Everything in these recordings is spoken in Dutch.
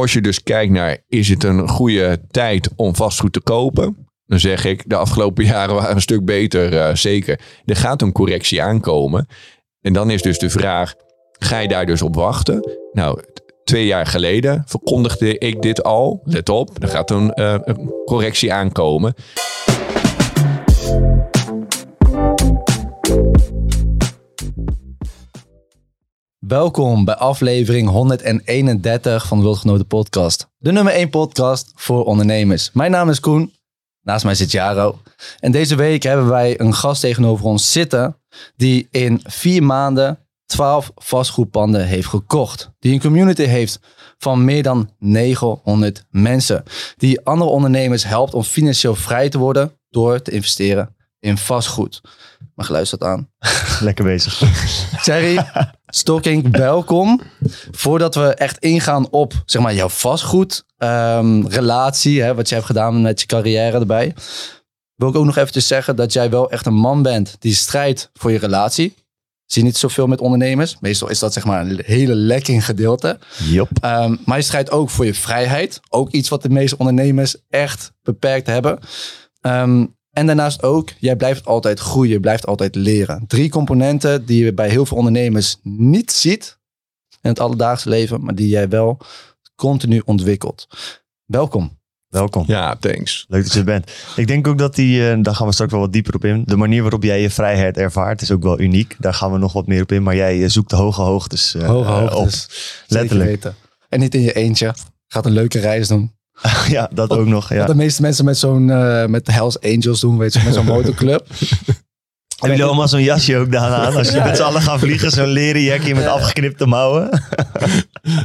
als je dus kijkt naar, is het een goede tijd om vastgoed te kopen? Dan zeg ik, de afgelopen jaren waren een stuk beter, eh, zeker. Er gaat een correctie aankomen. En dan is dus de vraag, ga je daar dus op wachten? Nou, twee jaar geleden verkondigde ik dit al. Let op, er gaat een, eh, een correctie aankomen. Welkom bij aflevering 131 van de Wildgenoten podcast. De nummer 1 podcast voor ondernemers. Mijn naam is Koen, naast mij zit Jaro. En deze week hebben wij een gast tegenover ons zitten... die in vier maanden 12 vastgoedpanden heeft gekocht. Die een community heeft van meer dan 900 mensen. Die andere ondernemers helpt om financieel vrij te worden... door te investeren in vastgoed. Maar geluisterd aan. Lekker bezig. Thierry, Stocking, welkom. Voordat we echt ingaan op zeg maar, jouw vastgoed ehm, hè, wat jij hebt gedaan met je carrière erbij, wil ik ook nog eventjes zeggen dat jij wel echt een man bent die strijdt voor je relatie. Zie je niet zoveel met ondernemers. Meestal is dat zeg maar een hele lekking gedeelte. Jop. Ehm, maar je strijdt ook voor je vrijheid. Ook iets wat de meeste ondernemers echt beperkt hebben. Ehm, en daarnaast ook, jij blijft altijd groeien, je blijft altijd leren. Drie componenten die je bij heel veel ondernemers niet ziet in het alledaagse leven, maar die jij wel continu ontwikkelt. Welkom. Welkom. Ja, thanks. Leuk dat je er bent. Ik denk ook dat die, eh, daar gaan we straks wel wat dieper op in. De manier waarop jij je vrijheid ervaart is ook wel uniek. Daar gaan we nog wat meer op in. Maar jij eh, zoekt de hoge hoogtes eh, Hoge hoogtes. Letterlijk. En niet in je eentje. Gaat een leuke reis doen. ja, dat ook nog. Ja. Wat de meeste mensen met zo'n eh, met de Hells Angels doen, weet je, met zo'n motorclub. Hebben jullie allemaal zo'n jasje ook daaraan? Als je met z'n allen gaat vliegen, zo'n leren jackie met afgeknipte mouwen.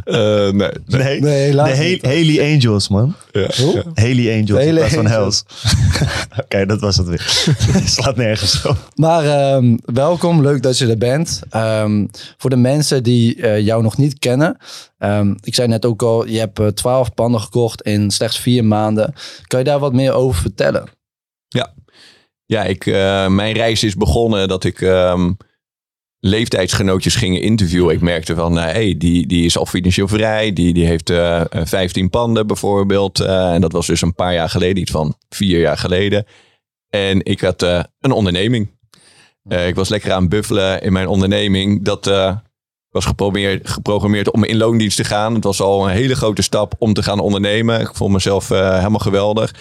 Eh, nee, Nee, Nee, helaas de niet. He- Haley Angels, man. ja, Hoe? Haley Angels Haley in plaats van Angels. Hells. Oké, dat was het weer. Slaat nergens op. Maar ehm, welkom, leuk dat je er bent. Ehm, voor de mensen die eh, jou nog niet kennen. ehm, ik zei net ook al, je hebt eh, twaalf panden gekocht in slechts vier maanden. Kan je daar wat meer over vertellen? Ja, ik, eh, mijn reis is begonnen dat ik ehm, leeftijdsgenootjes ging interviewen. Ik merkte van, nou, hey, die, die is al financieel vrij. Die, die heeft eh 15 panden bijvoorbeeld. Eh, en dat was dus een paar jaar geleden, iets van vier jaar geleden. En ik had eh, een onderneming. Eh, ik was lekker aan buffelen in mijn onderneming. Dat eh, was geprogrammeerd, om in loondienst te gaan. Het was al een hele grote stap om te gaan ondernemen. Ik vond mezelf eh, helemaal geweldig.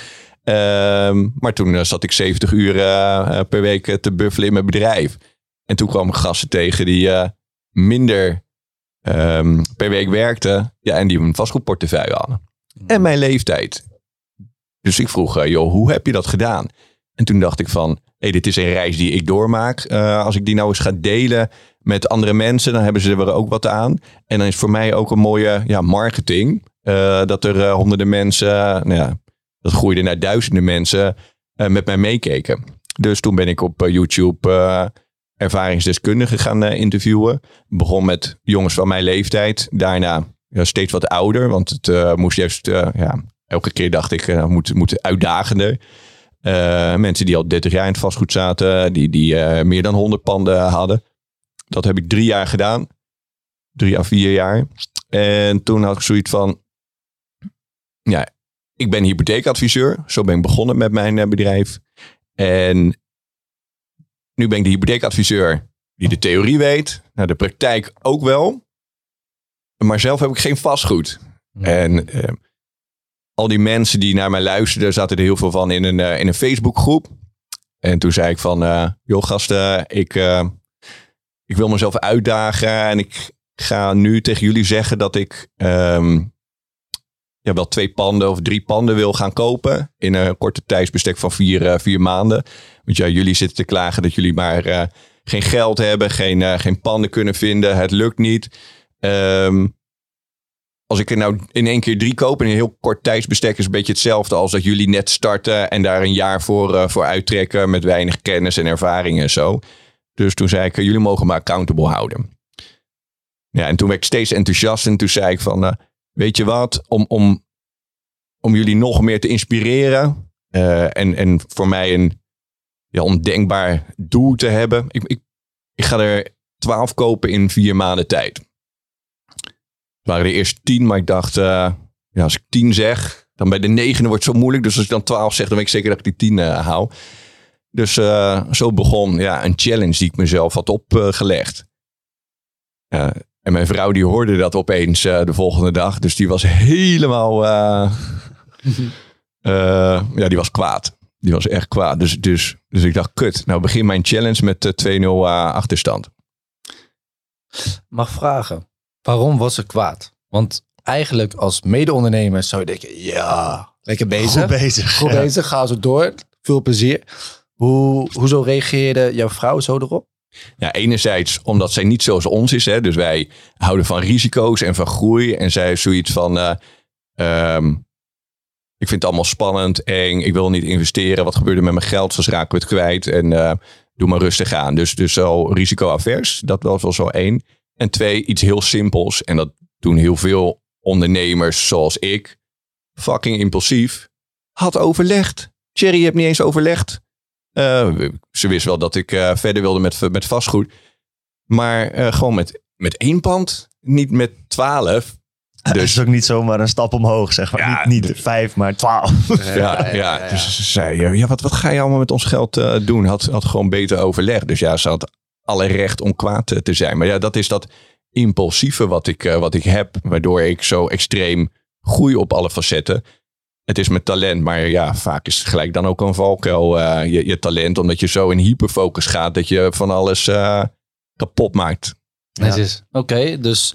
Ehm, maar toen eh, zat ik 70 uur eh, eh, per week te buffelen in mijn bedrijf. En toen kwam ik gasten tegen die minder ehm, per week werkten. Ja, en die een vastgoedportefeuille hadden. En mijn leeftijd. Dus ik vroeg, joh, hoe heb je dat gedaan? En toen dacht ik van, hé, dit is een reis die ik doormaak. Als ik die nou eens ga delen met andere mensen, dan hebben ze er ook wat aan. En dan is voor mij ook een mooie ja, marketing. dat er eh, honderden mensen, nou ja, dat groeide naar duizenden mensen eh, met mij meekeken. Dus toen ben ik op eh, YouTube eh, ervaringsdeskundigen gaan interviewen. Begon met jongens van mijn leeftijd. Daarna steeds wat ouder, want het moest juist, ja, elke keer dacht ik, moet, moet uitdagender. Mensen die al 30 jaar in het vastgoed zaten, die, die meer dan 100 panden hadden. Dat heb ik drie jaar gedaan. Drie à vier jaar. En toen had ik zoiets van, ja, ik ben hypotheekadviseur. Zo ben ik begonnen met mijn eh, bedrijf. En nu ben ik de hypotheekadviseur die de theorie weet. Nou, de praktijk ook wel. Maar zelf heb ik geen vastgoed. En eh, al die mensen die naar mij luisterden, zaten er heel veel van in een, eh, in een Facebookgroep. En toen zei ik van, joh gasten, ik, ik wil mezelf uitdagen. En ik ga nu tegen jullie zeggen dat ik ehm, ja, wel twee panden of drie panden wil gaan kopen. In een korte tijdsbestek van vier, eh, vier maanden. Want ja, jullie zitten te klagen dat jullie maar eh, geen geld hebben, geen, eh, geen panden kunnen vinden. Het lukt niet. Ehm, als ik er nou in één keer drie koop in een heel kort tijdsbestek is een beetje hetzelfde als dat jullie net starten en daar een jaar voor, voor uittrekken met weinig kennis en ervaring en zo. Dus toen zei ik, jullie mogen me accountable houden. Ja, en toen werd ik steeds enthousiast en toen zei ik van, weet je wat, om, om, om jullie nog meer te inspireren eh, en, en voor mij een ja, ondenkbaar doel te hebben. Ik, ik, ik ga er twaalf kopen in vier maanden tijd. Het waren de eerste tien, maar ik dacht, eh, ja, als ik tien zeg, dan bij de negende wordt het zo moeilijk. Dus als ik dan twaalf zeg, dan weet ik zeker dat ik die tien uh, hou. Dus zo begon ja, een challenge die ik mezelf had opgelegd. Uh, en mijn vrouw die hoorde dat opeens de volgende dag. Dus die was helemaal... ja, die was kwaad. Die was echt kwaad. Dus, dus, dus ik dacht, kut. Nou begin mijn challenge met 2-0 achterstand. Mag vragen, waarom was ze kwaad? Want eigenlijk als mede-ondernemer zou je denken, ja, lekker bezig. Goed bezig. Goed ja. bezig, ga zo door. Veel plezier. Hoe, hoezo reageerde jouw vrouw zo erop? Enerzijds omdat zij niet zoals ons is. Hè? Dus wij houden van risico's en van groei. En zij is zoiets van, uh, um, ik vind het allemaal spannend, eng. Ik wil niet investeren. Wat gebeurt er met mijn geld? Zoals raken we het kwijt. En uh, doe maar rustig aan. Dus, dus zo risicoavers. Dat was wel zo één. En twee, iets heel simpels. En dat doen heel veel ondernemers zoals ik. Fucking impulsief. Had overlegd. Thierry, hebt niet eens overlegd. Uh, ze wist wel dat ik uh, verder wilde met, met vastgoed. Maar uh, gewoon met, met één pand. Niet met twaalf. Dus het is ook niet zomaar een stap omhoog, zeg maar. Ja, niet, niet vijf, maar twaalf. Ja, ja, ja, ja, dus ze zei, ja, wat, wat ga je allemaal met ons geld uh, doen? Had, had gewoon beter overleg. Dus ja, ze had alle recht om kwaad te zijn. Maar ja, dat is dat impulsieve wat ik, uh, wat ik heb. Waardoor ik zo extreem groei op alle facetten. Het is mijn talent, maar ja, vaak is het gelijk dan ook een valkuil. Uh, je, je talent, omdat je zo in hyperfocus gaat dat je van alles kapot maakt. Ja. Oké, okay, dus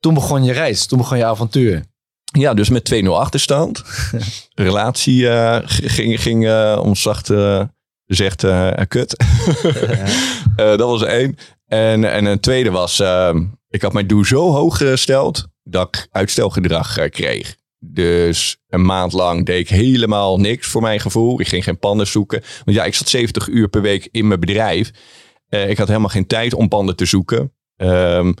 toen begon je reis, toen begon je avontuur. Ja, dus met 2-0 achterstand. Relatie uh, ging, ging uh, om zacht uh, gezegd kut. ja. dat was één. En, en een tweede was, ik had mijn doel zo hoog gesteld dat ik uitstelgedrag kreeg. Dus een maand lang deed ik helemaal niks voor mijn gevoel. Ik ging geen panden zoeken. Want ja, ik zat 70 uur per week in mijn bedrijf. ik had helemaal geen tijd om panden te zoeken. Um,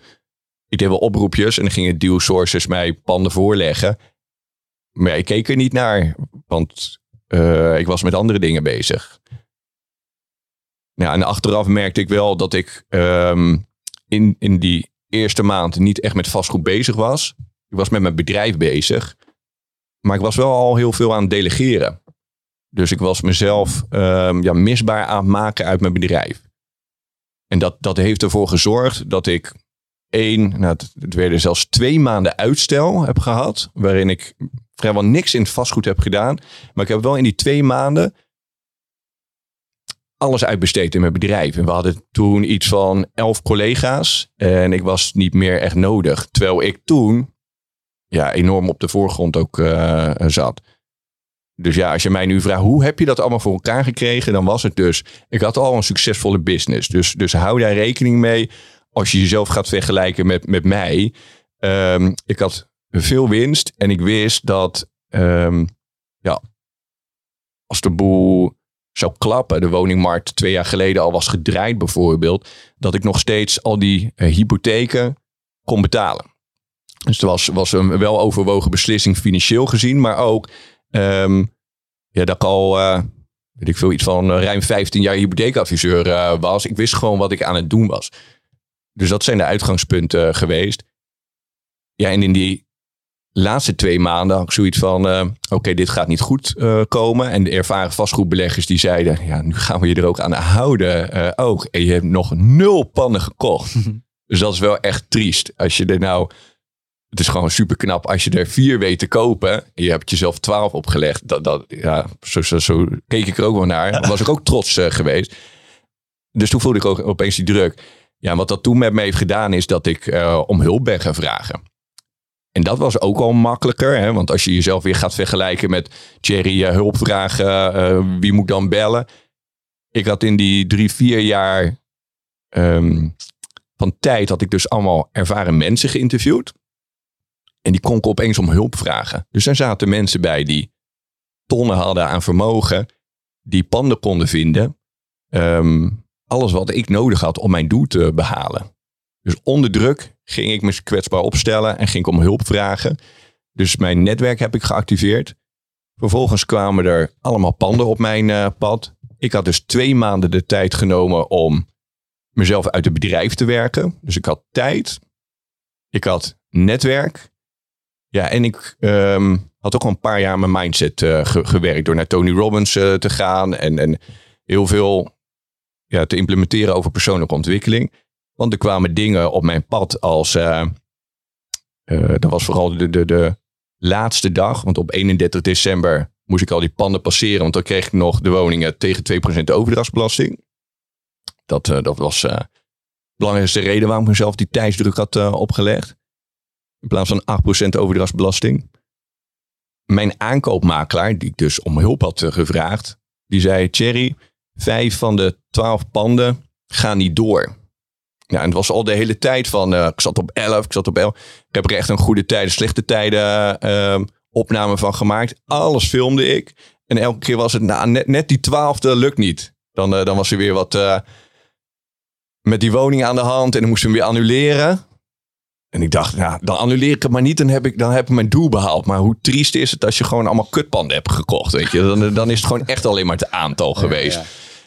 ik deed wel oproepjes en dan gingen deal sources mij panden voorleggen. Maar ik keek er niet naar, want uh, ik was met andere dingen bezig. Ja, en achteraf merkte ik wel dat ik um, in, in die eerste maand niet echt met vastgoed bezig was. Ik was met mijn bedrijf bezig. Maar ik was wel al heel veel aan het delegeren. Dus ik was mezelf um, ja, misbaar aan het maken uit mijn bedrijf. En dat, dat heeft ervoor gezorgd dat ik één, nou, het, het werden zelfs twee maanden uitstel heb gehad. Waarin ik vrijwel niks in het vastgoed heb gedaan. Maar ik heb wel in die twee maanden alles uitbesteed in mijn bedrijf. En we hadden toen iets van elf collega's. En ik was niet meer echt nodig. Terwijl ik toen ja, enorm op de voorgrond ook uh, zat. Dus ja, als je mij nu vraagt, hoe heb je dat allemaal voor elkaar gekregen? Dan was het dus, ik had al een succesvolle business. Dus, dus hou daar rekening mee als je jezelf gaat vergelijken met, met mij. Um, ik had veel winst en ik wist dat um, ja, als de boel zou klappen, de woningmarkt twee jaar geleden al was gedraaid bijvoorbeeld, dat ik nog steeds al die uh, hypotheken kon betalen. Dus het was, was een wel overwogen beslissing financieel gezien, maar ook um, ja, dat ik al, uh, weet ik veel, iets van uh, ruim 15 jaar hypotheekadviseur uh, was. Ik wist gewoon wat ik aan het doen was. Dus dat zijn de uitgangspunten geweest. Ja, en in die laatste twee maanden had ik zoiets van: uh, oké, dit gaat niet goed uh, komen. En de ervaren vastgoedbeleggers die zeiden: ja, nu gaan we je er ook aan houden. Uh, ook. En je hebt nog nul pannen gekocht. dus dat is wel echt triest. Als je er nou. Het is gewoon super knap als je er vier weet te kopen. En je hebt jezelf twaalf opgelegd. Dat, dat, ja, zo, zo, zo keek ik er ook wel naar. Was ik ook trots geweest. Dus toen voelde ik ook opeens die druk. Ja, wat dat toen met me heeft gedaan is dat ik uh, om hulp ben gaan vragen. En dat was ook al makkelijker, hè? want als je jezelf weer gaat vergelijken met Jerry, uh, hulp vragen, wie moet dan bellen? Ik had in die drie, vier jaar um, van tijd, had ik dus allemaal ervaren mensen geïnterviewd. En die kon ik opeens om hulp vragen. Dus er zaten mensen bij die tonnen hadden aan vermogen, die panden konden vinden. Um, alles wat ik nodig had om mijn doel te behalen. Dus onder druk ging ik me kwetsbaar opstellen en ging ik om hulp vragen. Dus mijn netwerk heb ik geactiveerd. Vervolgens kwamen er allemaal panden op mijn uh, pad. Ik had dus twee maanden de tijd genomen om mezelf uit het bedrijf te werken. Dus ik had tijd. Ik had netwerk. Ja, en ik ehm, had ook al een paar jaar mijn mindset eh, ge- gewerkt door naar Tony Robbins eh, te gaan en, en heel veel ja, te implementeren over persoonlijke ontwikkeling. Want er kwamen dingen op mijn pad als, eh, dat was vooral de, de, de laatste dag, want op 31 december moest ik al die panden passeren, want dan kreeg ik nog de woningen tegen 2% overdrachtsbelasting. Dat, dat was de belangrijkste reden waarom ik mezelf die tijdsdruk had opgelegd. In plaats van 8% overdrachtsbelasting. Mijn aankoopmakelaar, die ik dus om hulp had eh, gevraagd, die zei: Thierry, vijf van de twaalf panden gaan niet door. Ja, en het was al de hele tijd van, eh, ik zat op 11, ik zat op 11. Ik heb er echt een goede tijden, slechte tijden eh, opname van gemaakt. Alles filmde ik. En elke keer was het, nou, net, net die twaalfde lukt niet. Dan, eh, dan was er weer wat met die woning aan de hand en dan moesten we weer annuleren. En ik dacht, nou, dan annuleer ik het maar niet, dan heb ik, dan heb ik mijn doel behaald. Maar hoe triest is het als je gewoon allemaal kutpanden hebt gekocht, weet je. Dan, dan is het gewoon echt alleen maar het aantal geweest. Ja.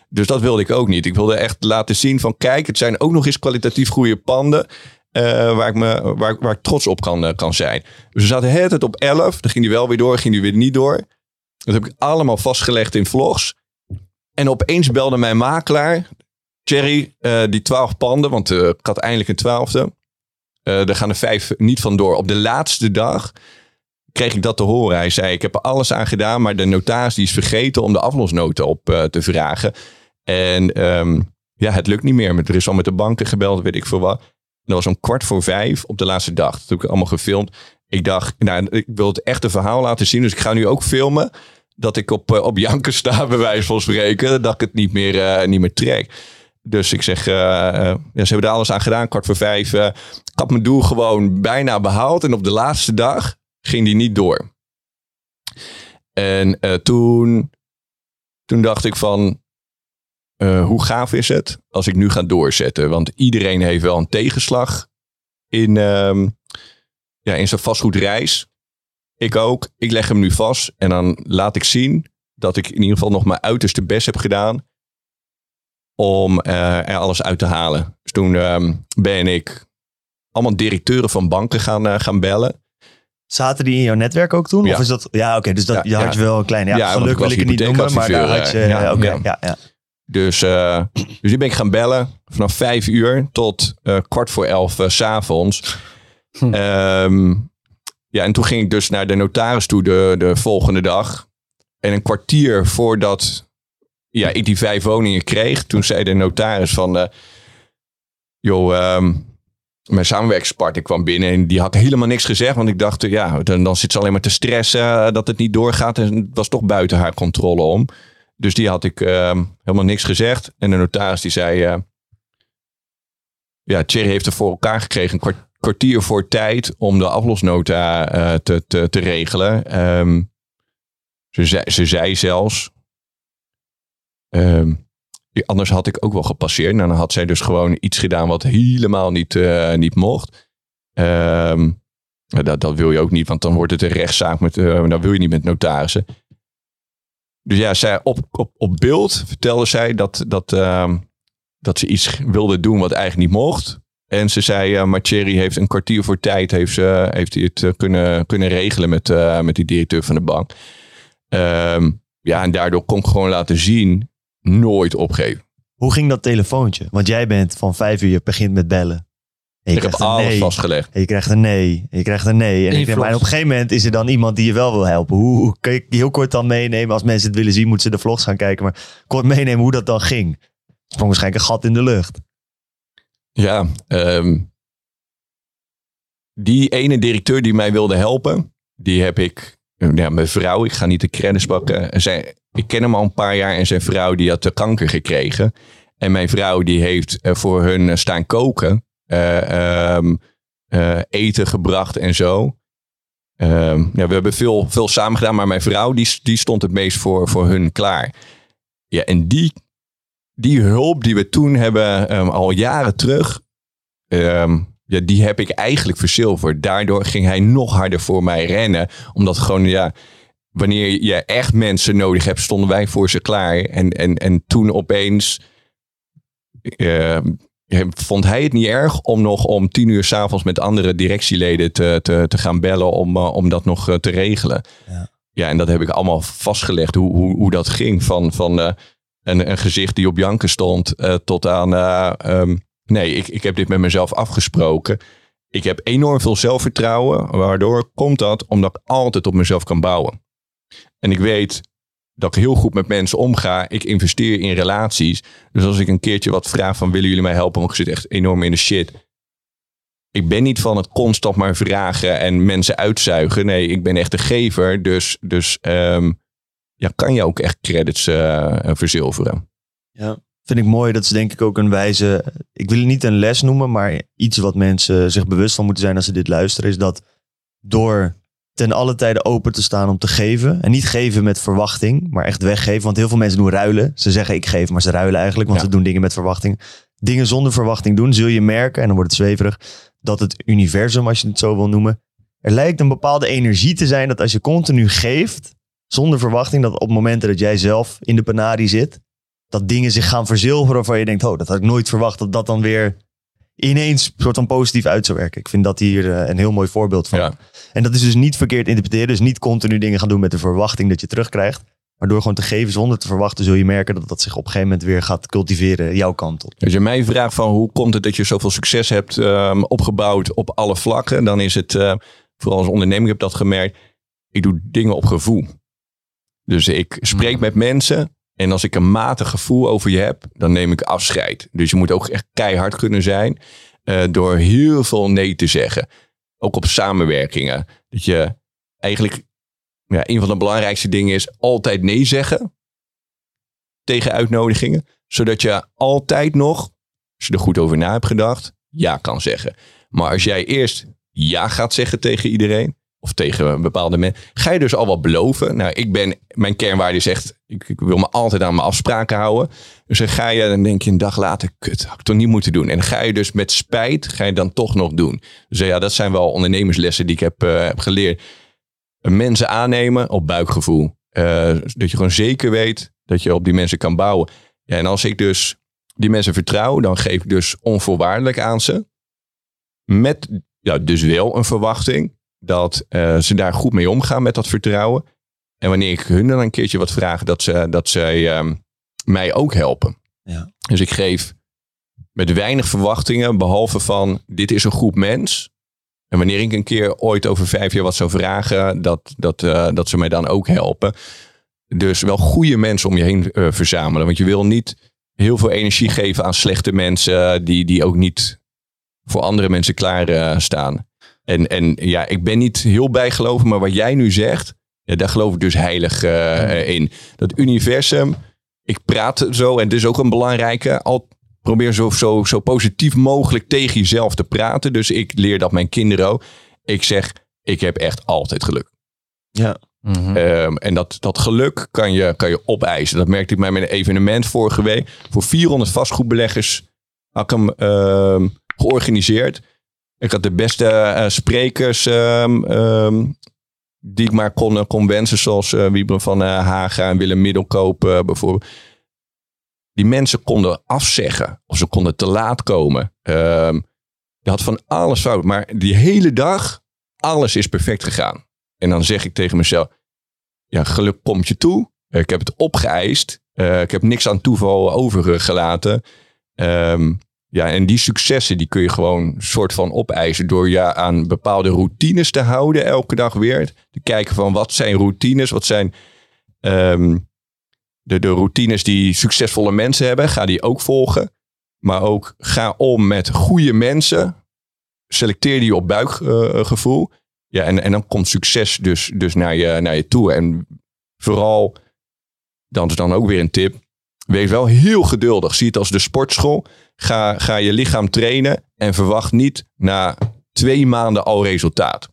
Dus dat wilde ik ook niet. Ik wilde echt laten zien van, kijk, het zijn ook nog eens kwalitatief goede panden. eh, waar, ik me, waar, ik- waar ik trots op kan, eh, kan zijn. Dus we zaten de hele tijd op 11. Dan ging die wel weer door, ging die weer niet door. Dat heb ik allemaal vastgelegd in vlogs. En opeens belde mijn makelaar. Thierry, eh, die 12 panden, want ik had eindelijk een twaalfde. Eh er gaan er vijf niet vandoor. Op de laatste dag kreeg ik dat te horen. Hij zei, ik heb er alles aan gedaan, maar de notaris is vergeten om de aflosnoten op eh, te vragen. En ehm, ja, het lukt niet meer. Er is al met de banken gebeld, weet ik veel wat. En dat was om kwart voor vijf op de laatste dag. Dat heb ik allemaal gefilmd. Ik dacht, nou, ik wil het echte verhaal laten zien. Dus ik ga nu ook filmen dat ik op, eh, op janken sta, bij wijze van spreken. Dat ik het niet meer, niet meer trek. Dus ik zeg, eh, ja, ze hebben er alles aan gedaan, kwart voor vijf. eh, ik had mijn doel gewoon bijna behaald. En op de laatste dag ging die niet door. En toen, toen dacht ik van, hoe gaaf is het als ik nu ga doorzetten? Want iedereen heeft wel een tegenslag in, ehm, ja, in zijn vastgoedreis. Ik ook. Ik leg hem nu vast en dan laat ik zien dat ik in ieder geval nog mijn uiterste best heb gedaan om eh, er alles uit te halen. Dus toen ehm, ben ik allemaal directeuren van banken gaan, eh, gaan bellen. Zaten die in jouw netwerk ook toen? Ja. Of is dat, ja, oké, dus dat, Ja, je had ja. je wel een klein, ja, Ja, want geluk wil ik het niet noemen, maar daar had je, ja, eh, oké, ja. ja, ja. Dus, eh, dus die ben ik gaan bellen vanaf vijf uur tot eh, kwart voor elf eh, s s'avonds. Hm. Ehm, ja, en toen ging ik dus naar de notaris toe de, de volgende dag. En een kwartier voordat ja, ik die vijf woningen kreeg, toen zei de notaris van... eh, joh, ehm, mijn samenwerkingspartner kwam binnen en die had helemaal niks gezegd. Want ik dacht, ja, dan, dan zit ze alleen maar te stressen eh, dat het niet doorgaat. En het was toch buiten haar controle om. Dus die had ik ehm, helemaal niks gezegd. En de notaris die zei... eh, ja, Thierry heeft er voor elkaar gekregen een kwart- kwartier voor tijd om de aflosnota te, te, te regelen. Ehm, ze, ze zei zelfs... ehm, anders had ik ook wel gepasseerd. Nou, dan had zij dus gewoon iets gedaan wat helemaal niet, eh, niet mocht. Ehm, dat, dat wil je ook niet, want dan wordt het een rechtszaak. Met, eh dan wil je niet met notarissen. Dus ja, op, op, op beeld vertelde zij dat, dat, ehm, dat ze iets wilde doen wat eigenlijk niet mocht. En ze zei, uh, maar Thierry heeft een kwartier voor tijd heeft, ze, heeft hij het kunnen, kunnen regelen met, met die directeur van de bank. Ja, en daardoor kon ik gewoon laten zien, nooit opgeven. Hoe ging dat telefoontje? Want jij bent van vijf uur, je begint met bellen. En je Ik heb krijgt een alles nee. vastgelegd. En je krijgt een nee. En je krijgt een nee. En In ik denk, maar vlogs. op een gegeven moment is er dan iemand die je wel wil helpen. Hoe, hoe kun je heel kort dan meenemen? Als mensen het willen zien, moeten ze de vlogs gaan kijken. Maar kort meenemen hoe dat dan ging. Sprong waarschijnlijk een gat in de lucht. Ja, ehm, die ene directeur die mij wilde helpen, die heb ik, ja, mijn vrouw, ik ga niet de credits pakken. En Zij, ik ken hem al een paar jaar en zijn vrouw die had de kanker gekregen. En mijn vrouw die heeft eh, voor hun eh, staan koken, eh, ehm, eh, eten gebracht en zo. Ehm, ja, we hebben veel, veel samen gedaan, maar mijn vrouw die, die stond het meest voor, voor hun klaar. Ja, en die, die hulp die we toen hebben, ehm, al jaren terug, ehm, ja, die heb ik eigenlijk verzilverd. Daardoor ging hij nog harder voor mij rennen. Omdat gewoon, ja, wanneer je echt mensen nodig hebt, stonden wij voor ze klaar. En, en, en toen opeens, ehm, vond hij het niet erg om nog om tien uur s'avonds met andere directieleden te, te, te gaan bellen om, eh, om dat nog eh, te regelen. Ja. ja, en dat heb ik allemaal vastgelegd hoe, hoe, hoe dat ging. Van, van eh, een, een gezicht die op janken stond eh, tot aan... eh, ehm, nee, ik, ik heb dit met mezelf afgesproken. Ik heb enorm veel zelfvertrouwen. Waardoor komt dat? Omdat ik altijd op mezelf kan bouwen. En ik weet dat ik heel goed met mensen omga. Ik investeer in relaties. Dus als ik een keertje wat vraag van willen jullie mij helpen? Want ik zit echt enorm in de shit. Ik ben niet van het constant maar vragen en mensen uitzuigen. Nee, ik ben echt de gever. Dus, dus ehm, ja, kan je ook echt credits eh, verzilveren. Ja, vind ik mooi. Dat is denk ik ook een wijze. Ik wil het niet een les noemen, maar iets wat mensen zich bewust van moeten zijn als ze dit luisteren, is dat door ten alle tijde open te staan om te geven. En niet geven met verwachting, maar echt weggeven. Want heel veel mensen doen ruilen. Ze zeggen ik geef, maar ze ruilen eigenlijk, want Ja. ze doen dingen met verwachting. Dingen zonder verwachting doen, zul je merken, en dan wordt het zweverig, dat het universum, als je het zo wil noemen, er lijkt een bepaalde energie te zijn dat als je continu geeft, zonder verwachting, dat op momenten dat jij zelf in de penarie zit, dat dingen zich gaan verzilveren waarvan je denkt, oh, dat had ik nooit verwacht, dat dat dan weer ineens soort van positief uit zou werken. Ik vind dat hier eh, een heel mooi voorbeeld van. Ja. En dat is dus niet verkeerd interpreteren, dus niet continu dingen gaan doen met de verwachting dat je terugkrijgt. Maar door gewoon te geven zonder te verwachten, zul je merken dat dat zich op een gegeven moment weer gaat cultiveren jouw kant op. Als je mij vraagt van hoe komt het dat je zoveel succes hebt ehm, opgebouwd op alle vlakken, dan is het, eh, vooral als ondernemer heb ik dat gemerkt, ik doe dingen op gevoel. Dus ik spreek met mensen en als ik een matig gevoel over je heb, dan neem ik afscheid. Dus je moet ook echt keihard kunnen zijn eh, door heel veel nee te zeggen. Ook op samenwerkingen. Dat je eigenlijk, ja, een van de belangrijkste dingen is altijd nee zeggen tegen uitnodigingen. Zodat je altijd nog als je er goed over na hebt gedacht, ja kan zeggen. Maar als jij eerst ja gaat zeggen tegen iedereen, of tegen een bepaalde mensen, ga je dus al wat beloven. Nou, ik ben, mijn kernwaarde is echt, ik, wil me altijd aan mijn afspraken houden. Dus dan ga je, dan denk je een dag later, kut, had ik toch niet moeten doen. En ga je dus met spijt, ga je dan toch nog doen. Dus ja, dat zijn wel ondernemerslessen die ik heb, eh, heb geleerd. Mensen aannemen op buikgevoel. Eh, dat je gewoon zeker weet dat je op die mensen kan bouwen. Ja, en als ik dus die mensen vertrouw, dan geef ik dus onvoorwaardelijk aan ze. Met ja, dus wel een verwachting dat eh, ze daar goed mee omgaan met dat vertrouwen. En wanneer ik hun dan een keertje wat vraag, dat, ze, dat zij ehm, mij ook helpen. Ja. Dus ik geef met weinig verwachtingen, behalve van dit is een groep mens. En wanneer ik een keer ooit over vijf jaar wat zou vragen, dat, dat, eh, dat ze mij dan ook helpen. Dus wel goede mensen om je heen eh, verzamelen. Want je wil niet heel veel energie geven aan slechte mensen die, die ook niet voor andere mensen klaar staan. En, en ja, ik ben niet heel bijgeloven, maar wat jij nu zegt, ja, daar geloof ik dus heilig eh, in. Dat universum, ik praat zo, en dit is ook een belangrijke, al probeer zo, zo, zo positief mogelijk tegen jezelf te praten. Dus ik leer dat mijn kinderen ook. Ik zeg, ik heb echt altijd geluk. Ja. Mhm. Ehm, en dat, dat geluk kan je, kan je opeisen. Dat merkte ik bij mijn evenement vorige week. Voor 400 vastgoedbeleggers had ik hem ehm, georganiseerd. Ik had de beste eh, sprekers ehm, ehm, die ik maar kon, kon wensen. Zoals uh, Wiebren van eh, Haga en Willem Middelkoop eh, bijvoorbeeld. Die mensen konden afzeggen. Of ze konden te laat komen. Ehm je had van alles fout. Maar die hele dag, alles is perfect gegaan. En dan zeg ik tegen mezelf, ja, geluk komt je toe. Eh, Ik heb het opgeëist. Eh, ik heb niks aan toeval overgelaten. Ehm, ja, en die successen die kun je gewoon soort van opeisen door je aan bepaalde routines te houden elke dag weer. Te kijken van wat zijn routines, wat zijn ehm, de, de routines die succesvolle mensen hebben. Ga die ook volgen. Maar ook ga om met goede mensen. Selecteer die op buikgevoel. Ja, en, en dan komt succes dus, dus naar, je, naar je toe. En vooral, dat is dan ook weer een tip. Wees wel heel geduldig. Zie het als de sportschool. Ga, ga je lichaam trainen en verwacht niet na twee maanden al resultaat.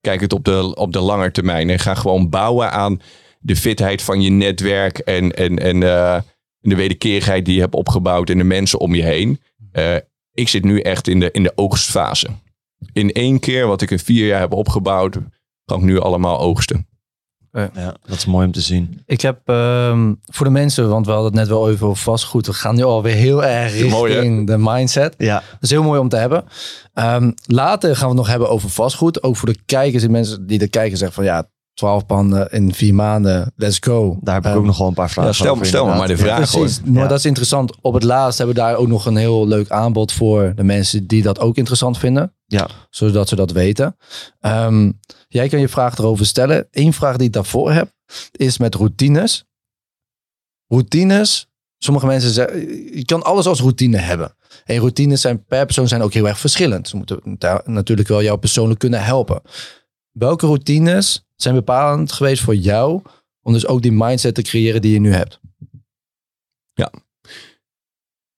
Kijk het op de, op de lange termijn. En ga gewoon bouwen aan de fitheid van je netwerk en, en, en eh, de wederkerigheid die je hebt opgebouwd en de mensen om je heen. Eh, ik zit nu echt in de, in de oogstfase. In één keer wat ik in vier jaar heb opgebouwd, kan ik nu allemaal oogsten. Ja, dat is mooi om te zien. Ik heb ehm, voor de mensen, want we hadden het net wel even over vastgoed. We gaan nu alweer heel erg richting Mooi, de mindset. Ja, Dat is heel mooi om te hebben. Ehm, later gaan we het nog hebben over vastgoed. Ook voor de kijkers en mensen die er kijken zeggen van ja, 12 panden in vier maanden, let's go. daar heb ik Ehm, ook nog wel een paar vragen Ja, stel, over, stel me maar de vraag. Precies, maar Ja. dat is interessant. Op het laatst hebben we daar ook nog een heel leuk aanbod voor de mensen die dat ook interessant vinden. Ja. Zodat ze dat weten. Ehm, jij kan je vraag erover stellen. Eén vraag die ik daarvoor heb, is met routines. Routines, sommige mensen zeggen, je kan alles als routine hebben. En routines zijn per persoon zijn ook heel erg verschillend. Ze moeten natuurlijk wel jou persoonlijk kunnen helpen. Welke routines zijn bepalend geweest voor jou om dus ook die mindset te creëren die je nu hebt?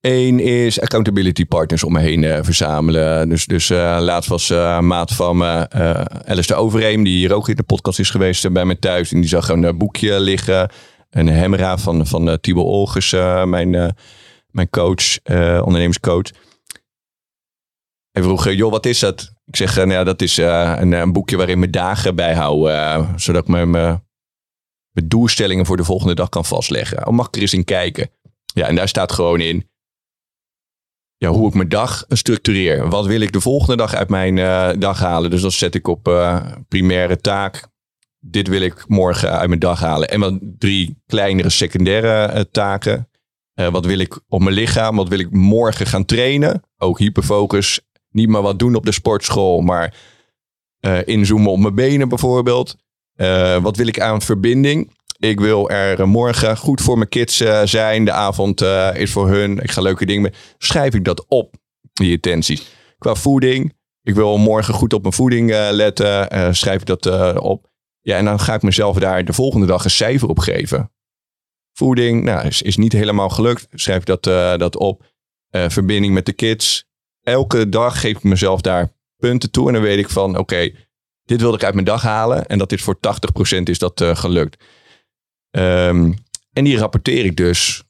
Eén is accountability partners om me heen eh, verzamelen. Dus, dus eh, laatst was een maat van Alice de Overeem, die hier ook in de podcast is geweest bij me thuis. En die zag een boekje liggen. Een hemera van, van uh, Thibaut Olgers, mijn, mijn coach, ondernemingscoach. Hij vroeg, joh, wat is dat? Ik zeg, nou ja, dat is een, een boekje waarin mijn dagen bijhoud. zodat ik mijn, mijn mijn doelstellingen voor de volgende dag kan vastleggen. Oh, mag ik er eens in kijken? Ja, en daar staat gewoon in ja, hoe ik mijn dag structureer. Wat wil ik de volgende dag uit mijn eh, dag halen? Dus dat zet ik op eh, primaire taak. Dit wil ik morgen uit mijn dag halen. En wat drie kleinere secundaire eh, taken. Wat wil ik op mijn lichaam? Wat wil ik morgen gaan trainen? Ook hyperfocus. Niet maar wat doen op de sportschool, maar inzoomen op mijn benen bijvoorbeeld. Wat wil ik aan verbinding? Ik wil er eh, morgen goed voor mijn kids eh, zijn. De avond eh, is voor hun. Ik ga leuke dingen mee. Schrijf ik dat op, die intenties. Qua voeding. Ik wil morgen goed op mijn voeding letten. schrijf ik dat op. Ja, en dan ga ik mezelf daar de volgende dag een cijfer op geven. Voeding, nou, is, is niet helemaal gelukt. Schrijf ik dat, dat op. Verbinding met de kids. Elke dag geef ik mezelf daar punten toe. En dan weet ik van, oké, dit wilde ik uit mijn dag halen. En dat is voor 80% is dat gelukt. Ehm, en die rapporteer ik dus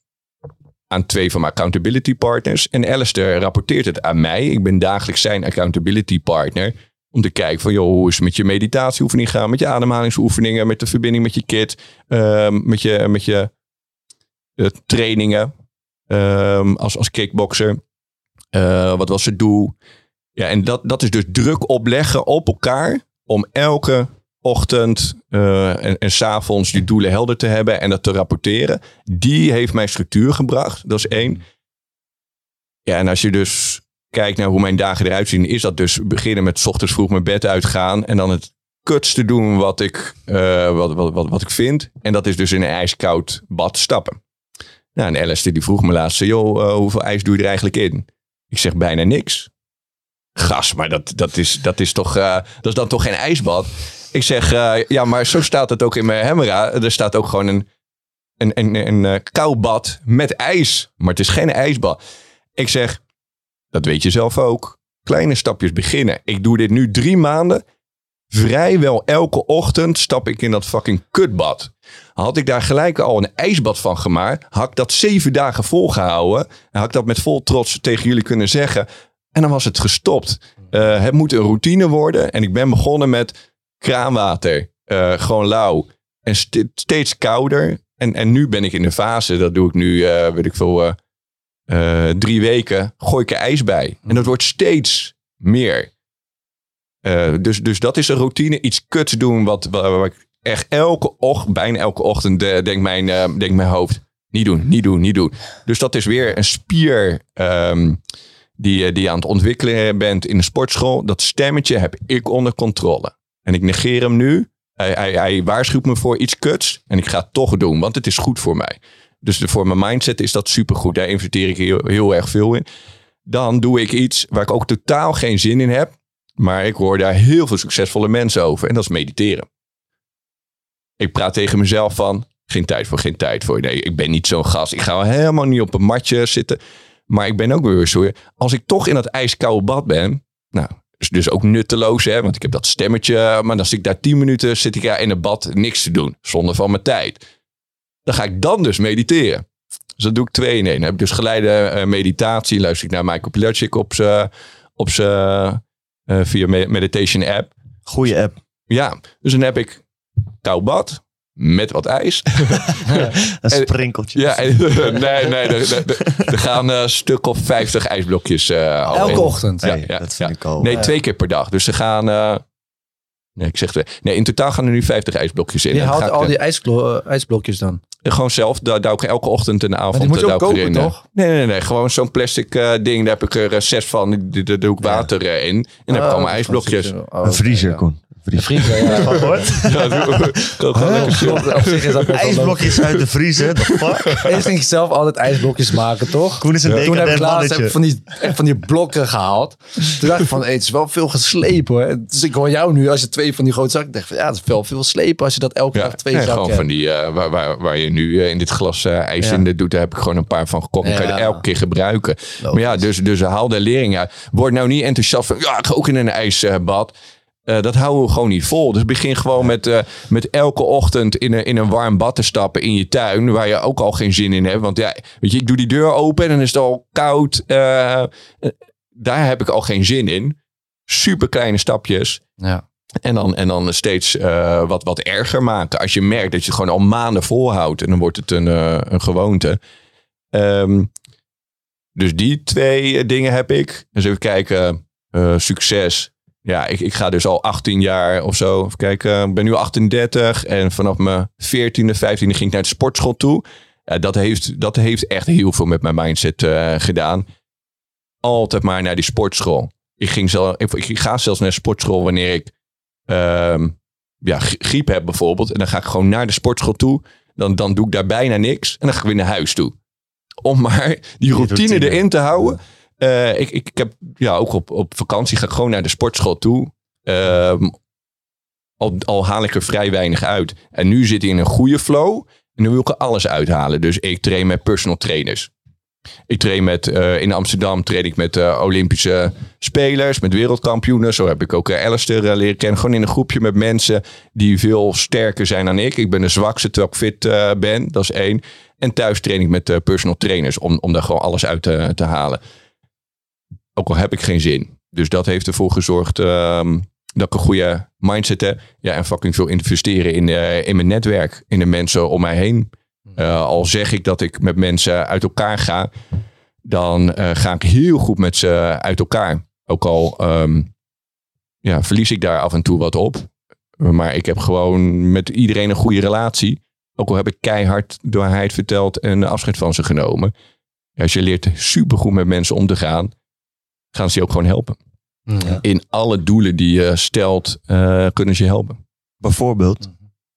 aan twee van mijn accountability partners. En Alistair rapporteert het aan mij. Ik ben dagelijks zijn accountability partner. Om te kijken van, joh, hoe is het met je meditatieoefening gaan? Met je ademhalingsoefeningen, met de verbinding met je kid. ehm, met je, met je eh, trainingen ehm, als, als kickboxer. Eh, wat was het doel? Ja, en dat, dat is dus druk opleggen op elkaar om elke ochtend eh, en, en s'avonds die doelen helder te hebben en dat te rapporteren. Die heeft mij structuur gebracht. Dat is één. Ja, en als je dus kijkt naar hoe mijn dagen eruit zien, is dat dus beginnen met 's ochtends vroeg mijn bed uitgaan en dan het kutste doen wat ik, eh, wat, wat, wat, wat ik vind. En dat is dus in een ijskoud bad stappen. Nou, en Alistair die vroeg me laatst, joh, eh, hoeveel ijs doe je er eigenlijk in? Ik zeg bijna niks. Gas, maar dat, dat, is, dat, is toch, dat is dan toch geen ijsbad? Ik zeg, eh, ja, maar zo staat het ook in mijn hemera. Er staat ook gewoon een, een, een, een, eh, koud bad met ijs. Maar het is geen ijsbad. Ik zeg, dat weet je zelf ook. Kleine stapjes beginnen. Ik doe dit nu drie maanden. Vrijwel elke ochtend stap ik in dat fucking kutbad. Had ik daar gelijk al een ijsbad van gemaakt, had ik dat zeven dagen volgehouden. En had ik dat met vol trots tegen jullie kunnen zeggen. En dan was het gestopt. Eh, het moet een routine worden. En ik ben begonnen met kraanwater. eh, gewoon lauw. En st- steeds kouder. En, en nu ben ik in de fase, dat doe ik nu, eh, weet ik veel, eh, drie weken, gooi ik er ijs bij. En dat wordt steeds meer. Dus, dus dat is een routine. Iets kuts doen wat, ik echt elke ochtend, bijna elke ochtend, denk mijn, denk mijn hoofd. Niet doen, niet doen, niet doen. Dus dat is weer een spier ehm, die, die je aan het ontwikkelen bent in de sportschool. Dat stemmetje heb ik onder controle. En ik negeer hem nu. Hij, hij, hij waarschuwt me voor iets kuts. En ik ga het toch doen, want het is goed voor mij. Dus de, voor mijn mindset is dat supergoed. Daar investeer ik heel, erg veel in. Dan doe ik iets waar ik ook totaal geen zin in heb. Maar ik hoor daar heel veel succesvolle mensen over. En dat is mediteren. Ik praat tegen mezelf van, geen tijd voor, geen tijd voor. Nee, ik ben niet zo'n gast. Ik ga helemaal niet op een matje zitten. Maar ik ben ook weer zo. Als ik toch in dat ijskoude bad ben. Nou, is dus ook nutteloos, hè? Want ik heb dat stemmetje. Maar dan zit ik daar tien minuten, zit ik daar in het bad niks te doen. Zonder van mijn tijd. Dan ga ik dan dus mediteren. Dus dat doe ik twee in één. Dan heb ik dus geleide eh, meditatie. Luister ik naar Michael Pilarczyk op zijn op zijn eh, via me- meditation app. Goeie app. Ja, dus dan heb ik koud bad. Met wat ijs. Een sprinkeltje. Ja, en, nee, nee. Er, er- er gaan eh, een stuk of 50 ijsblokjes eh, al Elke in. ochtend. Ja, dat vind ja. ik al. Nee, twee keer per dag. Dus ze gaan. eh, nee, ik zeg het. Nee, in totaal gaan er nu 50 ijsblokjes in. Je haalt ik, al eh, die eh, ijsblokjes dan. Gewoon zelf. Daar douw ik elke ochtend en avond. Maar die moet je eh, ook kopen, eh. toch? Nee, nee, nee. Gewoon zo'n plastic eh, ding. Daar heb ik er eh, zes van. Die- Daar doe ik water eh, in. En dan heb ik Oh, allemaal ijsblokjes. Oh, Een vriezer, ja. Koen. Een vriezer. ja. Ja, lekker. IJsblokjes uit de vriezer. The fuck? Eerst ging ik zelf altijd ijsblokjes maken, toch? Koen is een Toen heb ik laatst heb ik van die, echt van die blokken gehaald. Toen dacht ik van, hey, het is wel veel geslepen hoor. Dus ik hoor jou nu, als je twee van die grote zakken... dacht van, ja, het is wel veel slepen als je dat elke Ja, dag twee nee, zakken gewoon van die, eh, waar, waar, waar je nu eh, in dit glas eh, ijs Ja. in de doet, daar heb ik gewoon een paar van gekocht. Die kan je Ja. er elke keer gebruiken. Maar ja, dus, dus haal de lering uit. Word nou niet enthousiast van, ja, ik ga ook in een ijsbad. Eh, dat houden we gewoon niet vol. Dus begin gewoon met, eh, met elke ochtend in een, in een warm bad te stappen in je tuin. Waar je ook al geen zin in hebt. Want ja, weet je, ik doe die deur open en dan is het al koud. Eh, daar heb ik al geen zin in. Super kleine stapjes. Ja. En dan, en dan steeds wat, wat erger maken. Als je merkt dat je het gewoon al maanden volhoudt. En dan wordt het een, een gewoonte. Ehm, dus die twee dingen heb ik. Dus even kijken. succes. Ja, ik, ik ga dus al 18 jaar of zo. Even kijken. Ik ben nu 38. En vanaf mijn 14e, 15e ging ik naar de sportschool toe. Ja, dat, heeft, dat heeft echt heel veel met mijn mindset eh, gedaan. Altijd maar naar die sportschool. Ik, ging zelf, ik, ik ga zelfs naar de sportschool wanneer ik ehm, ja, gr- griep heb bijvoorbeeld. En dan ga ik gewoon naar de sportschool toe. Dan, dan doe ik daar bijna niks. En dan ga ik weer naar huis toe. Om maar die routine, routine. erin te houden. Eh, ik, ik, heb ja, ook op, op vakantie ga ik gewoon naar de sportschool toe. Ehm, al, al haal ik er vrij weinig uit. En nu zit ik in een goede flow. En nu wil ik er alles uithalen. Dus ik train met personal trainers. Ik train met, eh, in Amsterdam train ik met eh, Olympische spelers, met wereldkampioenen. Zo heb ik ook uh, Alistair leren kennen. Gewoon in een groepje met mensen die veel sterker zijn dan ik. Ik ben de zwakste terwijl ik fit ben. Dat is één. En thuis train ik met personal trainers om, om daar gewoon alles uit te halen. Ook al heb ik geen zin. Dus dat heeft ervoor gezorgd ehm, dat ik een goede mindset heb. Ja, en fucking veel investeren in, eh, in mijn netwerk. In de mensen om mij heen. Uh, al zeg ik dat ik met mensen uit elkaar ga, dan uh, ga ik heel goed met ze uit elkaar. Ook al um, ja, verlies ik daar af en toe wat op. Maar ik heb gewoon met iedereen een goede relatie. Ook al heb ik keihard de waarheid verteld en afscheid van ze genomen. Als je leert supergoed met mensen om te gaan, gaan ze je ook gewoon helpen. Ja. In alle doelen die je stelt, uh, kunnen ze je helpen. Bijvoorbeeld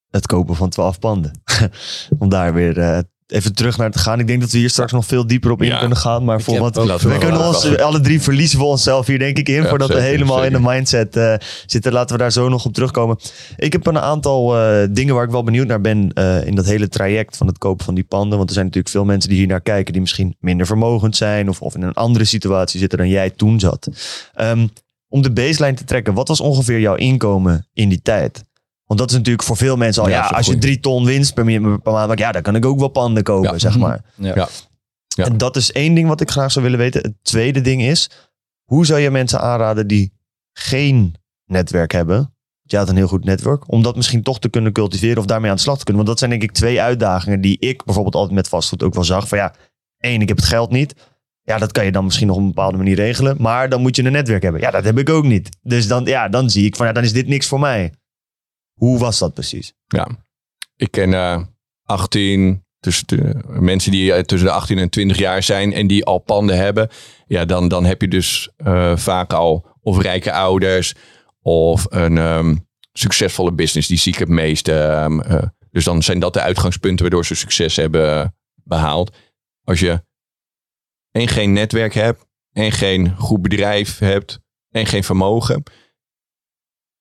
het kopen van 12 panden. Om daar weer uh, even terug naar te gaan. Ik denk dat we hier straks nog veel dieper op in ja. kunnen gaan. Maar voor wat, we, we kunnen ons, alle drie verliezen we onszelf hier denk ik in. Ja, voordat zeker, we helemaal zeker. in de mindset uh, zitten. Laten we daar zo nog op terugkomen. Ik heb een aantal uh, dingen waar ik wel benieuwd naar ben. uh, in dat hele traject van het kopen van die panden. Want er zijn natuurlijk veel mensen die hier naar kijken. Die misschien minder vermogend zijn. Of, of in een andere situatie zitten dan jij toen zat. Um, om de baseline te trekken. Wat was ongeveer jouw inkomen in die tijd? Want dat is natuurlijk voor veel mensen al, ja, ja als je drie ton winst per, per maand, ja, dan kan ik ook wel panden kopen, ja. zeg maar. Ja. ja. Ja. En dat is één ding wat ik graag zou willen weten. Het tweede ding is, hoe zou je mensen aanraden die geen netwerk hebben? Je had een heel goed netwerk, om dat misschien toch te kunnen cultiveren of daarmee aan de slag te kunnen. Want dat zijn denk ik twee uitdagingen die ik bijvoorbeeld altijd met vastgoed ook wel zag. Van ja, één, ik heb het geld niet. Ja, dat kan je dan misschien nog op een bepaalde manier regelen. Maar dan moet je een netwerk hebben. Ja, dat heb ik ook niet. Dus dan, ja, dan zie ik van, ja, dan is dit niks voor mij. Hoe was dat precies? Ja, ik ken uh, 18, tussen de, mensen die uh, tussen de 18 en 20 jaar zijn en die al panden hebben. Ja, dan, dan heb je dus uh, vaak al of rijke ouders of een um, succesvolle business. Die zie ik het meest. Um, dus dan zijn dat de uitgangspunten waardoor ze succes hebben behaald. Als je en geen netwerk hebt en geen goed bedrijf hebt en geen vermogen.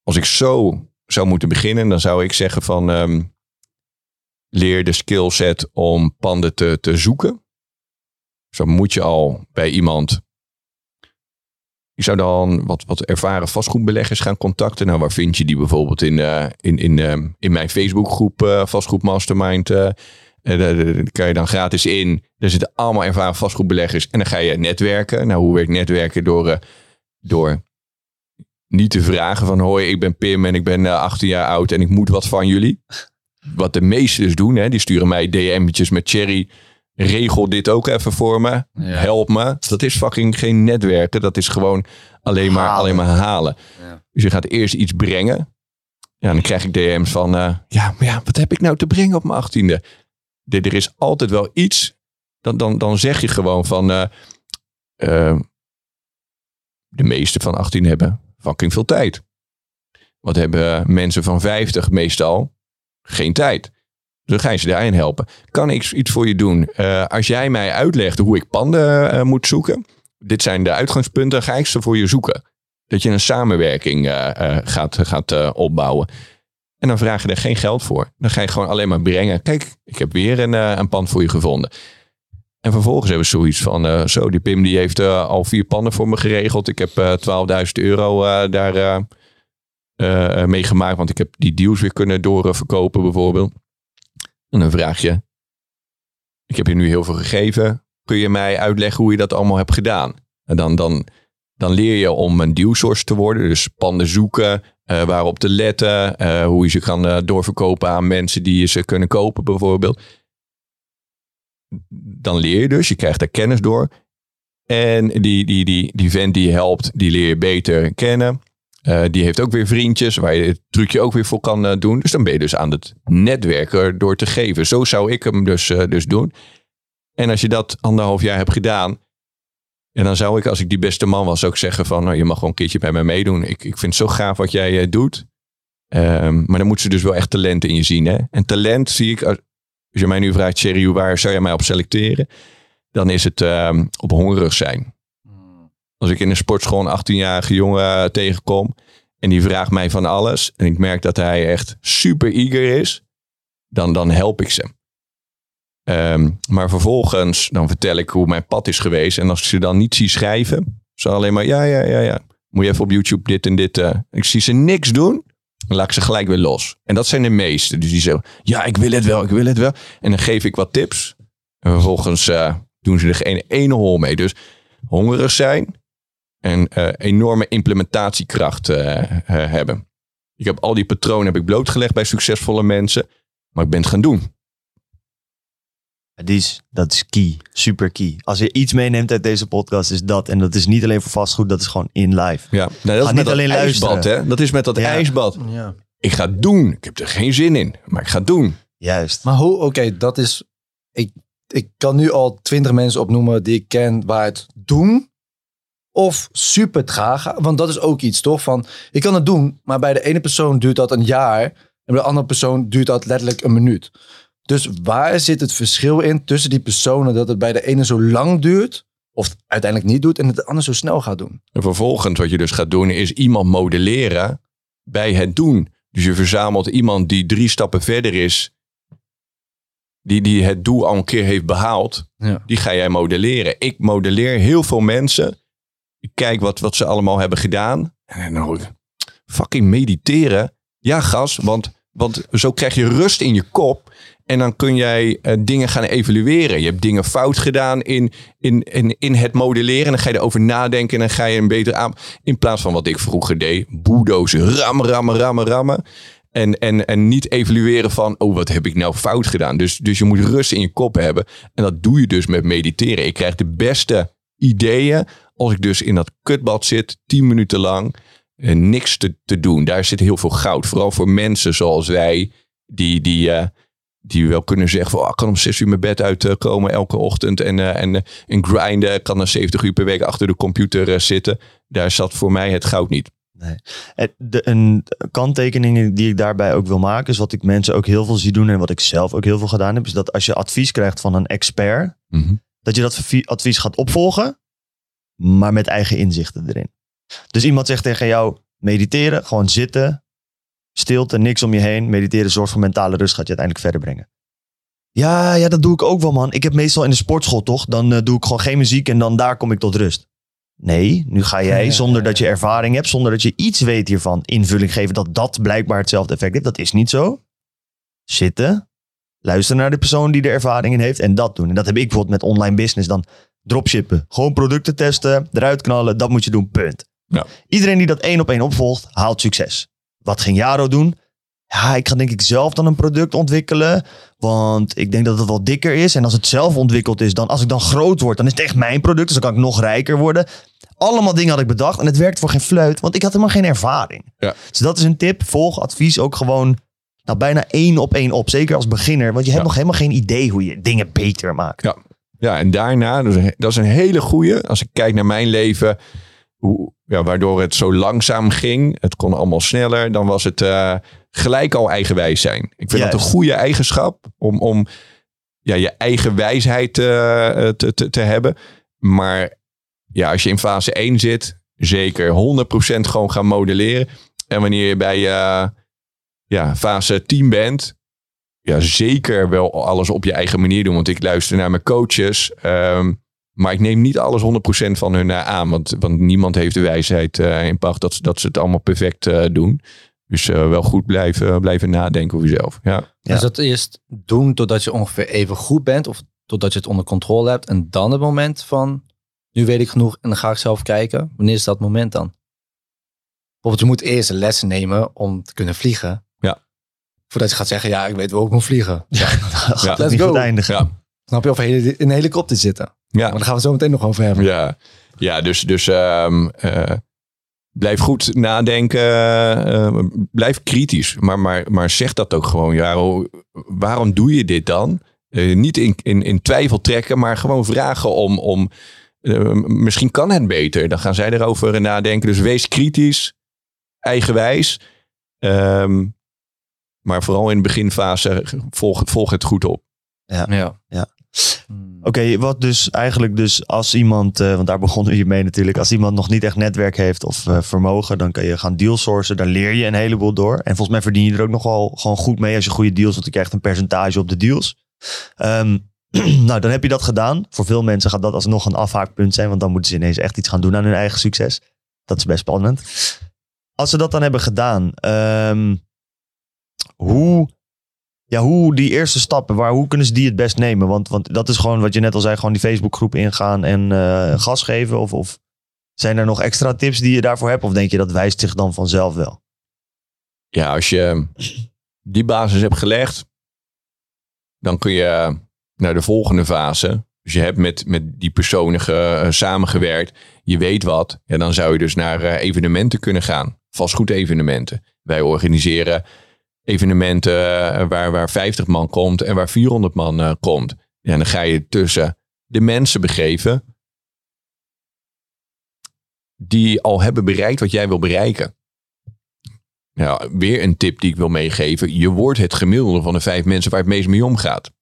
Als ik zo zou moeten beginnen, dan zou ik zeggen van um, leer de skillset om panden te, te zoeken. Zo moet je al bij iemand. Ik zou dan wat, wat ervaren vastgoedbeleggers gaan contacten. Nou, waar vind je die bijvoorbeeld in, uh, in, in, uh, in mijn Facebookgroep uh, Vastgoed Mastermind? daar kan je dan gratis in. Er zitten allemaal ervaren vastgoedbeleggers. En dan ga je netwerken. Nou, hoe werkt netwerken? Door, door niet te vragen van hoi, ik ben Pim en ik ben uh, 18 jaar oud en ik moet wat van jullie. wat de meesten dus doen, hè, die sturen mij DM'tjes met Cherry. Regel dit ook even voor me. Ja. Help me. Dat is fucking geen netwerken. Dat is gewoon alleen maar, Halen. alleen maar halen. Ja. Dus je gaat eerst iets brengen. Ja, dan krijg ik DM's van... eh, ja, maar ja, wat heb ik nou te brengen op mijn achttiende? Er is altijd wel iets. Dan, dan, dan zeg je gewoon van... eh, eh, de meeste van 18 hebben fucking veel tijd. Wat hebben mensen van 50 meestal? Geen tijd. Dus ga je ze daarin helpen. Kan ik iets voor je doen? Eh, als jij mij uitlegt hoe ik panden eh, moet zoeken. Dit zijn de uitgangspunten. Ga ik ze voor je zoeken. Dat je een samenwerking eh, gaat, gaat opbouwen. En dan vraag je er geen geld voor. Dan ga je gewoon alleen maar brengen. Kijk, ik heb weer een, een pand voor je gevonden. En vervolgens hebben we zoiets van, eh, zo, die Pim die heeft eh, al vier panden voor me geregeld. Ik heb eh 12.000 euro daar eh, eh, mee gemaakt, want ik heb die deals weer kunnen doorverkopen bijvoorbeeld. En dan vraag je, ik heb je nu heel veel gegeven. Kun je mij uitleggen hoe je dat allemaal hebt gedaan? En dan, dan, dan leer je om een dealsource te worden. Dus panden zoeken, eh, waarop te letten. hoe je ze kan doorverkopen aan mensen die ze kunnen kopen bijvoorbeeld. Dan leer je dus, je krijgt daar kennis door. En die, die, die, die vent die helpt, die leer je beter kennen. Eh, die heeft ook weer vriendjes waar je het trucje ook weer voor kan eh, doen. Dus dan ben je dus aan het netwerken door te geven. Zo zou ik hem dus, eh, dus doen. En als je dat anderhalf jaar hebt gedaan. En dan zou ik, als ik die beste man was, ook zeggen van... Nou, je mag gewoon een keertje bij mij meedoen. Ik, ik vind het zo gaaf wat jij doet. Ehm, maar dan moeten ze dus wel echt talent in je zien. Hè? En talent zie ik... Als, als je mij nu vraagt, Thierry, waar zou je mij op selecteren? Dan is het ehm, op hongerig zijn. Als ik in een sportschool een 18-jarige jongen eh, tegenkom en die vraagt mij van alles en ik merk dat hij echt super eager is, dan, dan help ik ze. Ehm, maar vervolgens dan vertel ik hoe mijn pad is geweest en als ik ze dan niet zie schrijven, ze alleen maar ja, ja, ja, ja. Moet je even op YouTube dit en dit. eh. Ik zie ze niks doen, dan laat ik ze gelijk weer los. En dat zijn de meeste. Dus die zeggen, ja, ik wil het wel, ik wil het wel. En dan geef ik wat tips. En vervolgens eh, doen ze er geen ene hol mee. Dus hongerig zijn, en eh, enorme implementatiekracht eh, hebben. Ik heb al die patronen heb ik blootgelegd bij succesvolle mensen, maar ik ben het gaan doen. Die is, dat is key. Super key. Als je iets meeneemt uit deze podcast, is dat. En dat is niet alleen voor vastgoed, dat is gewoon in live. Ja, nou, dat is niet met dat alleen ijsbad, luisteren. hè? Dat is met dat Ja. ijsbad. Ja. Ik ga het doen. Ik heb er geen zin in, maar ik ga het doen. Juist. Maar hoe, oké, dat is. Ik, ik kan nu al twintig mensen opnoemen die ik ken waar het doen. Of super traag gaat. Want dat is ook iets, toch? Van, ik kan het doen, maar bij de ene persoon duurt dat een jaar. En bij de andere persoon duurt dat letterlijk een minuut. Dus waar zit het verschil in tussen die personen dat het bij de ene zo lang duurt. Of uiteindelijk niet doet en het de ander zo snel gaat doen? En vervolgens wat je dus gaat doen is iemand modelleren bij het doen. Dus je verzamelt iemand die drie stappen verder is, die, die het doel al een keer heeft behaald. Ja. Die ga jij modelleren. Ik modelleer heel veel mensen. Ik kijk wat, wat ze allemaal hebben gedaan. En dan hoor ik, fucking mediteren. Ja, gas, want, want zo krijg je rust in je kop. En dan kun jij eh, dingen gaan evalueren. Je hebt dingen fout gedaan in, in, in, in het modelleren. En dan ga je erover nadenken. En dan ga je een beter aan. In plaats van wat ik vroeger deed. Boedozen, rammen, rammen, rammen, rammen. En, en, en niet evalueren van, oh, wat heb ik nou fout gedaan? Dus, dus je moet rust in je kop hebben. En dat doe je dus met mediteren. Ik krijg de beste ideeën als ik dus in dat kutbad zit, tien minuten lang, niks te, te doen. Daar zit heel veel goud. Vooral voor mensen zoals wij, die, die, eh, die wel kunnen zeggen van, oh, ik kan om zes uur mijn bed uitkomen elke ochtend en, eh, en, eh, en grinden. Ik kan dan 70 uur per week achter de computer eh, zitten. Daar zat voor mij het goud niet. De, een kanttekening die ik daarbij ook wil maken, is wat ik mensen ook heel veel zie doen en wat ik zelf ook heel veel gedaan heb, is dat als je advies krijgt van een expert, Mhm. dat je dat vi- advies gaat opvolgen, maar met eigen inzichten erin. Dus iemand zegt tegen jou, mediteren, gewoon zitten, stilte, niks om je heen. Mediteren zorgt voor mentale rust, gaat je uiteindelijk verder brengen. Ja, ja, dat doe ik ook wel, man. Ik heb meestal in de sportschool, toch? Dan eh, doe ik gewoon geen muziek en dan daar kom ik tot rust. Nee, nu ga jij, Ja, zonder ja, dat je ervaring hebt, zonder dat je iets weet hiervan, invulling geven dat dat blijkbaar hetzelfde effect heeft. Dat is niet zo. Zitten, luisteren naar de persoon die er ervaring in heeft en dat doen. En dat heb ik bijvoorbeeld met online business dan dropshippen. Gewoon producten testen, eruit knallen, dat moet je doen, punt. Ja. Iedereen die dat één op één opvolgt, haalt succes. Wat ging Jaro doen? ja, ik ga denk ik zelf dan een product ontwikkelen. Want ik denk dat het wel dikker is. En als het zelf ontwikkeld is, dan als ik dan groot word, dan is het echt mijn product. Dus dan kan ik nog rijker worden. Allemaal dingen had ik bedacht. En het werkt voor geen fluit, want ik had helemaal geen ervaring. Ja. Dus dat is een tip. Volg advies ook gewoon nou, bijna één op één op. Zeker als beginner. Want je hebt Ja. nog helemaal geen idee hoe je dingen beter maakt. Ja. Ja, en daarna, dat is een- dat is een hele goeie. Als ik kijk naar mijn leven, ja, waardoor het zo langzaam ging. Het kon allemaal sneller. Dan was het eh, gelijk al eigenwijs zijn. Ik vind dat een goede eigenschap om, om ja, je eigen wijsheid eh, te, te, te hebben. Maar ja, als je in fase 1 zit, zeker 100% gewoon gaan modelleren. En wanneer je bij eh, ja, fase 10 bent, ja, zeker wel alles op je eigen manier doen. Want ik luister naar mijn coaches. ehm, maar ik neem niet alles 100% van hun eh, aan. Want, want niemand heeft de wijsheid eh, in pacht dat, ze- dat ze het allemaal perfect eh, doen. Dus eh, wel goed blijven, blijven nadenken over jezelf. Ja. Ja. Dus dat eerst doen totdat je ongeveer even goed bent. Of totdat je het onder controle hebt. En dan het moment van, nu weet ik genoeg en dan ga ik zelf kijken. Wanneer is dat moment dan? Bijvoorbeeld, je moet eerst lessen nemen om te kunnen vliegen. Ja. Voordat je gaat zeggen, ja, ik weet wel hoe ik moet vliegen. Ja. het Let's niet go. eindigen. Ja. Snap je? Of hele- in een helikopter zitten. Ja. Maar daar gaan we het zo meteen nog over hebben. Ja, ja dus, dus ehm, eh, blijf goed nadenken. eh, blijf kritisch. Maar, maar, maar zeg dat ook gewoon. Ja, waarom doe je dit dan? Eh, niet in, in, in twijfel trekken, maar gewoon vragen om. om eh, misschien kan het beter. Dan gaan zij erover nadenken. Dus wees kritisch, eigenwijs. Ehm, maar vooral in de beginfase volg, volg het goed op. Ja. Ja. Hmm. Oké, wat dus eigenlijk dus als iemand, eh, want daar begonnen we hiermee natuurlijk, als iemand nog niet echt netwerk heeft of eh, vermogen, dan kan je gaan deal sourcen. Daar leer je een heleboel door. En volgens mij verdien je er ook nog wel gewoon goed mee als je goede deals, want je krijgt een percentage op de deals. Ehm, nou, dan heb je dat gedaan. Voor veel mensen gaat dat alsnog een afhaakpunt zijn, want dan moeten ze ineens echt iets gaan doen aan hun eigen succes. Dat is best spannend. Als ze dat dan hebben gedaan, ehm, hoe ja, hoe die eerste stappen, waar, hoe kunnen ze die het best nemen? Want, want dat is gewoon wat je net al zei, gewoon die Facebookgroep ingaan en eh, gas geven. Of, of zijn er nog extra tips die je daarvoor hebt? Of denk je dat wijst zich dan vanzelf wel? ja, als je die basis hebt gelegd, dan kun je naar de volgende fase. Dus je hebt met, met die personen ge- eh, samengewerkt, je weet wat. Ja, dan zou je dus naar eh, evenementen kunnen gaan. Vastgoedevenementen. Wij organiseren evenementen eh, waar, waar 50 man komt en waar 400 man eh, komt. Ja, dan ga je tussen de mensen begeven die al hebben bereikt wat jij wil bereiken. Nou, weer een tip die ik wil meegeven. Je wordt het gemiddelde van de vijf mensen waar het meest mee omgaat.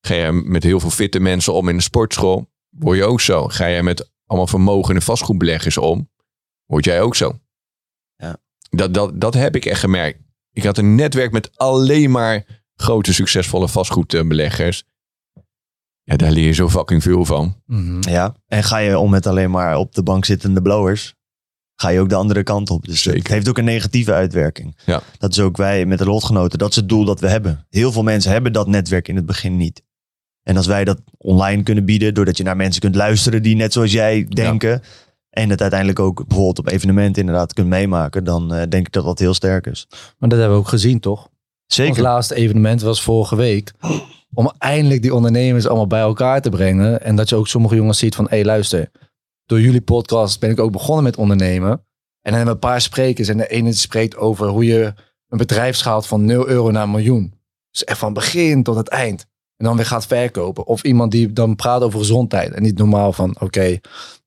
Ga je met heel veel fitte mensen om in een sportschool, word je ook zo. Ga je met allemaal vermogende vastgoedbeleggers om, word jij ook zo. Ja. Dat, dat, dat heb ik echt gemerkt. Ik had een netwerk met alleen maar grote, succesvolle vastgoedbeleggers. Ja, daar leer je zo fucking veel van. Mhm. Ja. En ga je om met alleen maar op de bank zittende blowers, ga je ook de andere kant op. Dus Zeker. het heeft ook een negatieve uitwerking. Ja. Dat is ook wij met de lotgenoten. Dat is het doel dat we hebben. Heel veel mensen hebben dat netwerk in het begin niet. En als wij dat online kunnen bieden, doordat je naar mensen kunt luisteren die net zoals jij denken. En het uiteindelijk ook bijvoorbeeld op evenementen inderdaad kunt meemaken. Dan eh, denk ik dat dat heel sterk is. Maar dat hebben we ook gezien, toch? Ons Zeker. laatste evenement was vorige week. Om eindelijk die ondernemers allemaal bij elkaar te brengen. En dat je ook sommige jongens ziet van, hé hey, luister. Door jullie podcast ben ik ook begonnen met ondernemen. En dan hebben we een paar sprekers. En de ene spreekt over hoe je een bedrijf schaalt van 0 euro naar een miljoen. Dus echt van begin tot het eind. En dan weer gaat verkopen. Of iemand die dan praat over gezondheid. En niet normaal van, oké,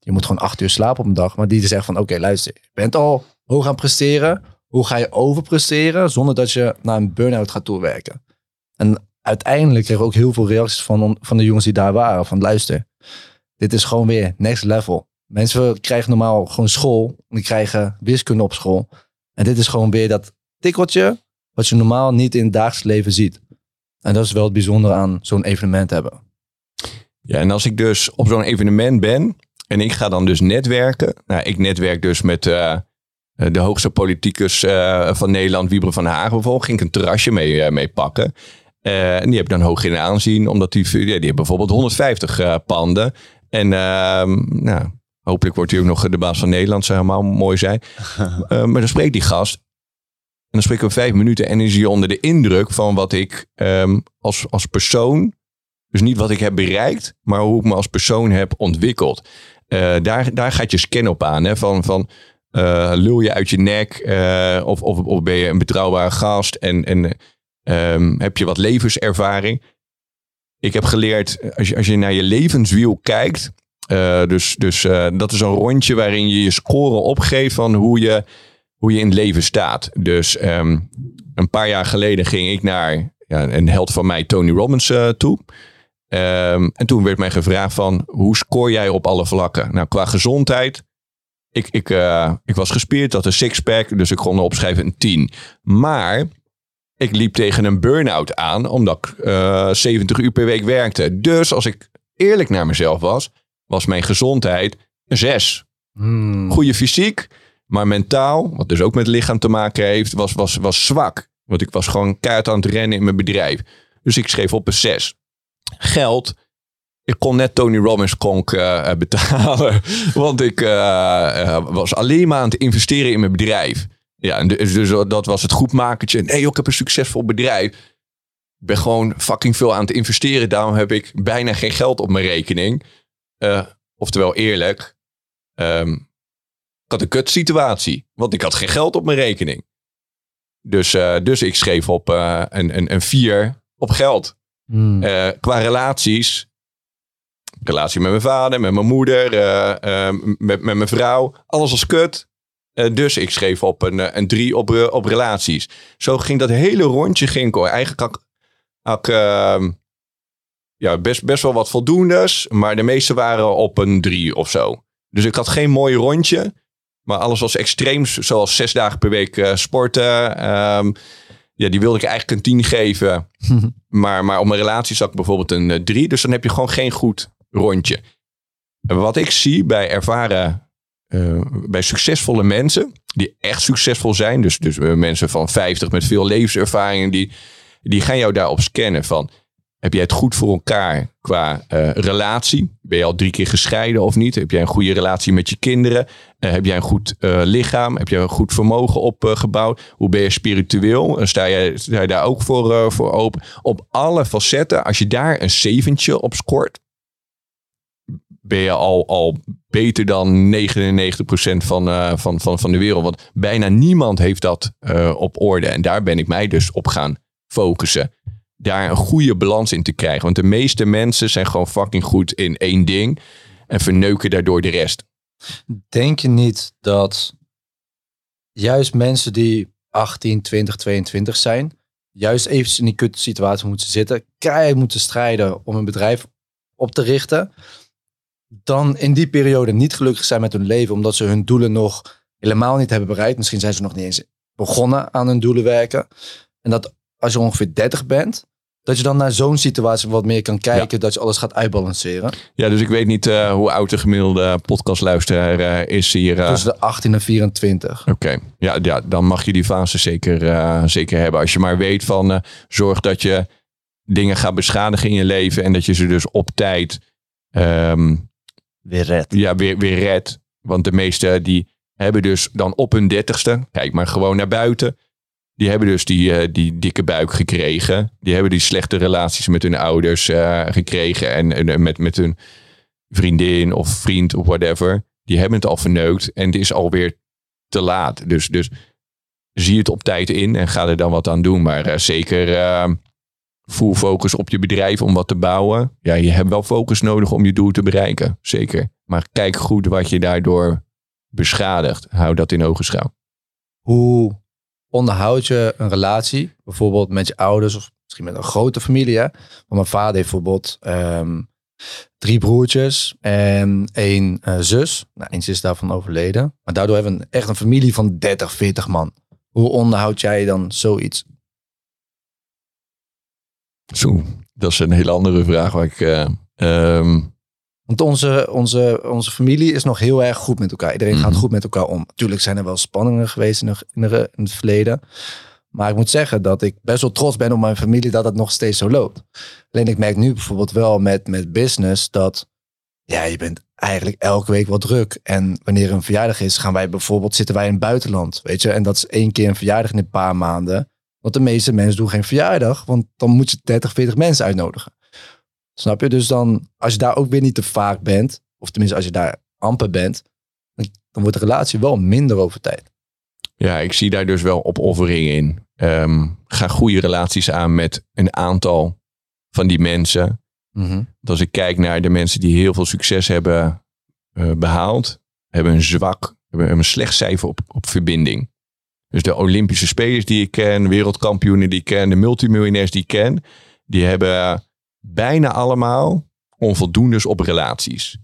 je moet gewoon acht uur slapen op een dag. Maar die zegt van, oké, luister. Je bent al hoog aan presteren. Hoe ga je overpresteren zonder dat je naar een burn-out gaat toewerken? En uiteindelijk kreeg ik ook heel veel reacties van, van de jongens die daar waren. Van luister, dit is gewoon weer next level. Mensen krijgen normaal gewoon school. Die krijgen wiskunde op school. En dit is gewoon weer dat tikkeltje wat je normaal niet in het dagelijks leven ziet. En dat is wel het bijzondere aan zo'n evenement hebben. Ja, en als ik dus op zo'n evenement ben en ik ga dan dus netwerken. Nou, ik netwerk dus met eh, de hoogste politicus eh, van Nederland, Wiebre van Hagen bijvoorbeeld. Ging ik een terrasje mee, eh, mee pakken. Eh, en die heb ik dan hoog in aanzien, omdat die, ja, die hebben bijvoorbeeld 150 eh, panden. En ehm, nou, hopelijk wordt hij ook nog de baas van Nederland, zou helemaal mooi zijn. Eh, maar dan spreekt die gast. dan spreken we vijf minuten en is hij onder de indruk van wat ik ehm, als, als persoon, dus niet wat ik heb bereikt, maar hoe ik me als persoon heb ontwikkeld. Eh, daar, daar gaat je scan op aan. Hè? Van, van eh, lul je uit je nek eh, of, of, of ben je een betrouwbare gast en, en ehm, heb je wat levenservaring. Ik heb geleerd, als je, als je naar je levenswiel kijkt, dus dus dat is een rondje waarin je je score opgeeft van hoe je, hoe je in het leven staat. Dus ehm, een paar jaar geleden ging ik naar ja, een held van mij, Tony Robbins, toe. Ehm, en toen werd mij gevraagd van, hoe scoor jij op alle vlakken? Nou, qua gezondheid, ik, ik, eh, ik was gespierd, had een sixpack, dus ik kon opschrijven een 10. Maar ik liep tegen een burn-out aan, omdat ik eh, 70 uur per week werkte. Dus als ik eerlijk naar mezelf was, was mijn gezondheid een 6. Hmm. Goede fysiek, maar mentaal, wat dus ook met lichaam te maken heeft, was, was, was zwak. Want ik was gewoon keihard aan het rennen in mijn bedrijf. Dus ik schreef op een 6. Geld, ik kon net Tony Robbins konk eh, eh, betalen. Want ik eh, was alleen maar aan het investeren in mijn bedrijf. Ja, dus, dus dat was het goedmakertje. Nee, joh, ik heb een succesvol bedrijf. Ik ben gewoon fucking veel aan het investeren. Daarom heb ik bijna geen geld op mijn rekening. Oftewel eerlijk, ehm, ik had een kut situatie. Want ik had geen geld op mijn rekening. Dus, dus ik schreef op een, een, een 4 op geld. Hmm. Eh, qua relaties. Relatie met mijn vader, met mijn moeder, eh, eh, met, met mijn vrouw. Alles als kut. Dus ik schreef op een, een 3 op, op relaties. Zo ging dat hele rondje. Ging. Eigenlijk had, ik- ehm, ja, best, best wel wat voldoendes. Maar de meeste waren op een 3 of zo. Dus ik had geen mooi rondje. Maar alles was extreem. Zoals zes dagen per week sporten. Ehm, ja, die wilde ik eigenlijk een 10 geven. Maar, maar op mijn relatie zat ik bijvoorbeeld een 3. dus dan heb je gewoon geen goed rondje. En wat ik zie bij ervaren, eh, bij succesvolle mensen, die echt succesvol zijn, dus, dus eh, mensen van 50 met veel levenservaring, die, die gaan jou daarop scannen van, heb jij het goed voor elkaar qua eh, relatie? Ben je al drie keer gescheiden of niet? Heb jij een goede relatie met je kinderen? Eh, heb jij een goed eh, lichaam? Heb je een goed vermogen opgebouwd? Hoe ben je spiritueel? Sta, je, sta je daar ook voor, eh, voor open? Op alle facetten, als je daar een zeventje op scoort, ben je al, al beter dan 99% van, van, van, van de wereld. Want bijna niemand heeft dat op orde. En daar ben ik mij dus op gaan focussen. Daar een goede balans in te krijgen. Want de meeste mensen zijn gewoon fucking goed in één ding. En verneuken daardoor de rest. Denk je niet dat juist mensen die 18, 20, 22 zijn, juist even in die kutte situatie moeten zitten, keihard moeten strijden om een bedrijf op te richten, dan in die periode niet gelukkig zijn met hun leven, omdat ze hun doelen nog helemaal niet hebben bereikt. Misschien zijn ze nog niet eens begonnen aan hun doelen werken. En dat als je ongeveer 30 bent, dat je dan naar zo'n situatie wat meer kan kijken, dat je alles gaat uitbalanceren. Ja, dus ik weet niet eh, hoe oud de gemiddelde podcastluisteraar eh, is hier. eh. Tussen de 18 en 24. Oké, ja, ja, dan mag je die fase zeker, zeker hebben. Als je maar weet van zorg dat je dingen gaat beschadigen in je leven en dat je ze dus op tijd ehm, Weer red. ja, weer, weer redt. Want de meesten die hebben dus dan op hun dertigste, kijk maar gewoon naar buiten, die hebben dus die, eh, die dikke buik gekregen. Die hebben die slechte relaties met hun ouders eh, gekregen en, met, met hun vriendin of vriend of whatever. Die hebben het al verneukt en het is alweer te laat. Dus, dus zie het op tijd in en ga er dan wat aan doen. Maar eh, zeker full focus op je bedrijf om wat te bouwen. Ja, je hebt wel focus nodig om je doel te bereiken. Zeker. Maar kijk goed wat je daardoor beschadigt. Hou dat in ogenschouw. Hoe onderhoud je een relatie, bijvoorbeeld met je ouders of misschien met een grote familie? Want mijn vader heeft bijvoorbeeld ehm, drie broertjes en één eh, zus. Nou, eentje is daarvan overleden. Maar daardoor hebben we echt een familie van 30, 40 man. Hoe onderhoud jij dan zoiets? Zo, dat is een hele andere vraag. Waar ik, eh, ehm, Want onze, onze, onze familie is nog heel erg goed met elkaar. Iedereen gaat Mhm. goed met elkaar om. Natuurlijk zijn er wel spanningen geweest in, de, in, de- in het verleden. Maar ik moet zeggen dat ik best wel trots ben op mijn familie dat het nog steeds zo loopt. Alleen ik merk nu bijvoorbeeld wel met, met business dat ja, je bent eigenlijk elke week wel druk. En wanneer een verjaardag is, gaan wij bijvoorbeeld, zitten wij in het buitenland, weet je. En dat is één keer een verjaardag in een paar maanden. Want de meeste mensen doen geen verjaardag, want dan moet je 30, 40 mensen uitnodigen. Snap je? Dus dan, als je daar ook weer niet te vaak bent, of tenminste als je daar amper bent, dan, dan wordt de relatie wel minder over tijd. Ja, ik zie daar dus wel opofferingen in. Ehm, ga goede relaties aan met een aantal van die mensen. Want als ik kijk naar de mensen die heel veel succes hebben eh, behaald, hebben een zwak, hebben een slecht cijfer op, op verbinding. Dus de Olympische spelers die ik ken, wereldkampioenen die ik ken, de multimiljonairs die ik ken, die hebben bijna allemaal onvoldoendes op relaties.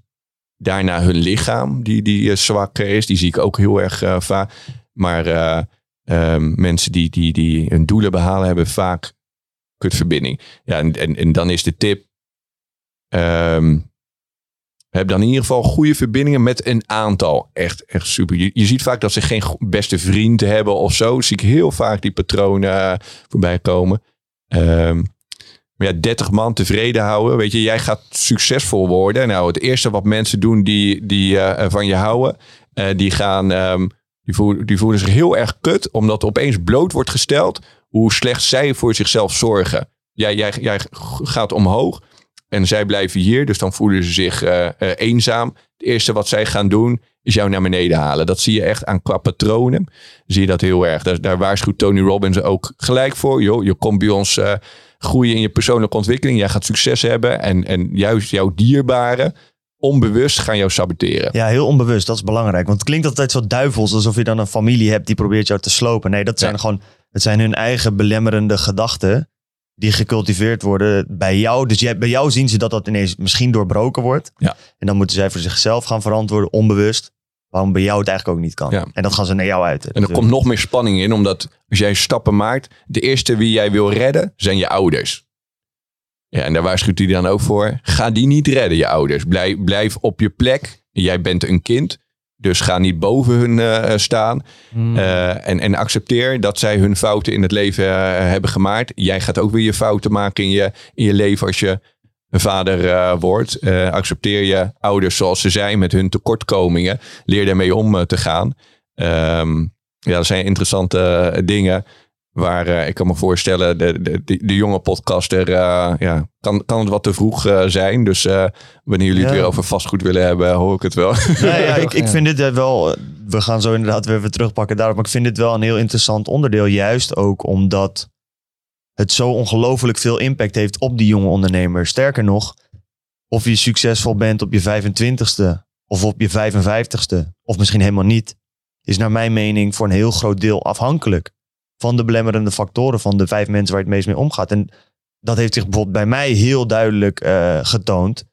Daarna hun lichaam, die, die eh, zwak is, die zie ik ook heel erg eh, vaak. Maar eh, ehm, mensen die, die, die hun doelen behalen, hebben vaak kutverbinding. Ja, en, en, en dan is de tip, ehm, heb dan in ieder geval goede verbindingen met een aantal. Echt, echt super. Je, je ziet vaak dat ze geen beste vrienden hebben of zo. Zie ik heel vaak die patronen voorbij komen. Ehm, ja, 30 man tevreden houden. Weet je, jij gaat succesvol worden. Nou, het eerste wat mensen doen die, die eh, van je houden, eh, die gaan, ehm, die, voelen, die voelen zich heel erg kut, omdat opeens bloot wordt gesteld hoe slecht zij voor zichzelf zorgen. Jij, jij, jij gaat omhoog en zij blijven hier, dus dan voelen ze zich eh, eenzaam. Het eerste wat zij gaan doen, is jou naar beneden halen. Dat zie je echt aan qua patronen. Zie je dat heel erg. Daar, daar waarschuwt Tony Robbins ook gelijk voor. Joh, je komt bij ons groeien in je persoonlijke ontwikkeling. Jij gaat succes hebben. En, en juist jouw dierbaren, onbewust, gaan jou saboteren. Ja, heel onbewust. Dat is belangrijk. Want het klinkt altijd zo duivels. Alsof je dan een familie hebt die probeert jou te slopen. Nee, dat zijn gewoon... Het zijn hun eigen belemmerende gedachten. Die gecultiveerd worden bij jou. Dus jij, bij jou zien ze dat dat ineens misschien doorbroken wordt. Ja. En dan moeten zij voor zichzelf gaan verantwoorden, onbewust. Waarom bij jou het eigenlijk ook niet kan. Ja. En dat gaan ze naar jou uit. En er komt nog meer spanning in, omdat als jij stappen maakt, de eerste wie jij wil redden, zijn je ouders. Ja, en daar waarschuwt hij dan ook voor. Ga die niet redden, je ouders. Blijf, blijf op je plek. Jij bent een kind, dus ga niet boven hun eh, staan. Hmm. Eh, en, en accepteer dat zij hun fouten in het leven eh, hebben gemaakt. Jij gaat ook weer je fouten maken in je, in je leven als je vader eh, wordt. Eh, accepteer je ouders zoals ze zijn met hun tekortkomingen. Leer daarmee om eh, te gaan. Ehm, ja, dat zijn interessante dingen. Waar ik kan me voorstellen, de, de, de, jonge podcaster, ja, kan, kan het wat te vroeg zijn. Dus wanneer jullie het Ja. weer over vastgoed willen hebben, hoor ik het wel. Ja, ik, ik vind dit wel. We gaan zo inderdaad weer even terugpakken daarop. Maar ik vind dit wel een heel interessant onderdeel. Juist ook omdat het zo ongelooflijk veel impact heeft op die jonge ondernemer. Sterker nog, of je succesvol bent op je 25ste of op je 55ste, of misschien helemaal niet, is naar mijn mening voor een heel groot deel afhankelijk van de belemmerende factoren van de vijf mensen waar je het meest mee omgaat. En dat heeft zich bijvoorbeeld bij mij heel duidelijk eh, getoond.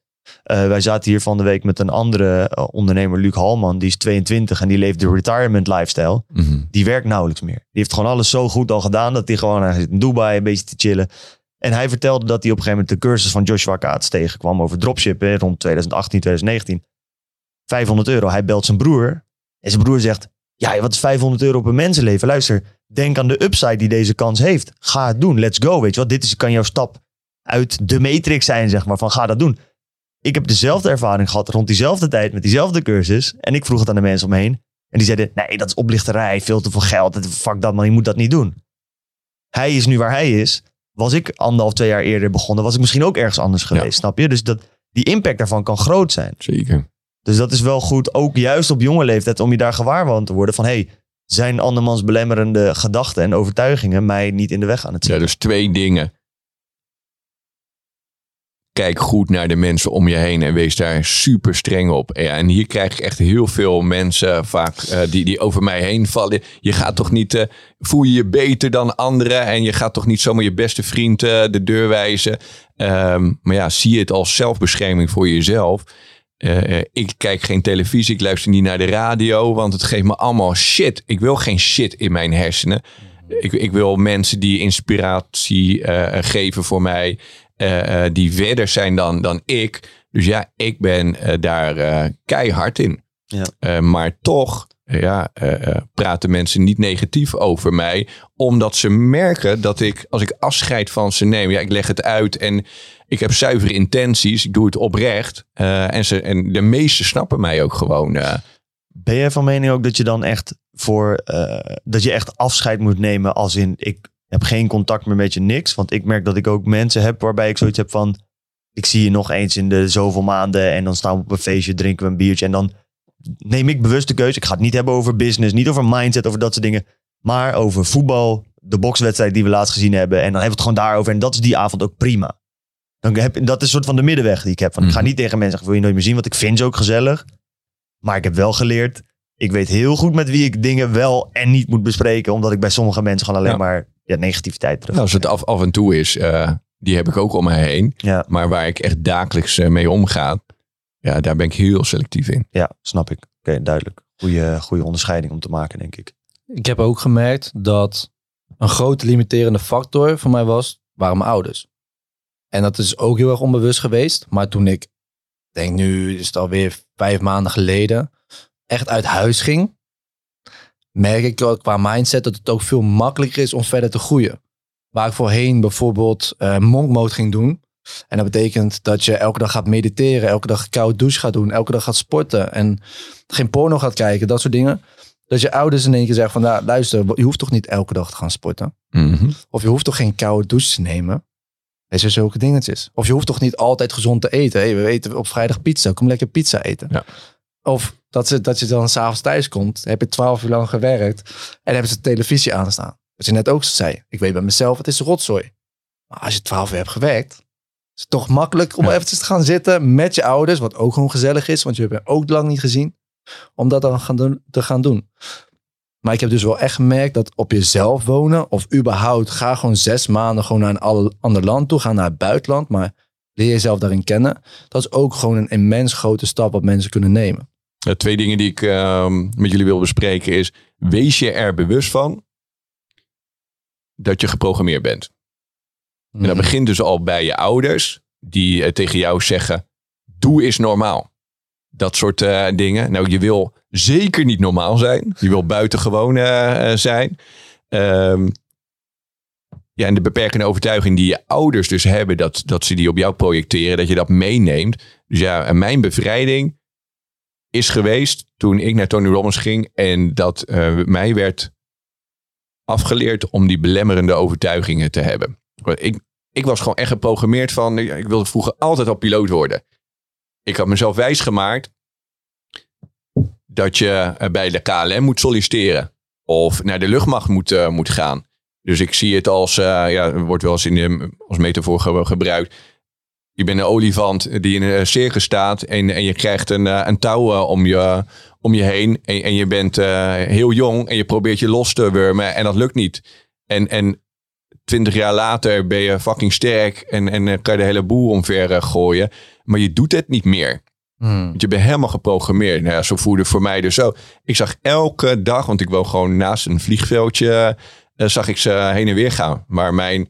Eh, wij zaten hier van de week met een andere eh, ondernemer, Luc Halman. Die is 22 en die leeft de retirement lifestyle. Mhm. Die werkt nauwelijks meer. Die heeft gewoon alles zo goed al gedaan dat hij gewoon hij zit in Dubai een beetje te chillen. En hij vertelde dat hij op een gegeven moment de cursus van Joshua Kaats tegenkwam over dropshippen rond 2018, 2019. 500 euro. Hij belt zijn broer. En zijn broer zegt, ja, wat is 500 euro op een mensenleven? Luister, denk aan de upside die deze kans heeft. Ga het doen. Let's go. Weet je wat? Dit is, kan jouw stap uit de matrix zijn, zeg maar. Van ga dat doen. Ik heb dezelfde ervaring gehad rond diezelfde tijd met diezelfde cursus. En ik vroeg het aan de mensen om me heen. En die zeiden, nee, dat is oplichterij, veel te veel geld. Fuck dat man, je moet dat niet doen. Hij is nu waar hij is. Was ik anderhalf, twee jaar eerder begonnen, was ik misschien ook ergens anders geweest, snap je? Dus dat, die impact daarvan kan groot zijn. Zeker. Dus dat is wel goed, ook juist op jonge leeftijd, om je daar gewaar van te worden. Van, hey, zijn andermans belemmerende gedachten en overtuigingen mij niet in de weg aan het Ja, zitten? dus twee dingen. Kijk goed naar de mensen om je heen en wees daar super streng op. En hier krijg ik echt heel veel mensen vaak eh, die, die over mij heen vallen. Je gaat toch niet, eh, voel je je beter dan anderen en je gaat toch niet zomaar je beste vriend eh, de deur wijzen. Ehm, maar ja, zie het als zelfbescherming voor jezelf. Ik kijk geen televisie, ik luister niet naar de radio, want het geeft me allemaal shit. Ik wil geen shit in mijn hersenen. Ik, ik wil mensen die inspiratie geven voor mij, eh, eh, die verder zijn dan, dan ik. Dus ja, ik ben eh, daar keihard in. Ja. Maar toch ja, praten mensen niet negatief over mij. Omdat ze merken dat ik, als ik afscheid van ze neem, ja, ik leg het uit en ik heb zuivere intenties. Ik doe het oprecht. En, ze, en de meesten snappen mij ook gewoon. Ben jij van mening ook dat je dan echt voor dat je echt afscheid moet nemen als in ik heb geen contact meer met je niks? Want ik merk dat ik ook mensen heb waarbij ik zoiets heb van ik zie je nog eens in de zoveel maanden en dan staan we op een feestje, drinken we een biertje en dan neem ik bewust de keuze. Ik ga het niet hebben over business, niet over mindset, over dat soort dingen, maar over voetbal, de bokswedstrijd die we laatst gezien hebben en dan hebben we het gewoon daarover en dat is die avond ook prima. Dan heb, dat is een soort van de middenweg die ik heb. Van, Ik ga Mhm. niet tegen mensen zeggen, wil je nooit meer zien, want ik vind ze ook gezellig. Maar ik heb wel geleerd, ik weet heel goed met wie ik dingen wel en niet moet bespreken. Omdat ik bij sommige mensen gewoon alleen Ja. maar ja, negativiteit terug. Nou, als het af, af en toe is, eh, die heb ik ook om mij heen. Ja, Maar waar ik echt dagelijks eh, mee omga, ja, daar ben ik heel selectief in. ja, snap ik. Oké, duidelijk. Goeie, goede onderscheiding om te maken, denk ik. Ik heb ook gemerkt dat een grote limiterende factor voor mij was, waren mijn ouders. En dat is ook heel erg onbewust geweest. Maar toen ik, denk nu is het alweer vijf maanden geleden, echt uit huis ging, merk ik ook qua mindset dat het ook veel makkelijker is om verder te groeien. Waar ik voorheen bijvoorbeeld eh monk mode ging doen. En dat betekent dat je elke dag gaat mediteren, elke dag koud douche gaat doen, elke dag gaat sporten en geen porno gaat kijken, dat soort dingen. Dat je ouders in één keer zeggen van, nou, luister, je hoeft toch niet elke dag te gaan sporten? Mhm. Of je hoeft toch geen koude douche te nemen? Weet je, zulke dingetjes. Of je hoeft toch niet altijd gezond te eten? Hey, we eten op vrijdag pizza, kom lekker pizza eten. Ja. Of dat, ze, dat je dan s'avonds thuis komt, heb je twaalf uur lang gewerkt en hebben ze de televisie aanstaan. Wat je net ook zei, ik weet bij mezelf, het is rotzooi. Maar als je twaalf uur hebt gewerkt, is het toch makkelijk om Ja. eventjes te gaan zitten met je ouders, wat ook gewoon gezellig is, want je hebt hen ook lang niet gezien, om dat dan gaan doen, te gaan doen. Maar ik heb dus wel echt gemerkt dat op jezelf wonen, of überhaupt, ga gewoon zes maanden gewoon naar een ander land toe, ga naar het buitenland, maar leer jezelf daarin kennen. Dat is ook gewoon een immens grote stap wat mensen kunnen nemen. Eh, twee dingen die ik ehm, met jullie wil bespreken is, wees je er bewust van dat je geprogrammeerd bent. En dat Mhm. begint dus al bij je ouders, die eh, tegen jou zeggen, doe is normaal. Dat soort eh, dingen. Nou, je wil zeker niet normaal zijn. Je wil buitengewoon zijn. Ehm, ja, en de beperkende overtuiging die je ouders dus hebben, dat, dat ze die op jou projecteren, dat je dat meeneemt. Dus ja, en mijn bevrijding is geweest toen ik naar Tony Robbins ging en dat eh, mij werd afgeleerd om die belemmerende overtuigingen te hebben. Ik, ik was gewoon echt geprogrammeerd van, ik wilde vroeger altijd al piloot worden. Ik had mezelf wijsgemaakt dat je eh, bij de KLM moet solliciteren of naar de luchtmacht moet, eh, moet gaan. Dus ik zie het als, eh, ja, wordt wel eens in de, als metafoor ge- gebruikt. Je bent een olifant die in een circus staat en, en je krijgt een, eh, een touw eh, om, je, om je heen. En, en je bent eh, heel jong en je probeert je los te wurmen en dat lukt niet. En, en twintig jaar later ben je fucking sterk en, en kan je de hele boel omver gooien. Maar je doet het niet meer. Hmm. Want je bent helemaal geprogrammeerd. Nou ja, zo voelde voor mij dus zo. Ik zag elke dag, want ik woon gewoon naast een vliegveldje, zag ik ze heen en weer gaan. Maar mijn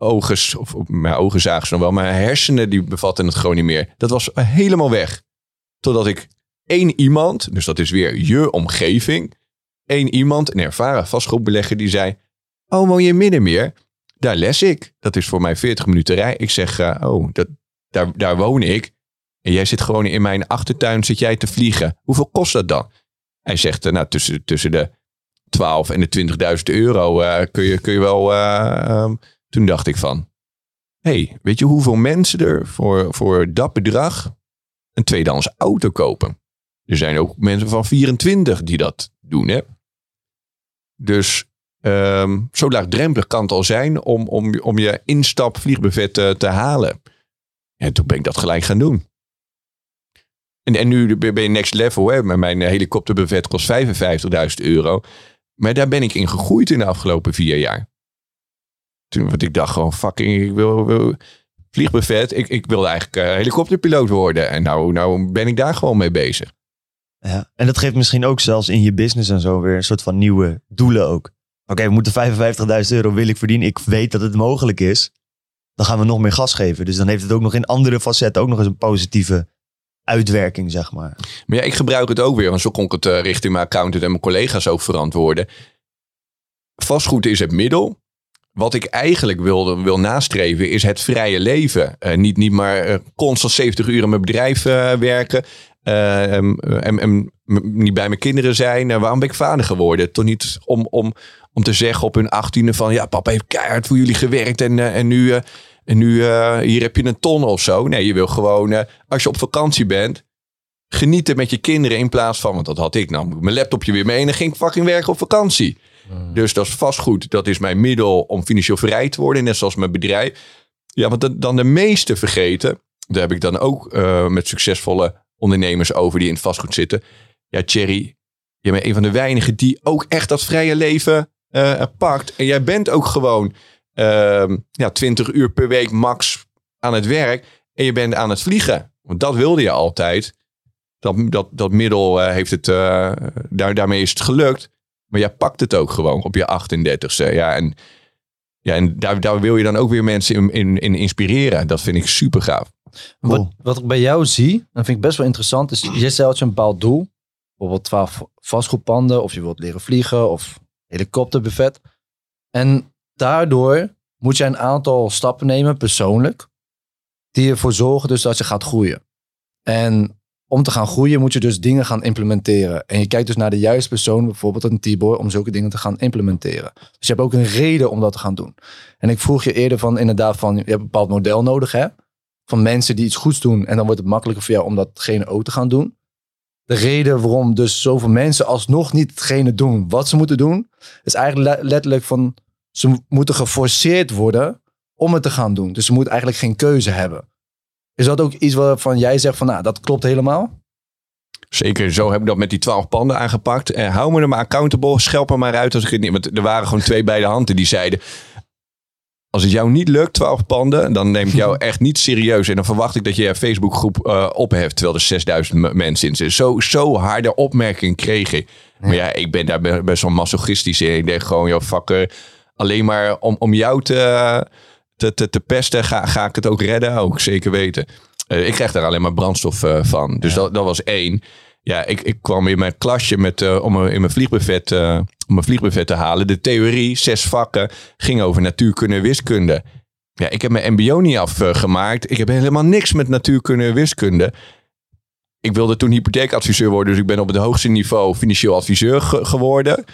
ogen, of mijn ogen zagen ze nog wel, mijn hersenen die bevatten het gewoon niet meer. Dat was helemaal weg. Totdat ik één iemand, dus dat is weer je omgeving, één iemand, een ervaren vastgoedbelegger, die zei, oh woon je Middenmeer? Daar les ik. Dat is voor mij 40 minuten rij. Ik zeg, eh, oh, dat, daar, daar woon ik. En jij zit gewoon in mijn achtertuin zit jij te vliegen. Hoeveel kost dat dan? Hij zegt, eh, nou, tussen, tussen de 12 en de 20.000 euro eh, kun, je, kun je wel... eh, ehm, toen dacht ik van, hey, weet je hoeveel mensen er voor, voor dat bedrag een tweedehands auto kopen? Er zijn ook mensen van 24 die dat doen, hè? Dus ehm, zo laagdrempelig kan het al zijn om, om, om je instap vliegbuffet te, halen. En toen ben ik dat gelijk gaan doen. En, en nu ben je next level. Hè? Mijn helikopterbuffet kost 55.000 euro. Maar daar ben ik in gegroeid in de afgelopen vier jaar. Toen, want ik dacht gewoon, fucking, ik wil, wil vliegbuffet. Ik, ik wilde eigenlijk eh, helikopterpiloot worden. En nou, nou ben ik daar gewoon mee bezig. Ja. En dat geeft misschien ook zelfs in je business en zo weer een soort van nieuwe doelen ook. Oké, we moeten 55.000 euro wil ik verdienen. Ik weet dat het mogelijk is. Dan gaan we nog meer gas geven. Dus dan heeft het ook nog in andere facetten ook nog eens een positieve uitwerking, zeg maar. Maar ja, ik gebruik het ook weer, want zo kon ik het eh, richting mijn accountant en mijn collega's ook verantwoorden. Vastgoed is het middel. Wat ik eigenlijk wil, wil nastreven is het vrije leven. Eh, niet, niet maar eh, constant 70 uur in mijn bedrijf eh, werken. en, niet bij mijn kinderen zijn. Waarom ben ik vader geworden? Toch niet om, om, om te zeggen op hun achttiende van... ja, papa heeft keihard voor jullie gewerkt en, en nu, en nu hier heb je een ton of zo. Nee, je wil gewoon, als je op vakantie bent genieten met je kinderen in plaats van, want dat had ik namelijk, mijn laptopje weer mee en dan ging ik fucking werken op vakantie. Dus dat is vastgoed, dat is mijn middel om financieel vrij te worden, net zoals mijn bedrijf. Ja, de- dan de meeste vergeten, daar heb ik dan ook eh, met succesvolle ondernemers over die in het vastgoed zitten. Ja, Thierry, je bent een van de weinigen die ook echt dat vrije leven eh, pakt. En jij bent ook gewoon ehm, ja, 20 uur per week max aan het werk en je bent aan het vliegen. Want dat wilde je altijd. Dat, dat, dat middel eh, heeft het, daar, daarmee is het gelukt. Maar jij pakt het ook gewoon op je 38ste. Ja, en, ja, en daar, daar wil je dan ook weer mensen in, in, in inspireren. Dat vind ik super gaaf. Cool. Wat, wat ik bij jou zie, dat vind ik best wel interessant, is je stelt je een bepaald doel. Bijvoorbeeld 12 vastgoedpanden, of je wilt leren vliegen, of helikopterbuffet. En daardoor moet je een aantal stappen nemen, persoonlijk, die ervoor zorgen dus dat je gaat groeien. En om te gaan groeien moet je dus dingen gaan implementeren. En je kijkt dus naar de juiste persoon, bijvoorbeeld een Tibor, om zulke dingen te gaan implementeren. Dus je hebt ook een reden om dat te gaan doen. En ik vroeg je eerder van inderdaad van, je hebt een bepaald model nodig hè van mensen die iets goeds doen. En dan wordt het makkelijker voor jou om datgene ook te gaan doen. De reden waarom dus zoveel mensen alsnog niet hetgene doen wat ze moeten doen, is eigenlijk le- letterlijk van ze mo- moeten geforceerd worden om het te gaan doen. Dus ze moeten eigenlijk geen keuze hebben. Is dat ook iets waarvan jij zegt van nou, dat klopt helemaal? Zeker, zo heb ik dat met die 12 panden aangepakt. Eh, hou me er maar accountable, schelp er maar uit als ik het niet... Want er waren gewoon twee bij de handen die zeiden... Als het jou niet lukt, 12 panden, dan neem ik jou echt niet serieus. En dan verwacht ik dat je je Facebookgroep eh opheft, terwijl er 6000 m- mensen in zitten. Zo, zo harde opmerking kreeg ik. Maar ja, ik ben daar be- best wel masochistisch in. Ik denk gewoon, joh, fucker, alleen maar om, om jou te, te, te, te pesten, ga, ga ik het ook redden? Ook zeker weten. Eh, ik krijg daar alleen maar brandstof eh, van. Dus dat, dat was één. Ja, ik, ik kwam in mijn klasje met, eh, om in mijn vliegbuffet, om mijn vliegbuffet te halen. De theorie, zes vakken, ging over natuurkunde en wiskunde. Ja, ik heb mijn mbo niet afgemaakt. ik heb helemaal niks met natuurkunde en wiskunde. Ik wilde toen hypotheekadviseur worden. Dus ik ben op het hoogste niveau financieel adviseur ge- geworden.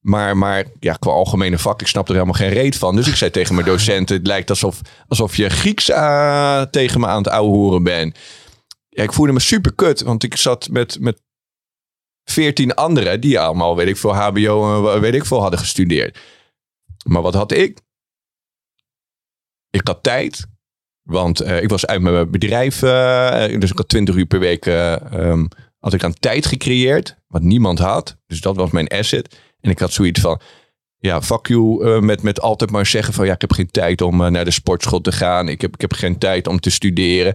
Maar, maar ja, qua algemene vak, ik snap er helemaal geen reet van. Dus ik zei tegen mijn docenten, het lijkt alsof, alsof je Grieks eh, tegen me aan het ouwehoeren bent. Ja, ik voelde me super kut, want ik zat met, met 14 anderen die allemaal, weet ik veel, HBO en weet ik veel hadden gestudeerd. Maar wat had ik? Ik had tijd, want eh, ik was uit mijn bedrijf, eh, dus ik had 20 uur per week eh, ehm, had ik aan tijd gecreëerd, wat niemand had. Dus dat was mijn asset. En ik had zoiets van, ja, fuck you, eh, met, met altijd maar zeggen van, ja, ik heb geen tijd om eh, naar de sportschool te gaan. Ik heb, ik heb geen tijd om te studeren.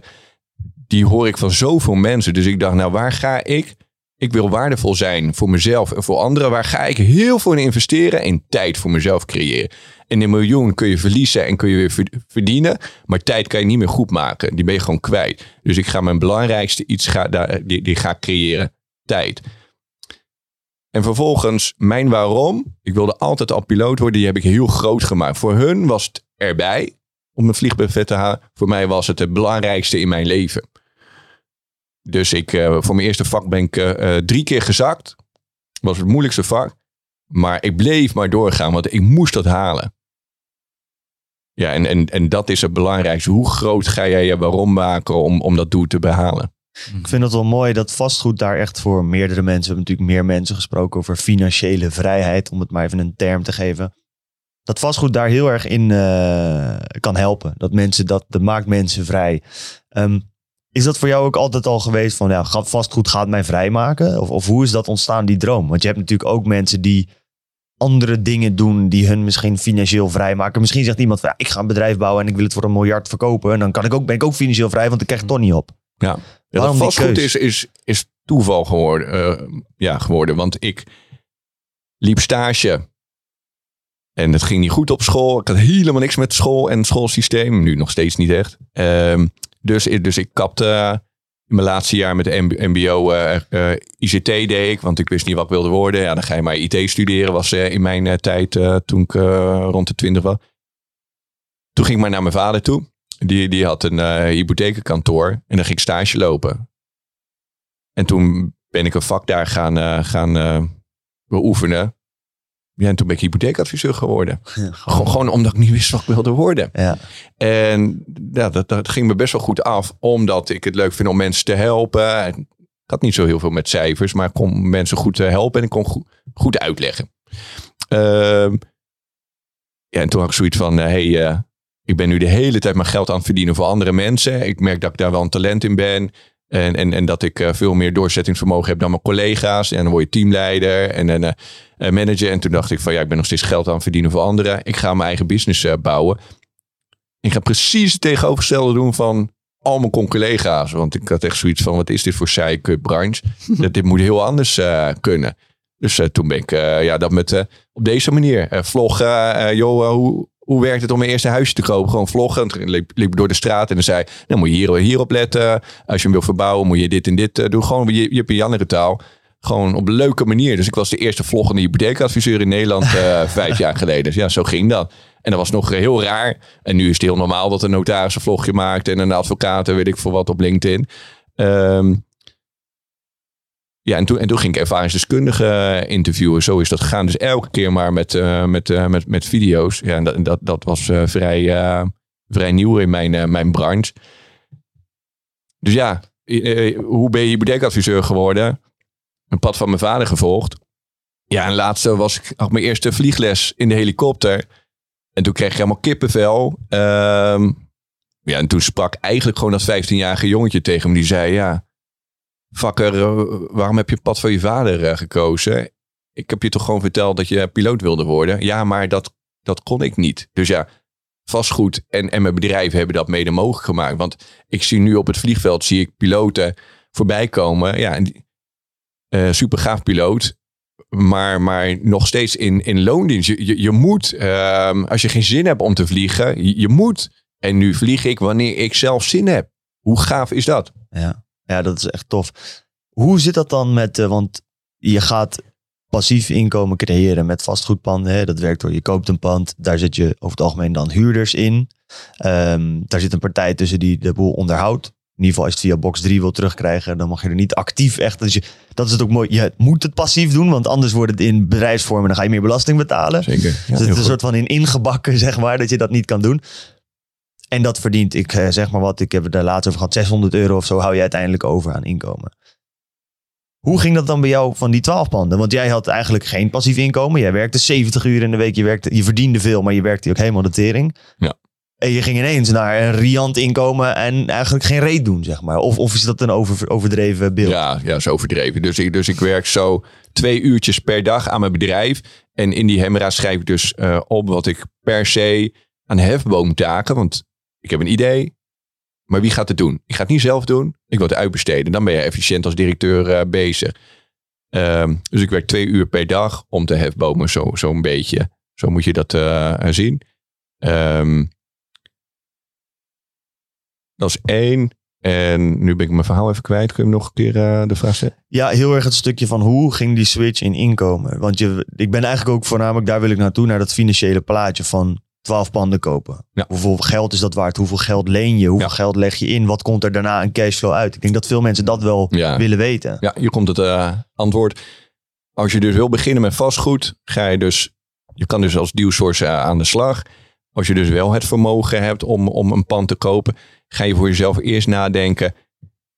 Die hoor ik van zoveel mensen. Dus ik dacht, nou, waar ga ik? Ik wil waardevol zijn voor mezelf en voor anderen. Waar ga ik heel veel in investeren? En tijd voor mezelf creëren. En een miljoen kun je verliezen en kun je weer ver- verdienen. Maar tijd kan je niet meer goed maken. Die ben je gewoon kwijt. Dus ik ga mijn belangrijkste iets ga, die, die ga creëren. Tijd. En vervolgens mijn waarom. Ik wilde altijd al piloot worden. Die heb ik heel groot gemaakt. Voor hun was het erbij om een vliegbuffet te halen. Voor mij was het het belangrijkste in mijn leven. Dus ik, eh, voor mijn eerste vak ben ik eh, eh, drie keer gezakt. was het moeilijkste vak. Maar ik bleef maar doorgaan, want ik moest dat halen. Ja, en, en, en dat is het belangrijkste. Hoe groot ga jij je waarom maken om, om dat doel te behalen? Ik vind het wel mooi dat vastgoed daar echt voor meerdere mensen, we hebben natuurlijk meer mensen gesproken over financiële vrijheid, om het maar even een term te geven. Dat vastgoed daar heel erg in eh, kan helpen. Dat mensen dat, dat maakt mensen vrij. Ehm, is dat voor jou ook altijd al geweest van ja, vastgoed gaat mij vrijmaken? Of, of hoe is dat ontstaan, die droom? Want je hebt natuurlijk ook mensen die andere dingen doen die hun misschien financieel vrijmaken. Misschien zegt iemand van ja, ik ga een bedrijf bouwen en ik wil het voor een miljard verkopen. En dan kan ik ook, ben ik ook financieel vrij, want ik krijg het toch niet op. Ja, ja dat vastgoed is, is, is toeval geworden, eh, ja, geworden. Want ik liep stage. En het ging niet goed op school. Ik had helemaal niks met school en het schoolsysteem. Nu nog steeds niet echt. Ehm, dus, dus ik kapte In mijn laatste jaar met de MBO eh, eh, ICT deed ik, want ik wist niet wat ik wilde worden. Ja, dan ga je maar IT studeren, was eh, in mijn eh, tijd eh, toen ik eh, rond de twintig was. Toen ging ik maar naar mijn vader toe. Die, die had een eh hypothekenkantoor en dan ging ik stage lopen. En toen ben ik een vak daar gaan, eh, gaan eh, beoefenen. Ja, en toen ben ik hypotheekadviseur geworden. Gewoon, gewoon omdat ik niet wist wat ik wilde worden. Ja. En ja, dat, dat ging me best wel goed af, omdat ik het leuk vind om mensen te helpen. Ik had niet zo heel veel met cijfers, maar ik kon mensen goed helpen en ik kon goed, goed uitleggen. Ehm, ja, en toen had ik zoiets van, hé, hey, ik ben nu de hele tijd mijn geld aan het verdienen voor andere mensen. Ik merk dat ik daar wel een talent in ben. En, en, en dat ik eh, veel meer doorzettingsvermogen heb dan mijn collega's. En dan word je teamleider en een eh, manager. En toen dacht ik van ja, ik ben nog steeds geld aan het verdienen voor anderen. Ik ga mijn eigen business eh, bouwen. Ik ga precies het tegenovergestelde doen van al mijn collega's. Want ik had echt zoiets van wat is dit voor saaie branche? dat dit moet heel anders kunnen. Dus toen ben ik ja, dat met, op deze manier vloggen. eh, joh, hoe, hoe werkt het om mijn eerste huisje te kopen? Gewoon vloggen. En toen liep, liep ik door de straat en dan zei dan moet je hier, hierop letten. Als je hem wil verbouwen, moet je dit en dit eh, doen. Gewoon je, je andere taal. Gewoon op een leuke manier. Dus ik was de eerste vloggende hypotheekadviseur in Nederland eh, vijf jaar geleden. Dus ja, zo ging dat. En dat was nog eh, heel raar. En nu is het heel normaal dat een notaris een vlogje maakt. En een advocaat, en weet ik voor wat, op LinkedIn. Ehm, ja, en toen, en toen ging ik ervaringsdeskundigen interviewen. Zo is dat gegaan. Dus elke keer maar met, eh, met, eh, met, met video's. Ja, en dat, dat, dat was eh, vrij, vrij nieuw in mijn, mijn branche. Dus ja, hoe ben je hypotheekadviseur geworden? Een pad van mijn vader gevolgd. Ja, en laatste was ik had mijn eerste vliegles in de helikopter. En toen kreeg ik helemaal kippenvel. Ehm, ja, en toen sprak eigenlijk gewoon dat 15-jarige jongetje tegen me. Die zei, ja, Vakker, eh, waarom heb je pad van je vader eh, gekozen? Ik heb je toch gewoon verteld dat je piloot wilde worden? Ja, maar dat, dat kon ik niet. Dus ja, vastgoed en, en mijn bedrijf hebben dat mede mogelijk gemaakt. Want ik zie nu op het vliegveld, zie ik piloten voorbij komen. Ja, die- eh, super gaaf piloot. Maar, maar nog steeds in, in loondienst. Je, je, je moet, ehm, als je geen zin hebt om te vliegen, je, je moet. En nu vlieg ik wanneer ik zelf zin heb. Hoe gaaf is dat? Ja. Ja, dat is echt tof. Hoe zit dat dan met, eh, want je gaat passief inkomen creëren met vastgoedpanden. Hè? Dat werkt door, je koopt een pand, daar zit je over het algemeen dan huurders in. Ehm, daar zit een partij tussen die de boel onderhoudt. In ieder geval als je het via box 3 wil terugkrijgen, dan mag je er niet actief echt. Dus je, dat is het ook mooi. Je moet het passief doen, want anders wordt het in bedrijfsvorm en dan ga je meer belasting betalen. Zeker. Ja, dus het is een soort van in ingebakken, zeg maar, dat je dat niet kan doen. En dat verdient, ik eh, zeg maar wat, ik heb het daar laatst over gehad, 600 euro of zo hou je uiteindelijk over aan inkomen. Hoe ging dat dan bij jou van die 12 panden? Want jij had eigenlijk geen passief inkomen. Jij werkte 70 uur in de week. Je, werkte, je verdiende veel, maar je werkte ook helemaal de tering. Ja. En je ging ineens naar een riant inkomen en eigenlijk geen reet doen, zeg maar. Of, of is dat een over, overdreven beeld? Ja, ja, is overdreven. Dus ik, dus ik werk zo twee uurtjes per dag aan mijn bedrijf. En in die hemera schrijf ik dus eh, op wat ik per se aan hefboomtaken. Want ik heb een idee. Maar wie gaat het doen? Ik ga het niet zelf doen. Ik wil het uitbesteden. Dan ben je efficiënt als directeur eh, bezig. Ehm, dus ik werk twee uur per dag om te hefbomen. Zo, zo'n beetje. Zo moet je dat eh, zien. Ehm, dat is één. En nu ben ik mijn verhaal even kwijt. Kun je nog een keer eh, de vraag stellen? Ja, heel erg het stukje van hoe ging die switch in inkomen? Want je, ik ben eigenlijk ook voornamelijk, daar wil ik naartoe, naar dat financiële plaatje van 12 panden kopen. Ja. Hoeveel geld is dat waard? Hoeveel geld leen je? Hoeveel Ja. geld leg je in? Wat komt er daarna aan cashflow uit? Ik denk dat veel mensen dat wel Ja. willen weten. Ja, hier komt het eh, antwoord. Als je dus wil beginnen met vastgoed, ga je dus, je kan dus als dealsource uh, aan de slag. Als je dus wel het vermogen hebt om, om een pand te kopen, ga je voor jezelf eerst nadenken,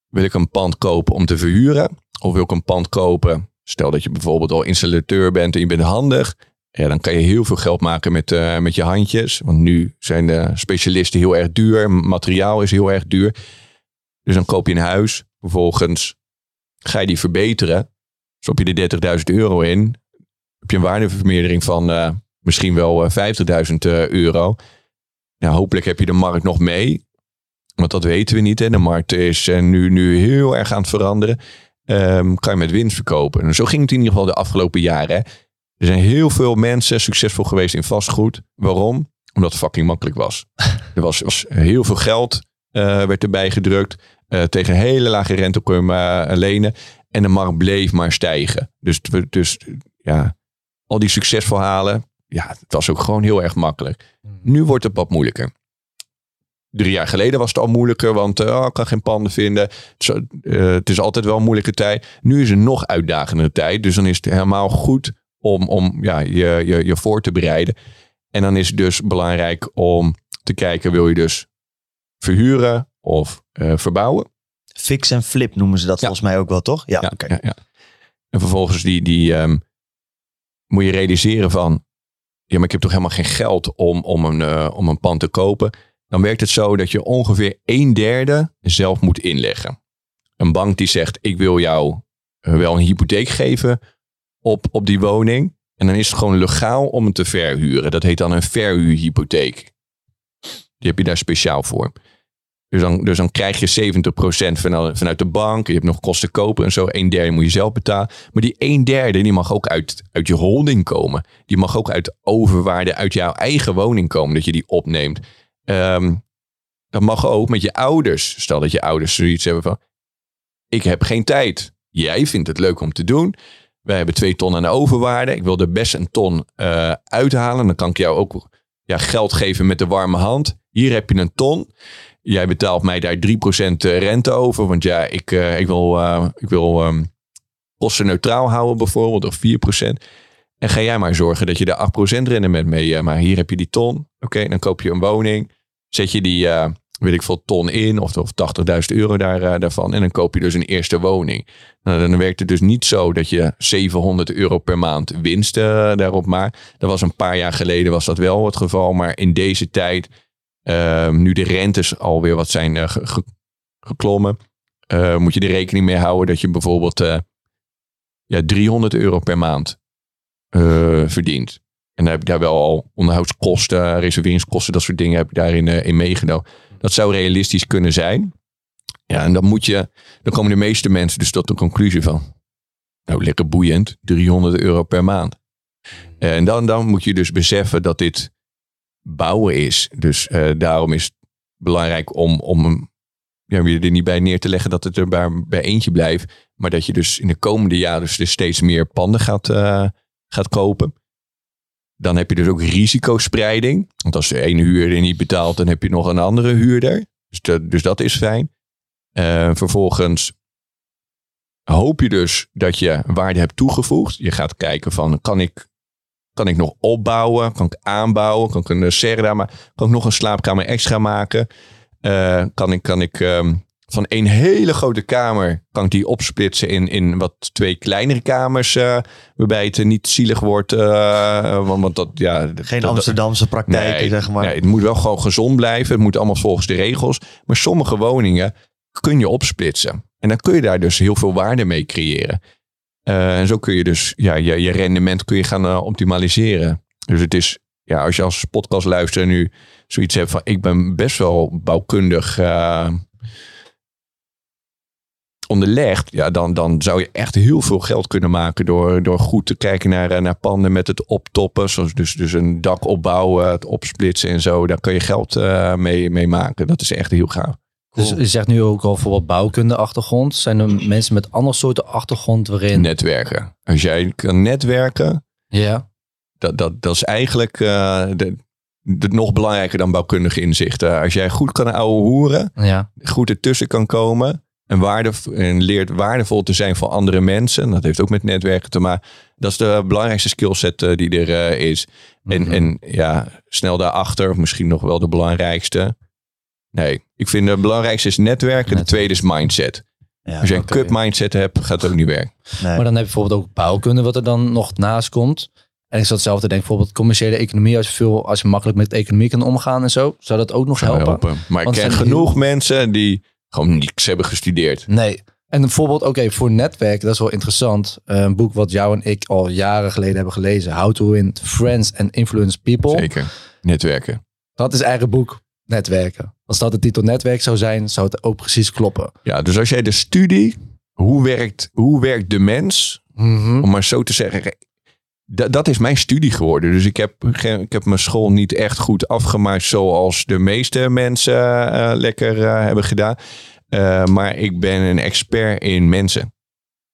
wil ik een pand kopen om te verhuren? Of wil ik een pand kopen, stel dat je bijvoorbeeld al installateur bent en je bent handig. Ja, dan kan je heel veel geld maken met, eh, met je handjes. Want nu zijn de specialisten heel erg duur. Materiaal is heel erg duur. Dus dan koop je een huis. Vervolgens ga je die verbeteren. Stop je er 30.000 euro in. Heb je een waardevermeerdering van eh, misschien wel eh, 50.000 eh, euro. Nou, hopelijk heb je de markt nog mee. Want dat weten we niet. Hè. De markt is nu, nu heel erg aan het veranderen. Ehm, kan je met winst verkopen. En zo ging het in ieder geval de afgelopen jaren. Er zijn heel veel mensen succesvol geweest in vastgoed. Waarom? Omdat het fucking makkelijk was. er was, was heel veel geld eh, werd erbij gedrukt. Eh, tegen hele lage rente kon je maar lenen. En de markt bleef maar stijgen. Dus, dus ja, al die succesverhalen, ja, het was ook gewoon heel erg makkelijk. Nu wordt het wat moeilijker. Drie jaar geleden was het al moeilijker, want uh, ik kan geen panden vinden. Het is, het is, altijd wel een moeilijke tijd. Nu is het nog uitdagende tijd. Dus dan is het helemaal goed om, om ja, je, je, je voor te bereiden. En dan is het dus belangrijk om te kijken, wil je dus verhuren of uh, verbouwen? Fix en flip noemen ze dat ja. volgens mij ook wel, toch? Ja, ja, okay. ja En vervolgens die, die um, moet je realiseren van, ja, maar ik heb toch helemaal geen geld om, om, een, uh, om een pand te kopen. Dan werkt het zo dat je ongeveer een derde zelf moet inleggen. Een bank die zegt, ik wil jou uh, wel een hypotheek geven op, op die woning. En dan is het gewoon legaal om het te verhuren. Dat heet dan een verhuurhypotheek. Die heb je daar speciaal voor. Dus dan, dus dan krijg je 70% vanuit, vanuit de bank. Je hebt nog kosten kopen en zo. Een derde moet je zelf betalen. Maar die een derde die mag ook uit, uit je holding komen. Die mag ook uit overwaarde uit jouw eigen woning komen. Dat je die opneemt. Um, dat mag ook met je ouders. Stel dat je ouders zoiets hebben van... Ik heb geen tijd. Jij vindt het leuk om te doen. Wij hebben twee ton aan de overwaarde. Ik wil er best een ton uh, uithalen. Dan kan ik jou ook ja, geld geven met de warme hand. Hier heb je een ton. Jij betaalt mij daar 3% rente over. Want ja, ik, uh, ik wil, ik wil um, kosten neutraal houden bijvoorbeeld. Of 4%. En ga jij maar zorgen dat je daar 8% rendement mee... Maar hier heb je die ton. Oké, dan koop je een woning. Zet je die weet ik veel, ton in of, of 80.000 euro daar, uh, daarvan. En dan koop je dus een eerste woning. Nou, dan werkt het dus niet zo dat je 700 euro per maand winst uh, daarop maakt. Dat was een paar jaar geleden was dat wel het geval. Maar in deze tijd, uh, nu de rentes alweer wat zijn ge geklommen, moet je er rekening mee houden dat je bijvoorbeeld ja, 300 euro per maand verdient. En dan heb ik daar wel al onderhoudskosten, reserveringskosten, dat soort dingen heb ik daarin in meegenomen. Dat zou realistisch kunnen zijn. Ja, en dan moet je, dan komen de meeste mensen dus tot de conclusie van, nou lekker boeiend, 300 euro per maand. En dan, dan moet je dus beseffen dat dit bouwen is. Dus uh, daarom is het belangrijk om, om ja, je er niet bij neer te leggen dat het er bij, bij eentje blijft. Maar dat je dus in de komende jaren dus, steeds meer panden gaat, uh, gaat kopen. Dan heb je dus ook risicospreiding. Want als de ene huurder niet betaalt, dan heb je nog een andere huurder. Dus dat, dus dat is fijn. Uh, vervolgens hoop je dus dat je waarde hebt toegevoegd. Je gaat kijken van, kan ik, kan ik nog opbouwen? Kan ik aanbouwen? Kan ik een serra maar Kan ik nog een slaapkamer extra maken? Uh, kan ik, kan ik um, van één hele grote kamer kan ik die opsplitsen in, in wat twee kleinere kamers. Uh, waarbij het niet zielig wordt. Uh, want, want, dat, ja, Geen dat, Amsterdamse praktijken, nee, zeg maar. Nee, het moet wel gewoon gezond blijven. Het moet allemaal volgens de regels. Maar sommige woningen kun je opsplitsen. En dan kun je daar dus heel veel waarde mee creëren. Uh, en zo kun je dus ja, je, je rendement kun je gaan optimaliseren. Dus het is, ja, als je als podcastluisteraar nu zoiets hebt van ik ben best wel bouwkundig onderlegd, ja, dan, dan zou je echt heel veel geld kunnen maken door, door goed te kijken naar, naar panden met het optoppen. Zoals dus, dus een dak opbouwen, het opsplitsen en zo. Daar kun je geld uh, mee, mee maken. Dat is echt heel gaaf. Dus je zegt nu ook al bijvoorbeeld bouwkunde achtergrond. Zijn er mensen met andere soorten achtergrond waarin... Netwerken. Als jij kan netwerken, ja. dat, dat, dat is eigenlijk uh, de, de, nog belangrijker dan bouwkundige inzichten. Als jij goed kan ouwe hoeren, ja. goed ertussen kan komen en, waarde, en leert waardevol te zijn voor andere mensen. Dat heeft ook met netwerken te maken. Dat is de belangrijkste skillset uh, die er uh, is. En, mm -hmm. en ja, snel daarachter, of misschien nog wel de belangrijkste. Nee, ik vind de belangrijkste is netwerken. De tweede is mindset. Ja, Als je een okay. cup mindset hebt, gaat het ook niet werken. Nee. Maar dan heb je bijvoorbeeld ook bouwkunde, wat er dan nog naast komt. En ik zat zelf te denken, bijvoorbeeld commerciële economie, als je, veel, als je makkelijk met economie kan omgaan en zo, zou dat ook nog helpen? helpen. Maar Want ik ken genoeg heel... mensen die gewoon niks hebben gestudeerd. Nee. En bijvoorbeeld, oké, okay, voor netwerk, dat is wel interessant. Uh, een boek wat jou en ik al jaren geleden hebben gelezen. How to Win Friends and Influence People. Zeker. Netwerken. Dat is eigen boek. Netwerken. Als dat de titel netwerk zou zijn, zou het ook precies kloppen. Ja, dus als jij de studie, hoe werkt, hoe werkt de mens, mm -hmm. om maar zo te zeggen, dat, is mijn studie geworden. Dus ik heb, ik heb mijn school niet echt goed afgemaakt zoals de meeste mensen uh, lekker uh, hebben gedaan. Eh, maar ik ben een expert in mensen.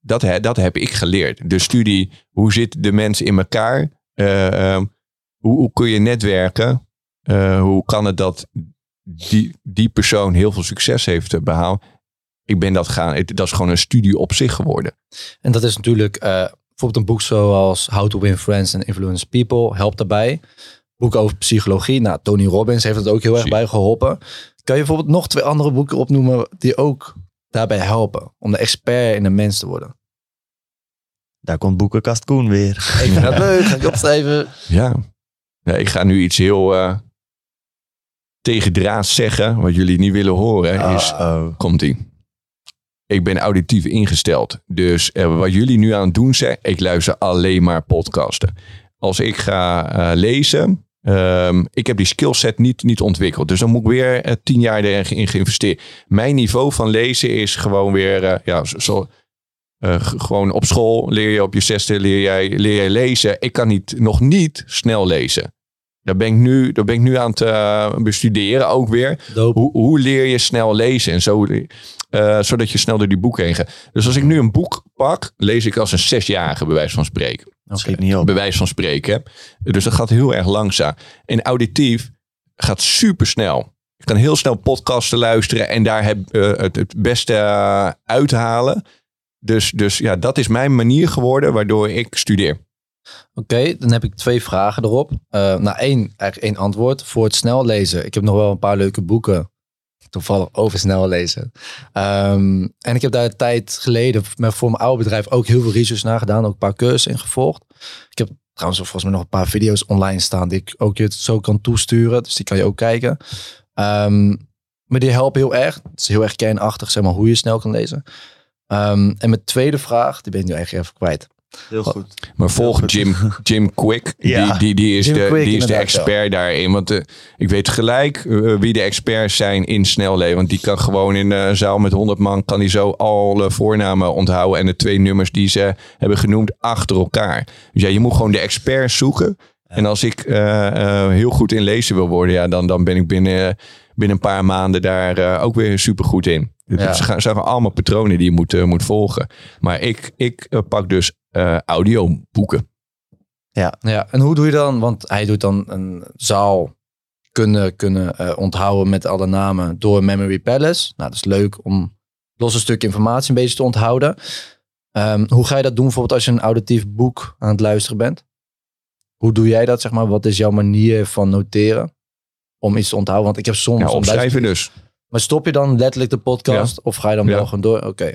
Dat, dat heb ik geleerd. De studie, hoe zitten de mensen in elkaar? Eh, ehm, hoe, hoe kun je netwerken? Eh, hoe kan het dat die, die persoon heel veel succes heeft eh, behaald? Ik ben dat gaan, dat is gewoon een studie op zich geworden. En dat is natuurlijk eh, bijvoorbeeld een boek zoals How to Win Friends and Influence People helpt daarbij. Boeken over psychologie. Nou, Tony Robbins heeft het ook heel erg bij geholpen. Kan je bijvoorbeeld nog twee andere boeken opnoemen die ook daarbij helpen om de expert in de mens te worden? Daar komt boekenkast Koen weer. Ik vind dat leuk, ga ik opschrijven. Ja. ja ik ga nu iets heel eh tegendraads zeggen, wat jullie niet willen horen. Is, Uh-oh. komt ie. Ik ben auditief ingesteld. Dus eh, wat jullie nu aan het doen zijn, ik luister alleen maar podcasten. Als ik ga eh, lezen, ehm, ik heb die skillset niet, niet ontwikkeld. Dus dan moet ik weer eh, tien jaar erin geïnvesteerd. Mijn niveau van lezen is gewoon weer, ja, zo, gewoon op school leer je op je zesde leer jij, leer jij lezen. Ik kan niet, nog niet snel lezen. Daar ben ik nu, daar ben ik nu aan het bestuderen ook weer. Dope. Hoe, hoe leer je snel lezen? En zo, eh, zodat je snel door die boeken heen gaat. Dus als ik nu een boek pak, lees ik als een zesjarige, bij wijze van spreken. Schiet niet op. Bij wijze van spreken. Dus dat gaat heel erg langzaam. En auditief gaat super snel. Je kan heel snel podcasten luisteren en daar heb, eh, het, het beste eh, uithalen. Dus, dus ja, dat is mijn manier geworden waardoor ik studeer. Oké, dan heb ik twee vragen erop. Eh nou, één, eigenlijk één antwoord. Voor het snel lezen. Ik heb nog wel een paar leuke boeken. Toevallig over snel lezen. Ehm, en ik heb daar een tijd geleden voor mijn oude bedrijf ook heel veel research naar gedaan. Ook een paar cursussen in gevolgd. Ik heb trouwens volgens mij nog een paar video's online staan die ik ook je zo kan toesturen. Dus die kan je ook kijken. Ehm, maar die helpen heel erg. Het is heel erg kernachtig, zeg maar, hoe je snel kan lezen. Ehm, en mijn tweede vraag, die ben ik nu eigenlijk even kwijt. Heel goed. Maar volg Jim, Jim Quick. Ja. Die, die, die is, Jim de, Quick, die is de expert daarin. Want eh, ik weet gelijk eh, wie de experts zijn in snelleven. Want die kan gewoon in een zaal met 100 man... kan die zo alle voornamen onthouden... en de twee nummers die ze hebben genoemd achter elkaar. Dus ja, je moet gewoon de experts zoeken. En als ik eh, eh, heel goed in lezen wil worden... Ja, dan, dan ben ik binnen, binnen een paar maanden daar eh, ook weer super goed in. Dus Ja. Het zijn allemaal patronen die je moet, eh, moet volgen. Maar ik, ik eh, pak dus eh, audioboeken. Ja, en hoe doe je dan? Want hij doet dan een zaal kunnen, kunnen eh, onthouden met alle namen door Memory Palace. Nou, dat is leuk om losse stuk informatie een beetje te onthouden. Ehm, hoe ga je dat doen bijvoorbeeld als je een auditief boek aan het luisteren bent? Hoe doe jij dat, zeg maar? Wat is jouw manier van noteren? Om iets te onthouden? Want ik heb soms... Ja, opschrijven luister- dus. Maar stop je dan letterlijk de podcast? Of ga je dan Ja. wel gewoon door? Oké,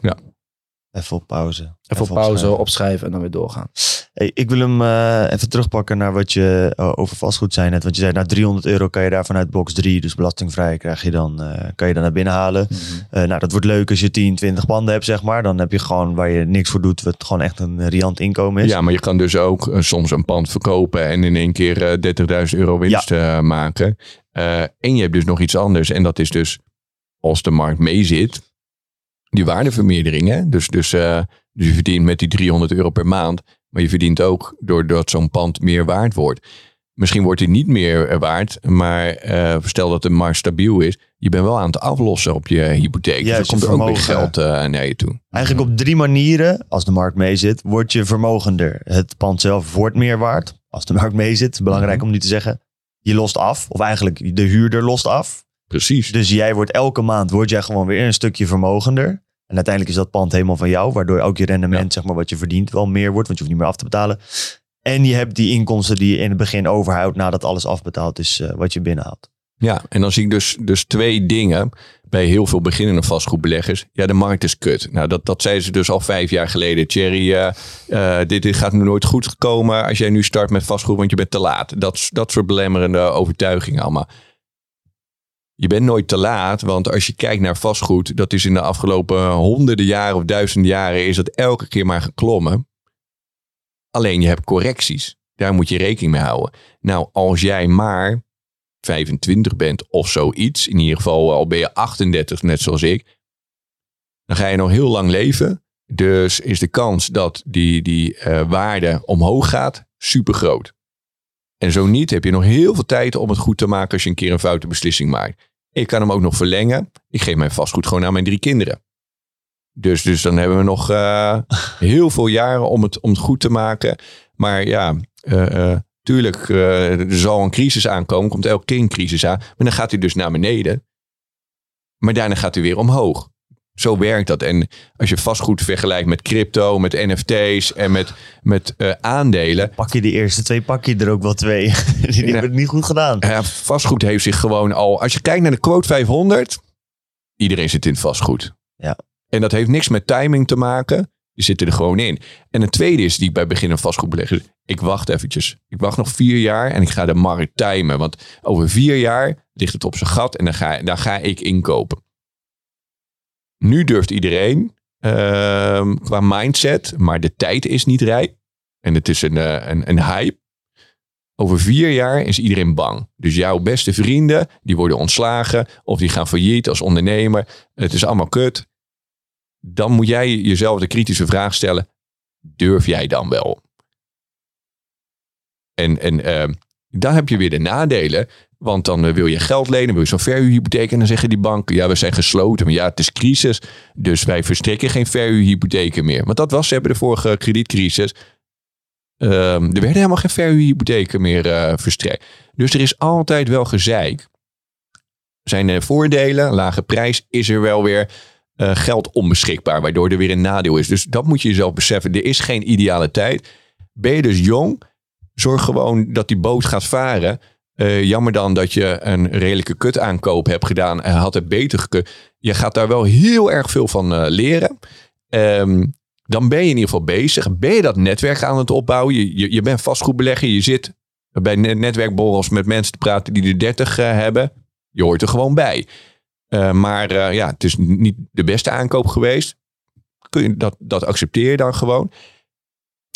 Even op pauze. even op pauze, opschrijven. opschrijven en dan weer doorgaan. Hey, ik wil hem eh, even terugpakken naar wat je eh, over vastgoed zei net. Want je zei, nou 300 euro kan je daar vanuit box 3, dus belastingvrij, krijg je dan, eh, kan je dan naar binnen halen. Eh, nou, dat wordt leuk als je 10, 20 panden hebt, zeg maar. Dan heb je gewoon waar je niks voor doet, wat gewoon echt een riant inkomen is. Ja, maar je kan dus ook soms een pand verkopen en in één keer eh 30.000 euro winst eh, maken. Eh, en je hebt dus nog iets anders. En dat is dus, als de markt meezit, die waardevermeerdering. Hè? Dus, dus, eh, dus je verdient met die 300 euro per maand. Maar je verdient ook doordat zo'n pand meer waard wordt. Misschien wordt hij niet meer eh, waard, maar eh, stel dat de markt stabiel is. Je bent wel aan het aflossen op je hypotheek. dus Juist, er komt er ook weer geld naar je toe. Eigenlijk op drie manieren, als de markt meezit, word je vermogender. Het pand zelf wordt meer waard, als de markt meezit. Belangrijk Mhm. om niet te zeggen. Je lost af, of eigenlijk de huurder lost af. Precies. Dus jij wordt elke maand word jij gewoon weer een stukje vermogender. En uiteindelijk is dat pand helemaal van jou, waardoor ook je rendement, zeg maar, wat je verdient, wel meer wordt, want je hoeft niet meer af te betalen. En je hebt die inkomsten die je in het begin overhoudt nadat alles afbetaald is, eh, wat je binnenhaalt. Ja, en dan zie ik dus, dus twee dingen bij heel veel beginnende vastgoedbeleggers. Ja, de markt is kut. Nou, dat, dat zeiden ze dus al vijf jaar geleden. Thierry, eh, eh, dit, dit gaat nu nooit goed komen als jij nu start met vastgoed, want je bent te laat. Dat, dat soort belemmerende overtuigingen allemaal. Je bent nooit te laat, want als je kijkt naar vastgoed, dat is in de afgelopen honderden jaren of duizenden jaren, is dat elke keer maar geklommen. Alleen je hebt correcties. Daar moet je rekening mee houden. Nou, als jij maar 25 bent of zoiets, in ieder geval al ben je 38, net zoals ik, dan ga je nog heel lang leven. Dus is de kans dat die, die eh, waarde omhoog gaat super groot. En zo niet, heb je nog heel veel tijd om het goed te maken als je een keer een foute beslissing maakt. Ik kan hem ook nog verlengen. Ik geef mijn vastgoed gewoon aan mijn drie kinderen. Dus, dus dan hebben we nog uh, heel veel jaren om het, om het goed te maken. Maar ja, uh, tuurlijk, er zal een crisis aankomen. Komt elke keer een crisis aan. Maar dan gaat hij dus naar beneden. Maar daarna gaat hij weer omhoog. Zo werkt dat. En als je vastgoed vergelijkt met crypto, met NFT's en met, met uh, aandelen. Pak je de eerste twee, pak je er ook wel twee. Die hebben het niet goed gedaan. Ja, vastgoed heeft zich gewoon al. Als je kijkt naar de quote 500, iedereen zit in vastgoed. Ja. En dat heeft niks met timing te maken. Die zitten er gewoon in. En een tweede is die ik bij beginnen vastgoed beleggen. Ik wacht eventjes. Ik wacht nog vier jaar en ik ga de markt timen. Want over vier jaar ligt het op zijn gat en dan ga, dan ga ik inkopen. Nu durft iedereen uh, qua mindset, maar de tijd is niet rijp. En het is een, uh, een, een hype. Over vier jaar is iedereen bang. Dus jouw beste vrienden, die worden ontslagen of die gaan failliet als ondernemer. Het is allemaal kut. Dan moet jij jezelf de kritische vraag stellen. Durf jij dan wel? En, en uh, dan heb je weer de nadelen. Want dan eh, wil je geld lenen, wil je zo'n verhuurhypotheek. En dan zeggen die banken, ja, we zijn gesloten. Maar ja, het is crisis. Dus wij verstrekken geen verhuurhypotheken meer. Want dat was, ze hebben de vorige kredietcrisis. Um, er werden helemaal geen verhuurhypotheken meer uh, verstrekt. Dus er is altijd wel gezeik. Zijn er voordelen, lage prijs, is er wel weer geld onbeschikbaar. Waardoor er weer een nadeel is. Dus dat moet je jezelf beseffen. Er is geen ideale tijd. Ben je dus jong, zorg gewoon dat die boot gaat varen. Uh, jammer dan dat je een redelijke kutaankoop hebt gedaan en had het beter gekund. Je gaat daar wel heel erg veel van uh, leren. Um, dan ben je in ieder geval bezig. Ben je dat netwerk aan het opbouwen? Je, je, je bent vastgoedbelegger. Je zit bij netwerkborrels met mensen te praten die de 30 uh, hebben. Je hoort er gewoon bij. maar ja, het is niet de beste aankoop geweest. Kun je dat, dat accepteer je dan gewoon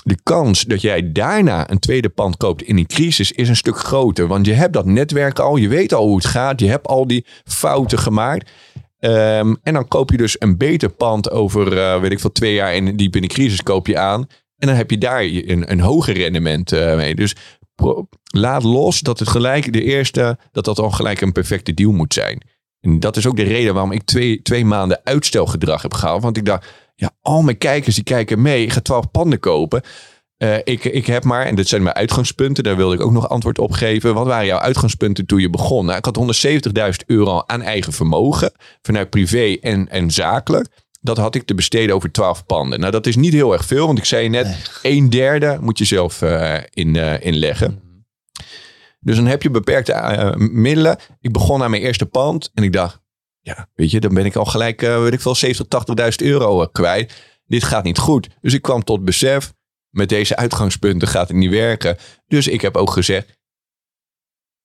de kans dat jij daarna een tweede pand koopt in een crisis is een stuk groter. Want je hebt dat netwerk al, je weet al hoe het gaat, je hebt al die fouten gemaakt. Um, en dan koop je dus een beter pand over, uh, weet ik veel, twee jaar en diep in de crisis koop je aan. En dan heb je daar een, een hoger rendement uh, mee. Dus laat los dat het gelijk de eerste, dat dat al gelijk een perfecte deal moet zijn. En dat is ook de reden waarom ik twee, twee maanden uitstelgedrag heb gehaald. Want ik dacht, ja, al mijn kijkers die kijken mee. Ik ga twaalf panden kopen. Uh, ik, ik heb maar, en dit zijn mijn uitgangspunten, daar wilde ik ook nog antwoord op geven. Wat waren jouw uitgangspunten toen je begon? Nou, ik had 170.000 euro aan eigen vermogen, vanuit privé en, en zakelijk. Dat had ik te besteden over 12 panden. Nou, dat is niet heel erg veel, want ik zei net, nee. een derde moet je zelf uh, in, uh, inleggen. Dus dan heb je beperkte middelen. Ik begon aan mijn eerste pand en ik dacht, ja, weet je, dan ben ik al gelijk, uh, weet ik veel, 70, 80.000 euro uh, kwijt. Dit gaat niet goed. Dus ik kwam tot besef, met deze uitgangspunten gaat het niet werken. Dus ik heb ook gezegd,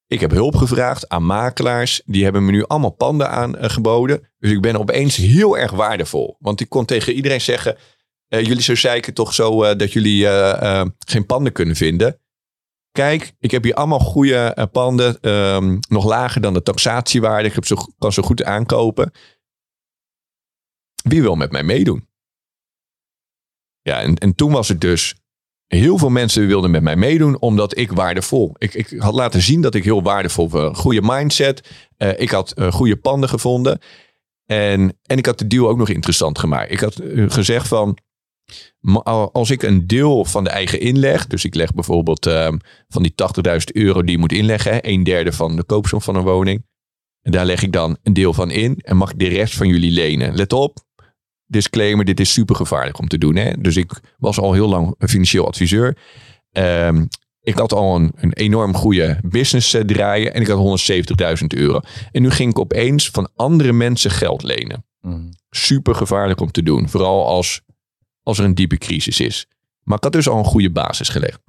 ik heb hulp gevraagd aan makelaars. Die hebben me nu allemaal panden aangeboden. Dus ik ben opeens heel erg waardevol. Want ik kon tegen iedereen zeggen, jullie zo zeiken toch zo dat jullie geen panden kunnen vinden. Kijk, ik heb hier allemaal goede uh, panden. Um, nog lager dan de taxatiewaarde. Ik heb zo, kan zo goed aankopen. Wie wil met mij meedoen? Ja, en, en toen was het dus. Heel veel mensen wilden met mij meedoen omdat ik waardevol. Ik, ik had laten zien dat ik heel waardevol was. Goede mindset. Uh, ik had goede panden gevonden. En, en ik had de deal ook nog interessant gemaakt. Ik had gezegd van als ik een deel van de eigen inleg, dus ik leg bijvoorbeeld um, van die 80.000 euro die je moet inleggen, hè, een derde van de koopsom van een woning. En daar leg ik dan een deel van in en mag ik de rest van jullie lenen. Let op, disclaimer, dit is super gevaarlijk om te doen. Hè? Dus ik was al heel lang een financieel adviseur. Um, ik had al een, een enorm goede business uh, draaien en ik had 170.000 euro. En nu ging ik opeens van andere mensen geld lenen. Mm. Super gevaarlijk om te doen. Vooral als als er een diepe crisis is. Maar ik had dus al een goede basis gelegd.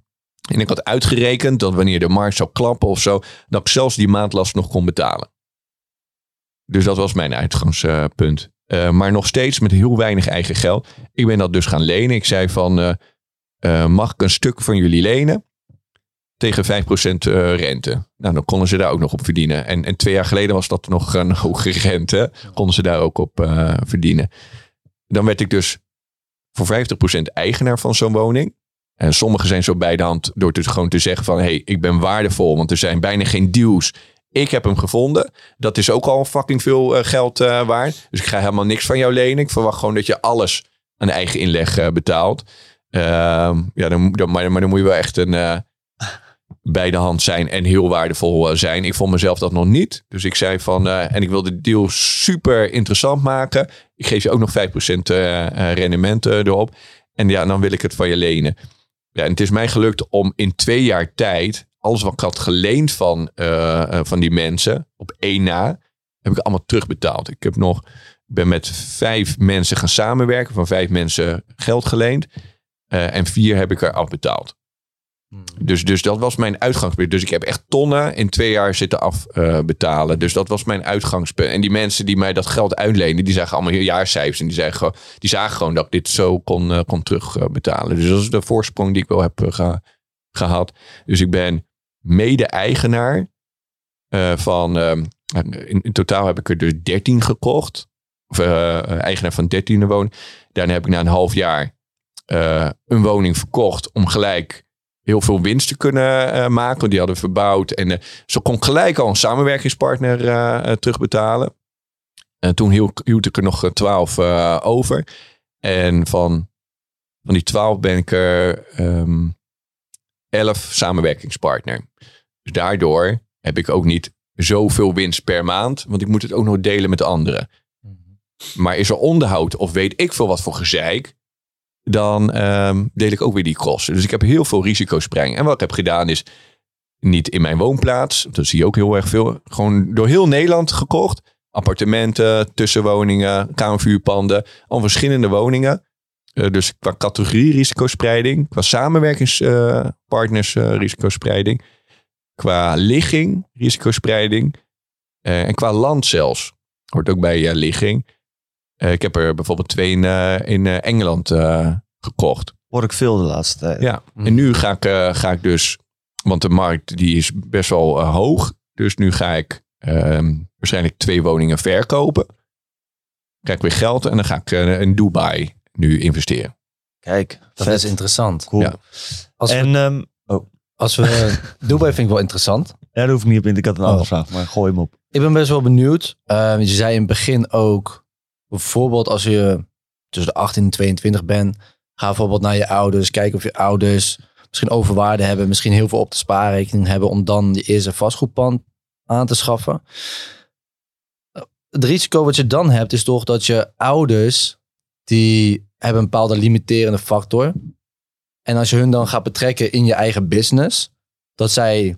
En ik had uitgerekend dat wanneer de markt zou klappen of zo, dat ik zelfs die maandlast nog kon betalen. Dus dat was mijn uitgangspunt. Uh, maar nog steeds met heel weinig eigen geld. Ik ben dat dus gaan lenen. Ik zei van, uh, uh, mag ik een stuk van jullie lenen? Tegen 5% rente. Nou, dan konden ze daar ook nog op verdienen. En, en twee jaar geleden was dat nog een hoge rente. Konden ze daar ook op verdienen. Dan werd ik dus voor 50% eigenaar van zo'n woning. En sommigen zijn zo bij de hand door te, gewoon te zeggen van... hé, hey, ik ben waardevol, want er zijn bijna geen deals. Ik heb hem gevonden. Dat is ook al fucking veel eh, geld eh, waard. Dus ik ga helemaal niks van jou lenen. Ik verwacht gewoon dat je alles aan eigen inleg eh, betaalt. Ehm, ja, dan, dan, maar, maar dan moet je wel echt een bij de hand zijn en heel waardevol eh, zijn. Ik vond mezelf dat nog niet. Dus ik zei van, eh, en ik wil de deal super interessant maken. Ik geef je ook nog 5% eh, rendement erop. En ja, dan wil ik het van je lenen. Ja, en het is mij gelukt om in twee jaar tijd alles wat ik had geleend van, van die mensen op één na, heb ik allemaal terugbetaald. Ik heb nog, ben met vijf mensen gaan samenwerken, van vijf mensen geld geleend. En vier heb ik er afbetaald. Dus, dus dat was mijn uitgangspunt. Dus ik heb echt tonnen in twee jaar zitten afbetalen. dus dat was mijn uitgangspunt. En die mensen die mij dat geld uitleenden, die zagen allemaal jaarcijfers. En die, zagen, die zagen gewoon dat ik dit zo kon, eh, kon terugbetalen. dus dat is de voorsprong die ik wel heb eh, ge- gehad. Dus ik ben mede-eigenaar eh, van... ehm, in, in totaal heb ik er dus 13 gekocht. Of eigenaar van 13 woning. Daarna heb ik na een half jaar een woning verkocht om gelijk heel veel winst te kunnen eh, maken. Die hadden verbouwd. En eh, zo kon gelijk al een samenwerkingspartner eh, terugbetalen. En toen hield, hield ik er nog twaalf over. En van, van die twaalf ben ik er ehm, elf samenwerkingspartner. Dus daardoor heb ik ook niet zoveel winst per maand. Want ik moet het ook nog delen met anderen. Maar is er onderhoud of weet ik veel wat voor gezeik dan ehm, deel ik ook weer die kosten. Dus ik heb heel veel risicospreiding. En wat ik heb gedaan is niet in mijn woonplaats, dat zie je ook heel erg veel, gewoon door heel Nederland gekocht. Appartementen, tussenwoningen, kamervuurpanden, al verschillende woningen. Eh, dus qua categorie risicospreiding, qua samenwerkingspartners eh, risicospreiding, qua ligging risicospreiding eh, en qua land zelfs. Hoort ook bij eh, ligging. Eh, ik heb er bijvoorbeeld twee in, eh, in eh, Engeland eh, gekocht. Hoor ik veel de laatste tijd. Ja, Mhm. en nu ga ik, ga ik dus, want de markt die is best wel hoog. Dus nu ga ik ehm, waarschijnlijk twee woningen verkopen. Krijg ik weer geld en dan ga ik in Dubai nu investeren. Kijk, Dat vet. is interessant. Cool. Ja. Als we, En ehm, als we Dubai vind ik wel interessant. ja, daar hoef ik niet op in. Ik had een Oh. andere vraag, maar gooi hem op. Ik ben best wel benieuwd. Eh, je zei in het begin ook, bijvoorbeeld als je tussen de 18 en 22 bent, ga bijvoorbeeld naar je ouders, kijken of je ouders misschien overwaarde hebben, misschien heel veel op de spaarrekening hebben om dan je eerste vastgoedpand aan te schaffen. Het risico wat je dan hebt is toch dat je ouders, die hebben een bepaalde limiterende factor. En als je hun dan gaat betrekken in je eigen business, dat zij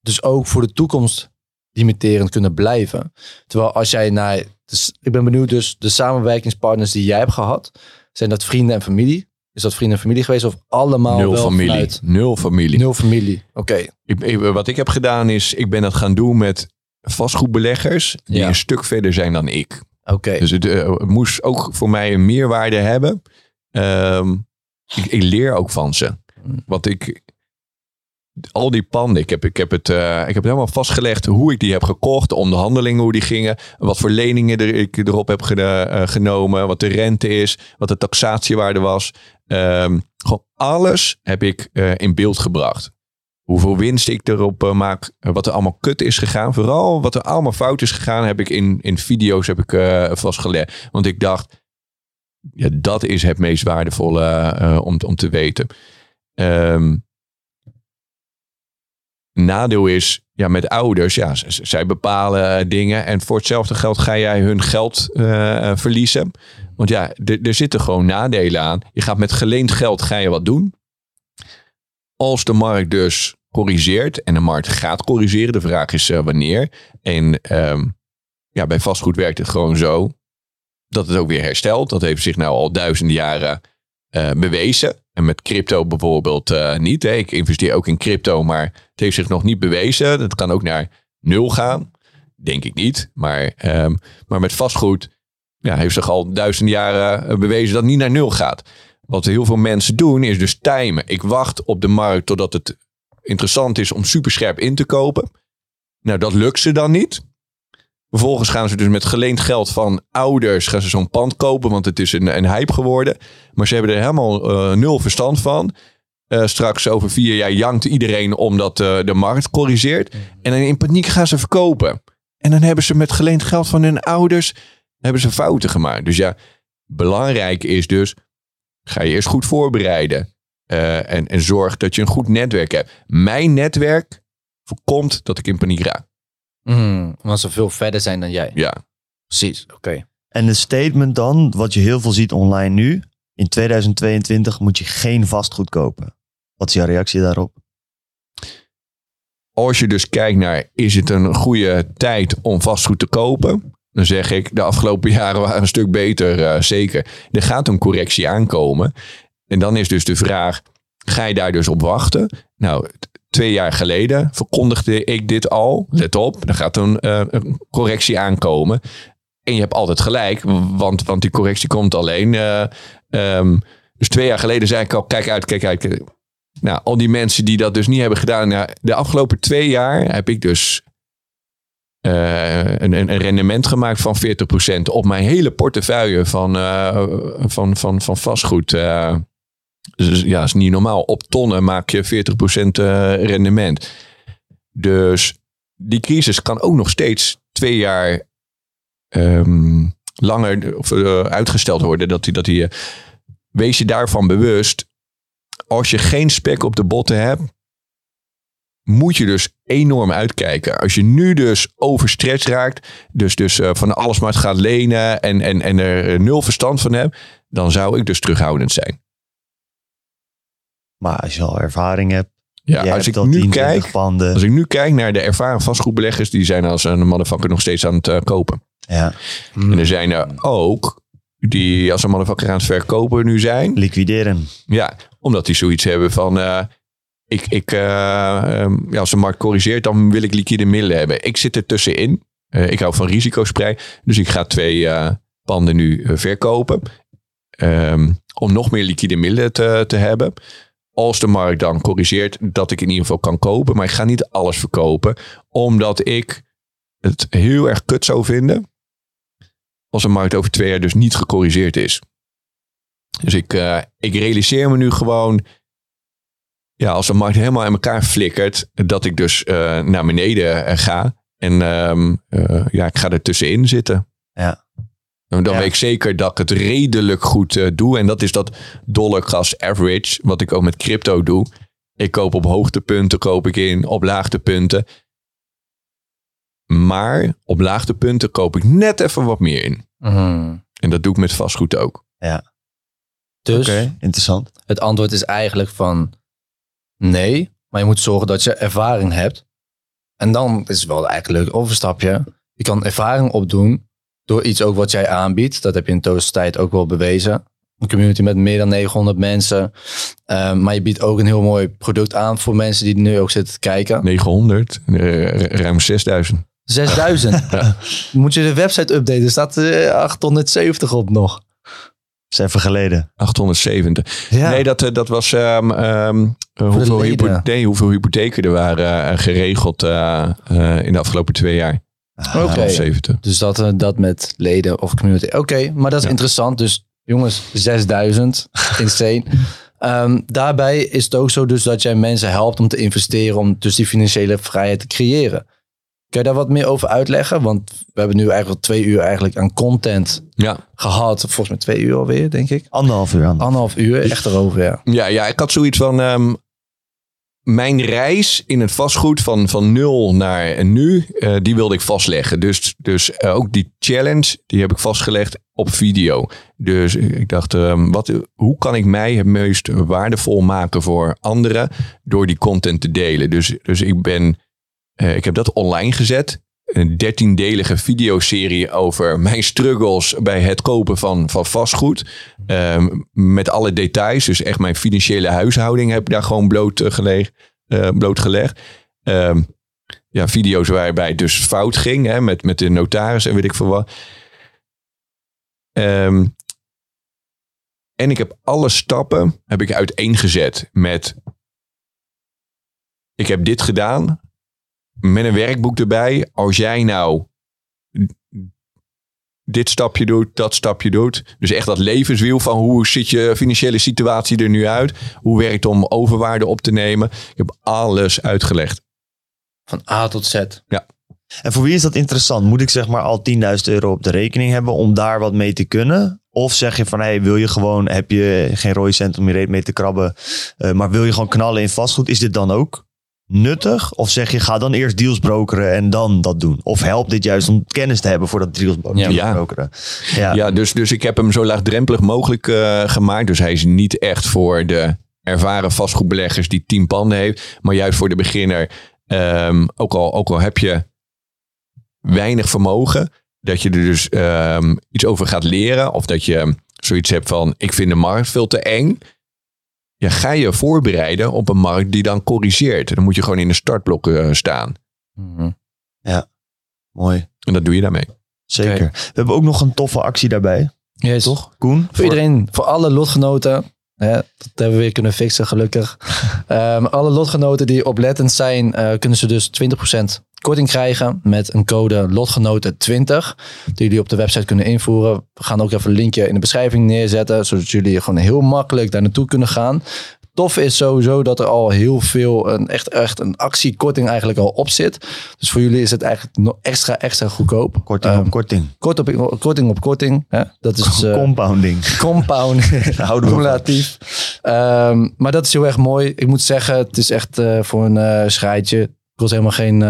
dus ook voor de toekomst limiterend kunnen blijven. Terwijl als jij naar, dus ik ben benieuwd dus, de samenwerkingspartners die jij hebt gehad, zijn dat vrienden en familie? Is dat vrienden en familie geweest of allemaal Nul wel familie. vanuit Nul familie. nul familie? Oké, wat ik heb gedaan is, ik ben dat gaan doen met vastgoedbeleggers die Ja. een stuk verder zijn dan ik. oké. Dus het, eh, moest ook voor mij een meerwaarde hebben. Ehm, ik, ik leer ook van ze. Want ik, al die panden, ik heb, ik, heb het, eh, ik heb het helemaal vastgelegd hoe ik die heb gekocht, de onderhandelingen, hoe die gingen, wat voor leningen er, ik erop heb eh, genomen, wat de rente is, wat de taxatiewaarde was. Ehm, gewoon alles heb ik eh, in beeld gebracht. Hoeveel winst ik erop maak, wat er allemaal kut is gegaan. Vooral wat er allemaal fout is gegaan, heb ik in, in video's heb ik, vastgelegd. Want ik dacht, ja, dat is het meest waardevolle om, om te weten. Ehm, nadeel is, ja, met ouders, ja, zij bepalen eh, dingen. En voor hetzelfde geld ga jij hun geld eh, eh, verliezen. Want ja, er- zitten gewoon nadelen aan. Je gaat met geleend geld ga je wat doen. Als de markt dus corrigeert, en de markt gaat corrigeren, de vraag is wanneer. En ehm, ja, bij vastgoed werkt het gewoon zo dat het ook weer herstelt. Dat heeft zich nou al duizenden jaren eh, bewezen. En met crypto bijvoorbeeld eh, niet. Hè. Ik investeer ook in crypto, maar het heeft zich nog niet bewezen. Dat kan ook naar nul gaan. Denk ik niet. Maar, ehm, maar met vastgoed ja, heeft zich al duizenden jaren eh, bewezen dat het niet naar nul gaat. Wat heel veel mensen doen is dus timen. Ik wacht op de markt totdat het interessant is om superscherp in te kopen. Nou, dat lukt ze dan niet. Vervolgens gaan ze dus met geleend geld van ouders gaan ze zo'n pand kopen, want het is een, een hype geworden. Maar ze hebben er helemaal eh, nul verstand van. Eh, straks over vier jaar jankt iedereen omdat eh, de markt corrigeert. En dan in paniek gaan ze verkopen. En dan hebben ze met geleend geld van hun ouders hebben ze fouten gemaakt. Dus ja, belangrijk is dus, ga je eerst goed voorbereiden. En, en zorg dat je een goed netwerk hebt. Mijn netwerk voorkomt dat ik in paniek raak. Mm, omdat ze veel verder zijn dan jij. Ja. Precies, oké. En een statement dan, wat je heel veel ziet online nu. In 2022 moet je geen vastgoed kopen. Wat is jouw reactie daarop? Als je dus kijkt naar, is het een goede tijd om vastgoed te kopen? Dan zeg ik, de afgelopen jaren waren een stuk beter, eh, zeker. Er gaat een correctie aankomen. En dan is dus de vraag, ga je daar dus op wachten? Nou, twee jaar geleden verkondigde ik dit al. Let op, er gaat een, eh, een correctie aankomen. En je hebt altijd gelijk, want, want die correctie komt alleen. eh, ehm, dus twee jaar geleden zei ik al, kijk uit, kijk uit. Nou, al die mensen die dat dus niet hebben gedaan. Nou, de afgelopen twee jaar heb ik dus eh, een, een, rendement gemaakt van 40% op mijn hele portefeuille van, van, van, van vastgoed. Dus ja, is niet normaal. Op tonnen maak je 40% eh, rendement. Dus die crisis kan ook nog steeds twee jaar ehm, langer of, eh, uitgesteld worden. Dat die, dat die, eh, wees je daarvan bewust. Als je geen spek op de botten hebt, moet je dus enorm uitkijken. Als je nu dus overstretched raakt, dus, dus van alles maar gaat lenen en, en, en er nul verstand van hebt, dan zou ik dus terughoudend zijn. Maar als je al ervaring hebt, Ja, jij als ik nu 10, kijk, 20 panden. als ik nu kijk naar de ervaren vastgoedbeleggers, die zijn als een motherfucker nog steeds aan het eh, kopen. Ja, En er zijn er ook die als een motherfucker aan het verkopen nu zijn. liquideren. Ja, omdat die zoiets hebben van. eh, ik, ik, eh, ehm, ja, als de markt corrigeert, dan wil ik liquide middelen hebben. Ik zit er tussenin. Ik hou van risicosprei. Dus ik ga twee panden nu verkopen. Ehm, om nog meer liquide middelen te, te hebben. Als de markt dan corrigeert, dat ik in ieder geval kan kopen. Maar ik ga niet alles verkopen. Omdat ik het heel erg kut zou vinden. Als de markt over twee jaar dus niet gecorrigeerd is. Dus ik, eh, ik realiseer me nu gewoon. Ja, als de markt helemaal in elkaar flikkert. Dat ik dus eh, naar beneden eh, ga. En ehm, eh, ja, ik ga er tussenin zitten. Ja. En dan Ja. weet ik zeker dat ik het redelijk goed eh, doe. En dat is dat dollargas average. Wat ik ook met crypto doe. Ik koop op hoogtepunten, koop ik in. Op laagtepunten. Maar op laagtepunten koop ik net even wat meer in. Mhm. En dat doe ik met vastgoed ook. Dus Oké, interessant. het antwoord is eigenlijk van nee, maar je moet zorgen dat je ervaring hebt. En dan is het wel eigenlijk een leuk overstapje. Je kan ervaring opdoen door iets ook wat jij aanbiedt. Dat heb je in de tijd ook wel bewezen. Een community met meer dan 900 mensen. Ehm, maar je biedt ook een heel mooi product aan voor mensen die nu ook zitten te kijken. 900, eh, ruim 6000. 6000. Moet je de website updaten? Er staat eh, 870 op nog. Dat is even geleden. 870. Ja. Nee, dat, eh, dat was ehm, ehm, eh, hoeveel, leden. hypo- nee, hoeveel hypotheken er waren eh, geregeld eh, eh, in de afgelopen twee jaar. Ah, Oké. 870. Dus dat, eh, dat met leden of community. Oké, maar dat is Ja. interessant. Dus jongens, 6000. Insane. Ehm, daarbij is het ook zo dus dat jij mensen helpt om te investeren. Om dus die financiële vrijheid te creëren. Kun je daar wat meer over uitleggen? Want we hebben nu eigenlijk twee uur eigenlijk aan content Ja. gehad. Volgens mij twee uur alweer, denk ik. Anderhalf uur aan. Anderhalf uur, echt erover, ja. Ja, ja, ik had zoiets van. ehm, mijn reis in het vastgoed van, van nul naar nu, eh, die wilde ik vastleggen. Dus, dus eh, ook die challenge, die heb ik vastgelegd op video. Dus ik dacht, ehm, wat, hoe kan ik mij het meest waardevol maken voor anderen door die content te delen? Dus, dus ik ben, eh, ik heb dat online gezet. Een dertiendelige videoserie over mijn struggles bij het kopen van, van vastgoed. Ehm, met alle details. Dus echt mijn financiële huishouding heb ik daar gewoon blootgelegd. eh. Ehm, ja, video's waarbij het dus fout ging. Hè, met, met de notaris en weet ik veel wat. Ehm, en ik heb alle stappen heb ik uiteengezet met... Ik heb dit gedaan. Met een werkboek erbij. Als jij nou dit stapje doet, dat stapje doet. Dus echt dat levenswiel van hoe ziet je financiële situatie er nu uit? Hoe werkt het om overwaarde op te nemen? Ik heb alles uitgelegd. Van A tot Z. En voor wie is dat interessant? Moet ik zeg maar al 10.000 euro op de rekening hebben om daar wat mee te kunnen? Of zeg je van, hey, wil je gewoon, heb je geen rode cent om je reet mee te krabben, eh, maar wil je gewoon knallen in vastgoed? Is dit dan ook nuttig? Of zeg je, ga dan eerst deals brokeren en dan dat doen? Of helpt dit juist om kennis te hebben voor dat deals, deals Ja. brokeren? Ja. Ja, dus, dus ik heb hem zo laagdrempelig mogelijk eh, gemaakt. Dus hij is niet echt voor de ervaren vastgoedbeleggers die tien panden heeft. Maar juist voor de beginner. ehm, ook, al, ook al heb je weinig vermogen. Dat je er dus ehm, iets over gaat leren. Of dat je zoiets hebt van ik vind de markt veel te eng. Ja, ga je voorbereiden op een markt die dan corrigeert. Dan moet je gewoon in de startblokken eh, staan. Mhm. Mooi. En dat doe je daarmee. Zeker. We hebben ook nog een toffe actie daarbij. Yes. Toch, Koen? Voor iedereen, voor alle lotgenoten. Hè, dat hebben we weer kunnen fixen, gelukkig. Ehm, alle lotgenoten die oplettend zijn, eh, kunnen ze dus 20% korting krijgen met een code lotgenoten20. Die jullie op de website kunnen invoeren. We gaan ook even een linkje in de beschrijving neerzetten, zodat jullie gewoon heel makkelijk daar naartoe kunnen gaan. Tof is sowieso dat er al heel veel, een, echt, echt een actiekorting eigenlijk al op zit. Dus voor jullie is het eigenlijk nog extra, extra goedkoop. Korting Ehm, op korting. Kort op, korting op korting. Hè? Dat is eh, Compounding. compound. houden. Cumulatief. Ehm, maar dat is heel erg mooi. Ik moet zeggen, het is echt eh, voor een eh schrijtje. Ik was helemaal geen...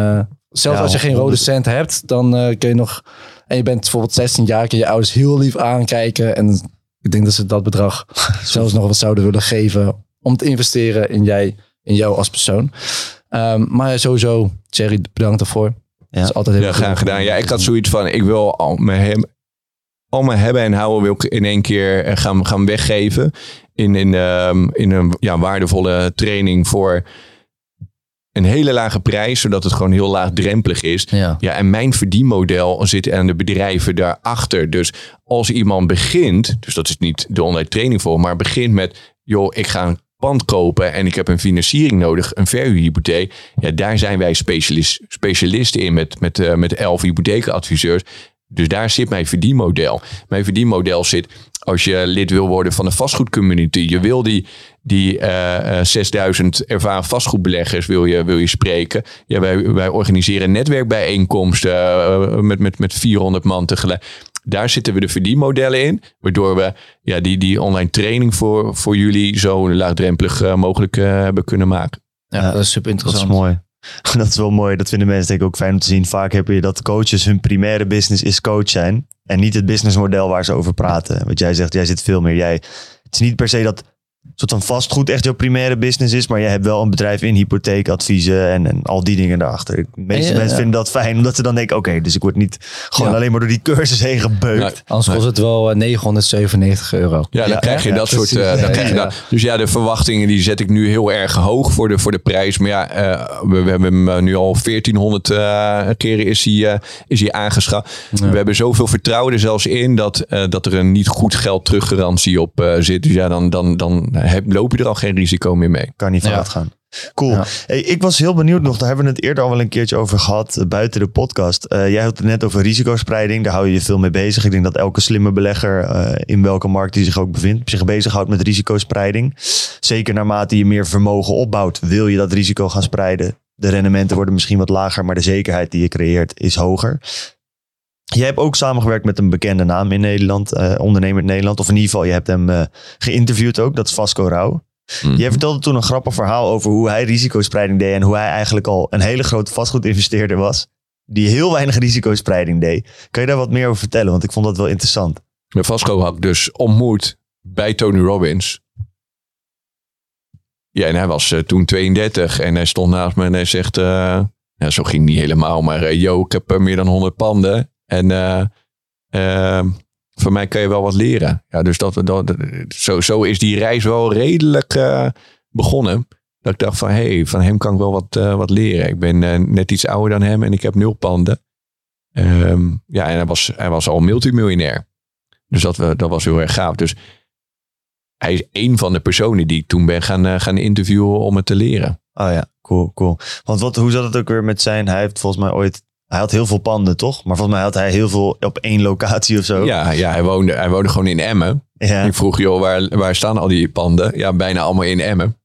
zelfs Ja, als je geen rode cent hebt, dan eh, kun je nog... En je bent bijvoorbeeld 16 jaar, kun je je ouders heel lief aankijken. En ik denk dat ze dat bedrag zelfs nog wat zouden willen geven om te investeren in, jij, in jou als persoon. Ehm, maar sowieso, Thierry, bedankt daarvoor. Ja. Dat is altijd heel Ja, graag gedaan. Ja, ik had zoiets van, ik wil al mijn, hem, al mijn hebben en houden wil ik in één keer gaan, gaan weggeven. In, in, ehm, in een ja, waardevolle training voor een hele lage prijs, zodat het gewoon heel laagdrempelig is. Ja. Ja, en mijn verdienmodel zit aan de bedrijven daarachter. Dus als iemand begint, dus dat is niet de online training voor, maar begint met, joh, ik ga een pand kopen en ik heb een financiering nodig, een verhuurhypotheek. Ja, daar zijn wij specialist, specialisten in met, met, eh, met elf hypotheekadviseurs. Dus daar zit mijn verdienmodel. Mijn verdienmodel zit als je lid wil worden van de vastgoedcommunity. Je wil die, die eh, eh, 6000 ervaren vastgoedbeleggers wil je, wil je spreken. Ja, wij, wij organiseren netwerkbijeenkomsten eh, met, met, met 400 man tegelijk. Daar zitten we de verdienmodellen in. Waardoor we ja, die, die online training voor, voor jullie zo laagdrempelig eh, mogelijk eh, hebben kunnen maken. Ja, Ja, dat is super Dat is interessant. mooi. Dat is wel mooi. Dat vinden mensen denk ik ook fijn om te zien. Vaak heb je dat coaches hun primaire business is coach zijn. En niet het businessmodel waar ze over praten. Wat jij zegt, jij zit veel meer. Jij, het is niet per se dat soort van vastgoed echt jouw primaire business is. Maar jij hebt wel een bedrijf in hypotheekadviezen en, en al die dingen daarachter. De meeste Ja, mensen ja. vinden dat fijn. Omdat ze dan denken, oké, dus ik word niet gewoon Ja. alleen maar door die cursus heen gebeukt. Nee. Anders kost het wel eh, 997 euro. Ja, dan Ja, krijg je ja, dat soort. eh, dan krijg je ja, dat. Dus ja, de verwachtingen die zet ik nu heel erg hoog voor de, voor de prijs. Maar ja, eh, we, we hebben hem eh, nu al 1400 eh, keren is hij, eh, is hij aangeschaft. We hebben zoveel vertrouwen er zelfs in dat, eh, dat er een niet goed geld teruggarantie op eh, zit. Dus ja, dan, dan, dan heb, loop je er al geen risico meer mee. Kan niet Ja. fout gaan. Cool. Ja. Hey, ik was heel benieuwd nog, daar hebben we het eerder al wel een keertje over gehad, eh, buiten de podcast. Eh, jij had het net over risicospreiding, daar hou je je veel mee bezig. Ik denk dat elke slimme belegger, eh, in welke markt die zich ook bevindt, zich bezighoudt met risicospreiding. Zeker naarmate je meer vermogen opbouwt, wil je dat risico gaan spreiden. De rendementen worden misschien wat lager, maar de zekerheid die je creëert is hoger. Jij hebt ook samengewerkt met een bekende naam in Nederland, eh, ondernemer in Nederland. Of in ieder geval, je hebt hem eh, geïnterviewd ook. Dat is Vasco Rauw. Mhm. Jij vertelde toen een grappig verhaal over hoe hij risicospreiding deed. En hoe hij eigenlijk al een hele grote vastgoedinvesteerder was. Die heel weinig risicospreiding deed. Kan je daar wat meer over vertellen? Want ik vond dat wel interessant. Met Vasco had dus ontmoet bij Tony Robbins. Ja, en hij was eh, toen 32 en hij stond naast me en hij zegt... ja, zo ging het niet helemaal, maar yo, ik heb meer dan 100 panden. En eh, van mij kan je wel wat leren. Ja, dus dat, dat, zo, zo is die reis wel redelijk eh, begonnen. Dat ik dacht van, hé, hey, van hem kan ik wel wat, eh, wat leren. Ik ben net iets ouder dan hem en ik heb nul panden. Ehm, ja, en hij was, hij was al multimiljonair. Dus dat, dat was heel erg gaaf. Dus hij is een van de personen die ik toen ben gaan, gaan interviewen om het te leren. Oh ja, cool, cool. Want wat, hoe zat het ook weer met zijn... Hij heeft volgens mij ooit Hij had heel veel panden, toch? Maar volgens mij had hij heel veel op één locatie of zo. Ja, ja hij, woonde, hij woonde gewoon in Emmen. Ja. Ik vroeg, joh, waar, waar staan al die panden? Ja, bijna allemaal in Emmen.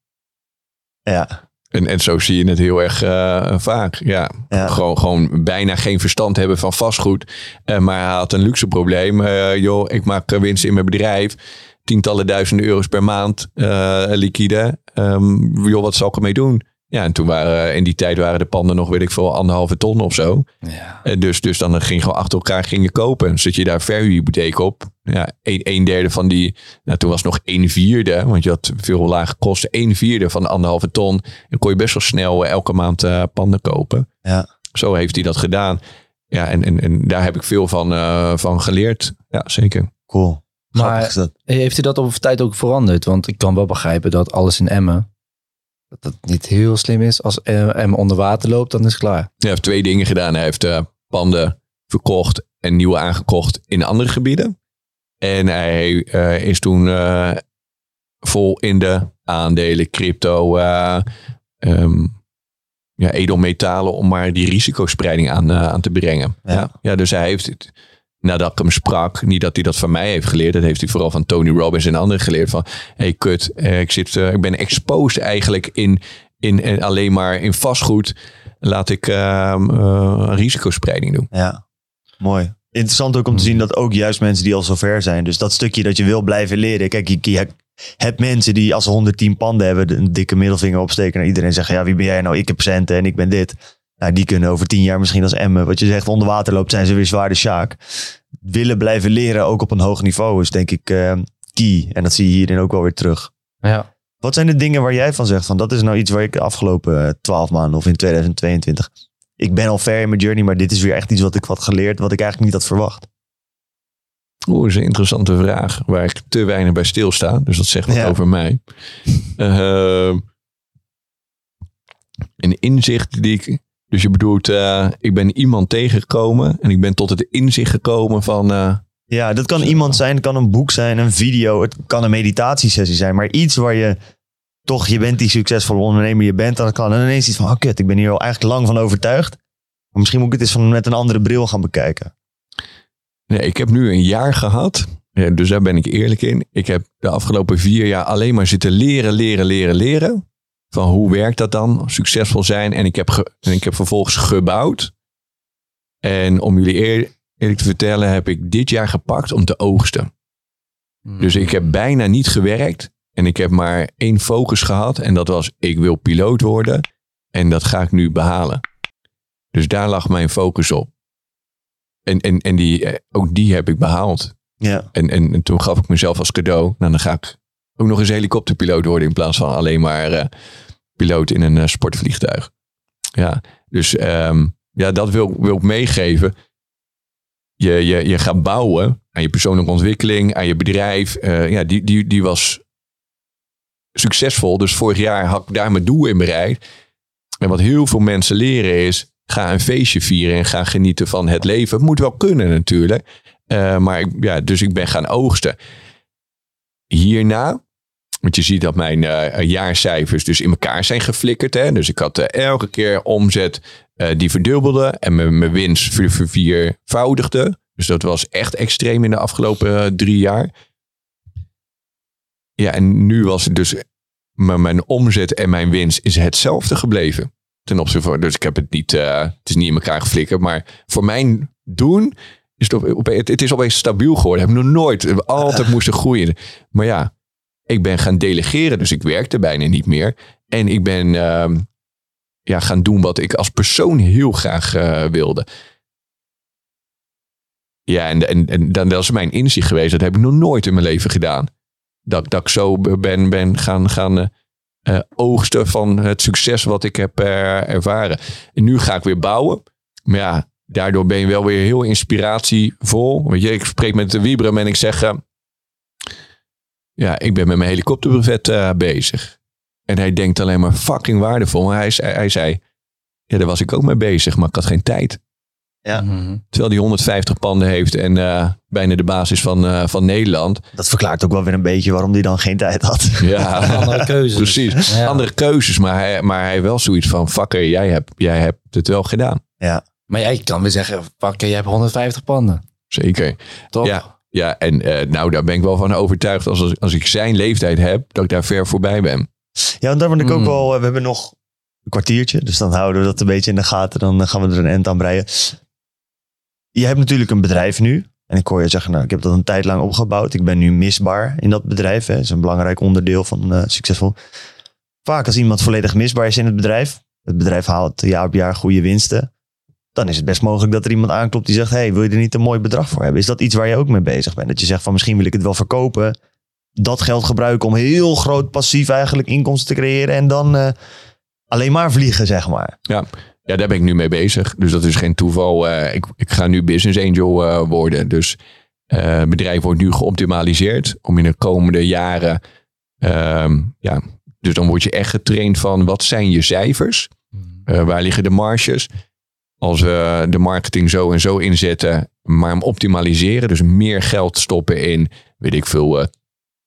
ja. En, en zo zie je het heel erg eh, vaak. Ja. Ja. Gewoon, gewoon bijna geen verstand hebben van vastgoed. Eh, maar hij had een luxe probleem. Eh, joh, ik maak winst in mijn bedrijf. Tientallen duizenden euro's per maand liquide. Ehm, joh, wat zal ik ermee doen? Ja, en toen waren in die tijd waren de panden nog, weet ik veel, anderhalve ton of zo. Ja. Eh, dus, dus dan ging je gewoon achter elkaar ging je kopen. Dan zit je daar verhuurhypotheek op. Ja, een, een derde van die, nou toen was het nog een vierde, want je had veel lage kosten. Een vierde van de anderhalve ton. En kon je best wel snel eh, elke maand eh, panden kopen. Ja. Zo heeft hij dat gedaan. Ja, en, en, en daar heb ik veel van, eh, van geleerd. Ja, zeker. Cool. Maar-. Heeft u dat over tijd ook veranderd? Want ik kan wel begrijpen dat alles in Emmen, dat dat niet heel slim is. Als eh, Emmen onder water loopt, dan is het klaar. Hij heeft twee dingen gedaan. Hij heeft eh, panden verkocht en nieuwe aangekocht in andere gebieden. En hij eh, is toen vol in de aandelen, crypto, ehm, ja, edelmetalen, om maar die risicospreiding aan, aan te brengen. Ja. Ja. Ja. dus hij heeft het, nadat ik hem sprak, niet dat hij dat van mij heeft geleerd, dat heeft hij vooral van Tony Robbins en anderen geleerd. Van, hey kut, eh, ik, zit, eh, ik ben exposed eigenlijk in, in, in alleen maar in vastgoed. Laat ik eh, risicospreiding doen. Ja, mooi. Interessant ook om te zien dat ook juist mensen die al zo ver zijn. Dus dat stukje dat je wil blijven leren. Kijk, je, je hebt mensen die als ze 110 panden hebben, een dikke middelvinger opsteken naar iedereen en zeggen: Ja, wie ben jij nou? Ik heb centen en ik ben dit. Nou, die kunnen over tien jaar misschien als Emmen, wat je zegt, onder water loopt, zijn ze weer zwaar de Sjaak. Willen blijven leren, ook op een hoog niveau, is denk ik eh, key. En dat zie je hierin ook wel weer terug. Ja. Wat zijn de dingen waar jij van zegt van dat is nou iets waar ik de afgelopen twaalf maanden of in 2022 ik ben al ver in mijn journey, maar dit is weer echt iets wat ik had geleerd wat ik eigenlijk niet had verwacht. Oeh, dat is een interessante vraag waar ik te weinig bij stilsta. Dus dat zegt wat Ja. over mij. Ehm, een inzicht die ik... Dus je bedoelt, eh, ik ben iemand tegengekomen en ik ben tot het inzicht gekomen van... eh, Ja, dat kan iemand zijn, het kan een boek zijn, een video, het kan een meditatiesessie zijn, maar iets waar je toch, je bent die succesvolle ondernemer, je bent, dan kan dan ineens iets van, oh kut, ik ben hier al eigenlijk lang van overtuigd. Maar misschien moet ik het eens van met een andere bril gaan bekijken. Nee, ik heb nu een jaar gehad. Ja, dus daar ben ik eerlijk in. Ik heb de afgelopen vier jaar alleen maar zitten leren, leren, leren, leren. Van hoe werkt dat dan? Succesvol zijn. En ik heb, ge- en ik heb vervolgens gebouwd. En om jullie eer- eerlijk te vertellen, heb ik dit jaar gepakt om te oogsten. Dus ik heb bijna niet gewerkt. En ik heb maar één focus gehad. En dat was, ik wil piloot worden. En dat ga ik nu behalen. Dus daar lag mijn focus op. En, en, en die, eh, ook die heb ik behaald. Ja, En, en, en toen gaf ik mezelf als cadeau. Nou, dan ga ik ook nog eens helikopterpiloot worden. In plaats van alleen maar eh, piloot in een eh, sportvliegtuig. Ja, dus ehm, ja, dat wil, wil ik meegeven. Je, je, je gaat bouwen aan je persoonlijke ontwikkeling, aan je bedrijf. Eh, ja, die, die, die was succesvol. Dus vorig jaar had ik daar mijn doel in bereikt. En wat heel veel mensen leren is, ga een feestje vieren en ga genieten van het leven. Moet wel kunnen natuurlijk. Maar ja, dus ik ben gaan oogsten. Hierna, want je ziet dat mijn eh, jaarcijfers dus in elkaar zijn geflikkerd. Hè? Dus ik had eh, elke keer omzet eh, die verdubbelde en mijn, winst ver- verviervoudigde. Dus dat was echt extreem in de afgelopen drie jaar. Ja, en nu was het dus, mijn omzet en mijn winst is hetzelfde gebleven. Ten opzichte van, dus ik heb het niet, het is niet in elkaar geflikkerd. Maar voor mijn doen is het, is opeens stabiel geworden. Heb ik nog nooit, altijd moesten groeien. Maar ja, ik ben gaan delegeren, dus ik werkte bijna niet meer. En ik ben ehm, ja, gaan doen wat ik als persoon heel graag eh, wilde. Ja, en, en, en dan, dat is mijn inzicht geweest. Dat heb ik nog nooit in mijn leven gedaan. Dat, dat ik zo ben, ben gaan, gaan eh, eh, oogsten van het succes wat ik heb ervaren. En nu ga ik weer bouwen. Maar ja, daardoor ben je wel weer heel inspiratievol. Weet je, ik spreek met de Wiebram en ik zeg... ja, ik ben met mijn helikopterbrevet eh, bezig. En hij denkt alleen maar fucking waardevol. Maar hij, zei- hij zei, ja, daar was ik ook mee bezig, maar ik had geen tijd. Ja. Mhm. Terwijl hij 150 panden heeft en eh, bijna de basis van, eh, van Nederland. dat verklaart ook wel weer een beetje waarom die dan geen tijd had. Ja, Andere keuzes. precies. Ja. Andere keuzes, maar hij, maar hij wel zoiets van, fucker, jij hebt, jij hebt het wel gedaan. Ja. Maar jij kan weer zeggen, fuck, je hebt 150 panden. Zeker. Toch? Ja, ja en eh, nou, daar ben ik wel van overtuigd. Als, als, als ik zijn leeftijd heb, dat ik daar ver voorbij ben. Ja, en daar word ik ook Mm. wel... We hebben nog een kwartiertje, dus dan houden we dat een beetje in de gaten. Dan eh, gaan we er een end aan breien. Je hebt natuurlijk een bedrijf nu. En ik hoor je zeggen, nou, ik heb dat een tijd lang opgebouwd. Ik ben nu misbaar in dat bedrijf. Hè. Dat is een belangrijk onderdeel van eh, succesvol. Vaak als iemand volledig misbaar is in het bedrijf. Het bedrijf haalt jaar op jaar goede winsten. Dan is het best mogelijk dat er iemand aanklopt die zegt... hey, wil je er niet een mooi bedrag voor hebben? Is dat iets waar je ook mee bezig bent? Dat je zegt van misschien wil ik het wel verkopen. Dat geld gebruiken om heel groot passief eigenlijk inkomsten te creëren. En dan eh, alleen maar vliegen, zeg maar. Ja, daar ben ik nu mee bezig. Dus dat is geen toeval. Eh, ik, ik ga nu business angel eh, worden. Dus eh, het bedrijf wordt nu geoptimaliseerd om in de komende jaren. ehm, ja, dus dan word je echt getraind van wat zijn je cijfers? Eh, waar liggen de marges? Als we de marketing zo en zo inzetten, maar hem optimaliseren. Dus meer geld stoppen in, weet ik veel, eh,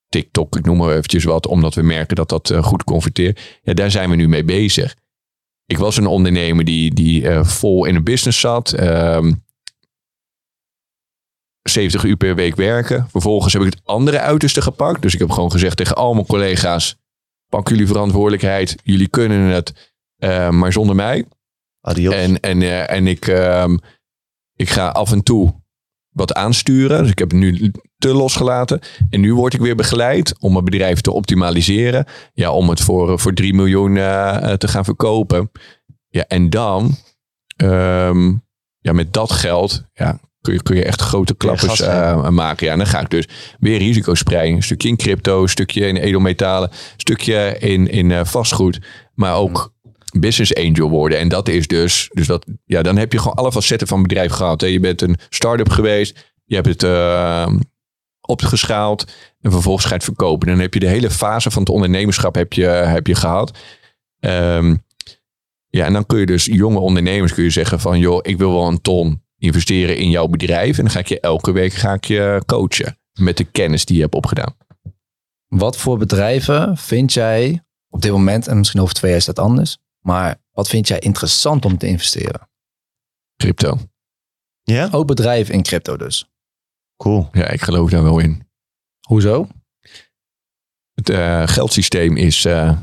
TikTok, ik noem maar eventjes wat. Omdat we merken dat dat eh, goed converteert. Ja, daar zijn we nu mee bezig. Ik was een ondernemer die, die eh, vol in een business zat. ehm 70 uur per week werken. Vervolgens heb ik het andere uiterste gepakt. Dus ik heb gewoon gezegd tegen al mijn collega's: pak jullie verantwoordelijkheid. Jullie kunnen het, maar zonder mij. Adios. En, en, eh, en ik, ehm, ik ga af en toe wat aansturen. Dus ik heb het nu te losgelaten. En nu word ik weer begeleid om mijn bedrijf te optimaliseren. Ja, om het voor, voor 3 miljoen eh, te gaan verkopen. Ja, en dan, ehm, ja, met dat geld, ja, kun je, kun je echt grote klappers eh, maken. Ja, en dan ga ik dus weer risico spreiden. Een stukje in crypto, een stukje in edelmetalen, een stukje in, in eh, vastgoed. Maar ook business angel worden. En dat is dus, dus dat, ja, dan heb je gewoon alle facetten van bedrijf gehad. Hè. Je bent een start-up geweest, je hebt het eh, opgeschaald en vervolgens ga je het verkopen. Dan heb je de hele fase van het ondernemerschap heb je, heb je gehad. Ehm, ja, en dan kun je dus jonge ondernemers kun je zeggen van, joh, ik wil wel een ton investeren in jouw bedrijf. En dan ga ik je elke week ga ik je coachen met de kennis die je hebt opgedaan. Wat voor bedrijven vind jij op dit moment, en misschien over twee jaar is dat anders, maar wat vind jij interessant om te investeren? Crypto. Ja? Ook bedrijven in crypto dus. Cool. Ja, ik geloof daar wel in. Hoezo? Het eh, geldsysteem is, eh,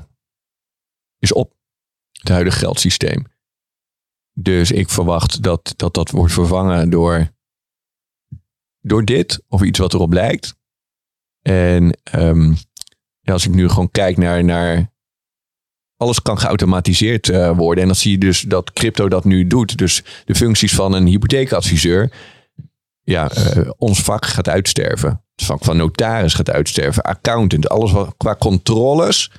is op. Het huidige geldsysteem. Dus ik verwacht dat dat, dat wordt vervangen door, door dit of iets wat erop lijkt. En ehm, ja, als ik nu gewoon kijk naar, naar alles kan geautomatiseerd eh, worden. En dan zie je dus dat crypto dat nu doet. Dus de functies van een hypotheekadviseur. Ja, eh, ons vak gaat uitsterven. Het vak van notaris gaat uitsterven. Accountant, alles wat qua controles.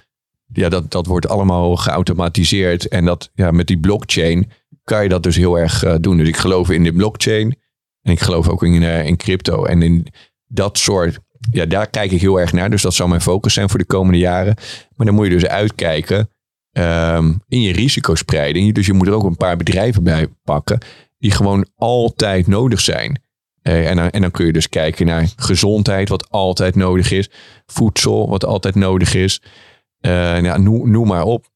Ja, dat, dat wordt allemaal geautomatiseerd. En dat, ja, met die blockchain kan je dat dus heel erg eh, doen. Dus ik geloof in de blockchain. En ik geloof ook in, in crypto. En in dat soort, ja, daar kijk ik heel erg naar. Dus dat zal mijn focus zijn voor de komende jaren. Maar dan moet je dus uitkijken ehm, in je risicospreiding. Dus je moet er ook een paar bedrijven bij pakken die gewoon altijd nodig zijn. Eh, en, dan, en dan kun je dus kijken naar gezondheid, wat altijd nodig is. Voedsel, wat altijd nodig is. Eh, ja, noem, noem maar op.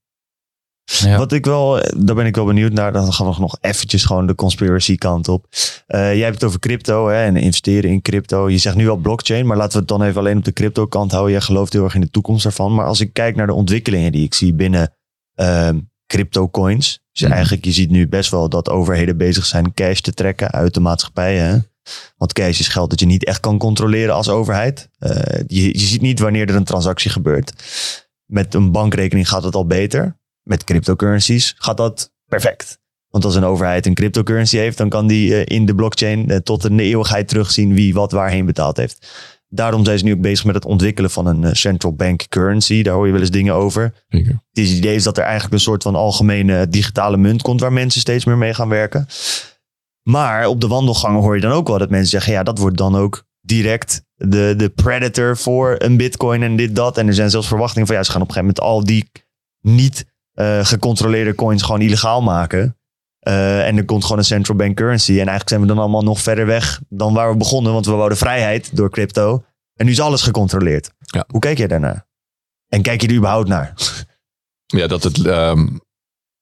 Ja. Wat ik wel, daar ben ik wel benieuwd naar. Dan gaan we nog eventjes gewoon de conspiracy kant op. Eh, jij hebt het over crypto hè, en investeren in crypto. Je zegt nu wel blockchain, maar laten we het dan even alleen op de crypto kant houden. Jij gelooft heel erg in de toekomst daarvan. Maar als ik kijk naar de ontwikkelingen die ik zie binnen ehm crypto coins. Dus Mhm. eigenlijk, je ziet nu best wel dat overheden bezig zijn cash te trekken uit de maatschappij. Hè? Want cash is geld dat je niet echt kan controleren als overheid. Eh, je, je ziet niet wanneer er een transactie gebeurt. Met een bankrekening gaat het al beter. Met cryptocurrencies gaat dat perfect. Want als een overheid een cryptocurrency heeft, dan kan die eh, in de blockchain eh, tot de eeuwigheid terugzien wie wat waarheen betaald heeft. Daarom zijn ze nu ook bezig met het ontwikkelen van een eh, central bank currency. Daar hoor je wel eens dingen over. Zeker. Het idee is dat er eigenlijk een soort van algemene digitale munt komt waar mensen steeds meer mee gaan werken. Maar op de wandelgangen hoor je dan ook wel dat mensen zeggen, ja, dat wordt dan ook direct de, de predator voor een bitcoin en dit, dat. En er zijn zelfs verwachtingen van, ja, ze gaan op een gegeven moment al die niet eh, gecontroleerde coins gewoon illegaal maken. Eh, en er komt gewoon een central bank currency. En eigenlijk zijn we dan allemaal nog verder weg dan waar we begonnen, want we wouden vrijheid door crypto. En nu is alles gecontroleerd. Ja. Hoe kijk jij daarnaar? En kijk je er überhaupt naar? Ja, dat het. ehm,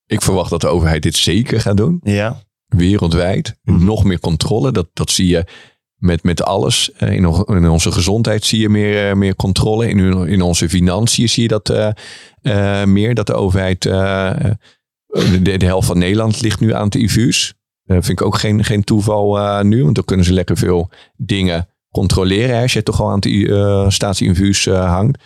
ik verwacht dat de overheid dit zeker gaat doen. Ja. wereldwijd. Mhm. Nog meer controle. Dat, dat zie je met, met alles. Eh, in, in onze gezondheid zie je meer, eh, meer controle. In, in onze financiën zie je dat meer. Dat de overheid... eh, eh, de, de helft van Nederland ligt nu aan de IVU's. Dat vind ik ook geen, geen toeval eh, nu. Want dan kunnen ze lekker veel dingen controleren. Hè, als je toch al aan de uh, staatsinfuus eh, hangt.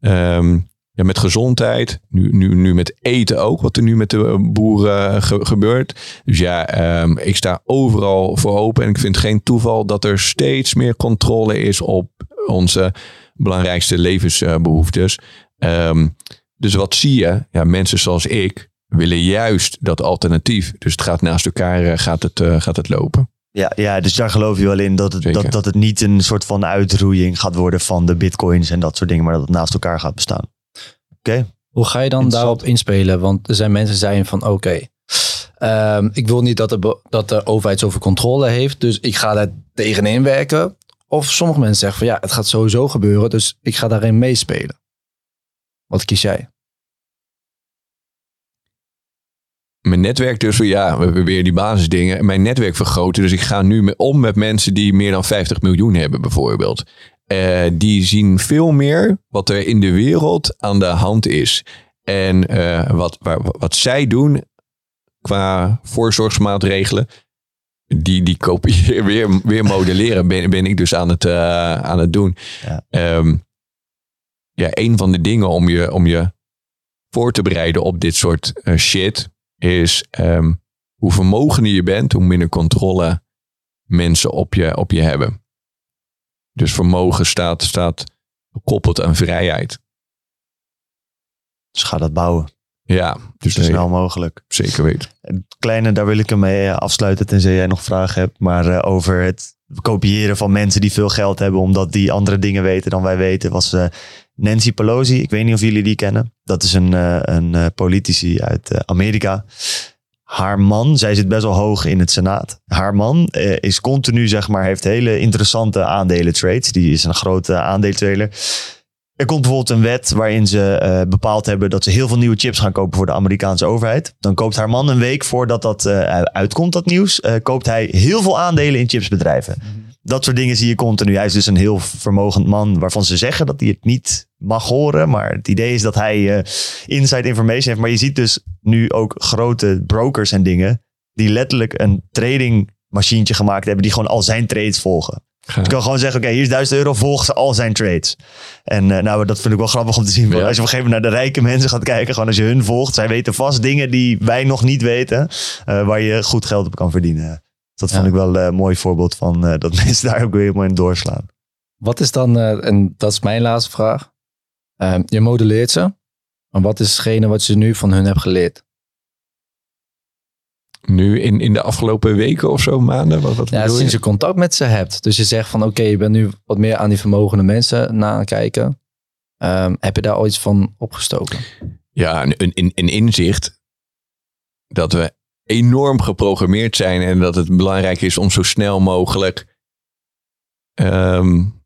Ehm, ja, met gezondheid. Nu, nu, nu met eten ook. Wat er nu met de boeren ge- gebeurt. Dus ja, ehm, ik sta overal voor open. En ik vind geen toeval dat er steeds meer controle is op onze belangrijkste levensbehoeftes. Ehm, dus wat zie je? Ja, mensen zoals ik willen juist dat alternatief. Dus het gaat naast elkaar eh, gaat het, eh, gaat het lopen. Ja, ja, dus daar geloof je wel in dat het, Zeker. dat, dat het niet een soort van uitroeiing gaat worden van de bitcoins en dat soort dingen, maar dat het naast elkaar gaat bestaan. Oké, Hoe ga je dan daarop inspelen? Want er zijn mensen die zijn van oké, ehm, ik wil niet dat de, dat de overheid zoveel controle heeft, dus ik ga daar tegenin werken. Of sommige mensen zeggen van ja, het gaat sowieso gebeuren, dus ik ga daarin meespelen. Wat kies jij? Mijn netwerk dus, ja, we hebben weer die basisdingen. Mijn netwerk vergroten. Dus ik ga nu om met mensen die meer dan 50 miljoen hebben bijvoorbeeld. Eh, die zien veel meer wat er in de wereld aan de hand is. En eh, wat, waar, wat zij doen qua voorzorgsmaatregelen. Die, die kopiëren, weer, weer modelleren ben, ben ik dus aan het, eh, aan het doen. Ja. Ehm, ja, een van de dingen om je, om je voor te bereiden op dit soort shit is ehm, hoe vermogender je bent, hoe minder controle mensen op je, op je hebben. Dus vermogen staat, staat gekoppeld aan vrijheid. dus ga dat bouwen, Ja, dus zo nee, snel mogelijk. zeker weten. Het Kleine, daar wil ik hem mee eh, afsluiten, tenzij jij nog vragen hebt, maar eh, over het kopiëren van mensen die veel geld hebben, omdat die andere dingen weten dan wij weten, was eh, Nancy Pelosi. Ik weet niet of jullie die kennen. Dat is een, eh, een eh, politici uit eh, Amerika. Haar man, zij zit best wel hoog in het Senaat. Haar man is continu, zeg maar, heeft hele interessante aandelen trades. Die is een grote aandeeltrader. Er komt bijvoorbeeld een wet waarin ze bepaald hebben dat ze heel veel nieuwe chips gaan kopen voor de Amerikaanse overheid. Dan koopt haar man een week voordat dat uitkomt, dat nieuws, koopt hij heel veel aandelen in chipsbedrijven. Dat soort dingen zie je continu. Hij is dus een heel vermogend man waarvan ze zeggen dat hij het niet mag horen. Maar het idee is dat hij eh, inside information heeft. Maar je ziet dus nu ook grote brokers en dingen die letterlijk een trading machientje gemaakt hebben die gewoon al zijn trades volgen. Je kan gewoon zeggen, oké, hier is 1000 euro, volg ze al zijn trades. En eh, nou, dat vind ik wel grappig om te zien. Ja. Als je op een gegeven moment naar de rijke mensen gaat kijken, gewoon als je hun volgt, zij weten vast dingen die wij nog niet weten, eh, waar je goed geld op kan verdienen. Dat vond ik wel eh, een mooi voorbeeld van eh, dat mensen daar ook weer helemaal in doorslaan. Wat is dan, eh, en dat is mijn laatste vraag. Ehm, je modelleert ze, maar wat is hetgene wat je nu van hun hebt geleerd? Nu in, in de afgelopen weken of zo, maanden? Wat, wat Ja, sinds je? je contact met ze hebt. Dus je zegt van oké, je bent nu wat meer aan die vermogende mensen na aan kijken. Ehm, heb je daar al iets van opgestoken? Ja, een, een, een inzicht dat we enorm geprogrammeerd zijn en dat het belangrijk is om zo snel mogelijk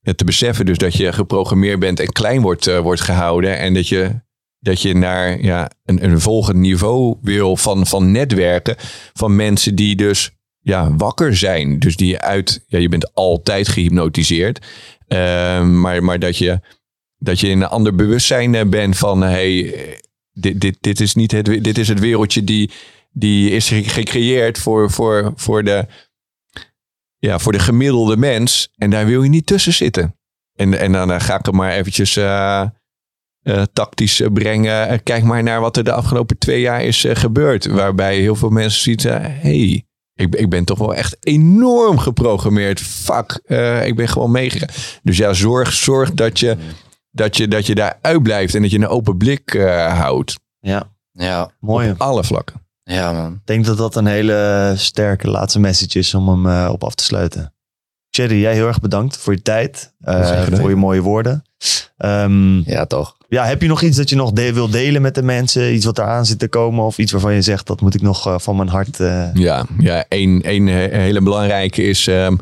het te beseffen. Dus dat je geprogrammeerd bent en klein wordt, eh, wordt gehouden en dat je, dat je naar ja, een, een volgend niveau wil van, van netwerken van mensen die dus ja, wakker zijn. Dus die uit, ja, je bent altijd gehypnotiseerd, Ehm, maar, maar dat je dat je in een ander bewustzijn eh, bent van hey, dit, dit, dit, is niet het, dit is het wereldje die, die is ge- gecreëerd voor, voor, voor, de, ja, voor de gemiddelde mens. En daar wil je niet tussen zitten. En, en dan ga ik het maar eventjes eh, eh, tactisch eh, brengen. Kijk maar naar wat er de afgelopen twee jaar is gebeurd. Waarbij heel veel mensen zien, hey, ik, ben- ik ben toch wel echt enorm geprogrammeerd. Fuck, ik ben gewoon meegegaan. Dus ja, zorg, zorg dat je dat je, dat je daar uitblijft en dat je een open blik houdt. Ja, Ja, mooi. Op alle vlakken. Ja man. Ik denk dat dat een hele sterke laatste message is om hem eh, op af te sluiten. Cherry, jij heel erg bedankt voor je tijd, eh, gedaan. voor je mooie woorden. Ehm, Ja, toch. ja, heb je nog iets dat je nog de- wil delen met de mensen? Iets wat eraan zit te komen of iets waarvan je zegt dat moet ik nog eh, van mijn hart... eh, Ja, ja één, één he- hele belangrijke is... ehm,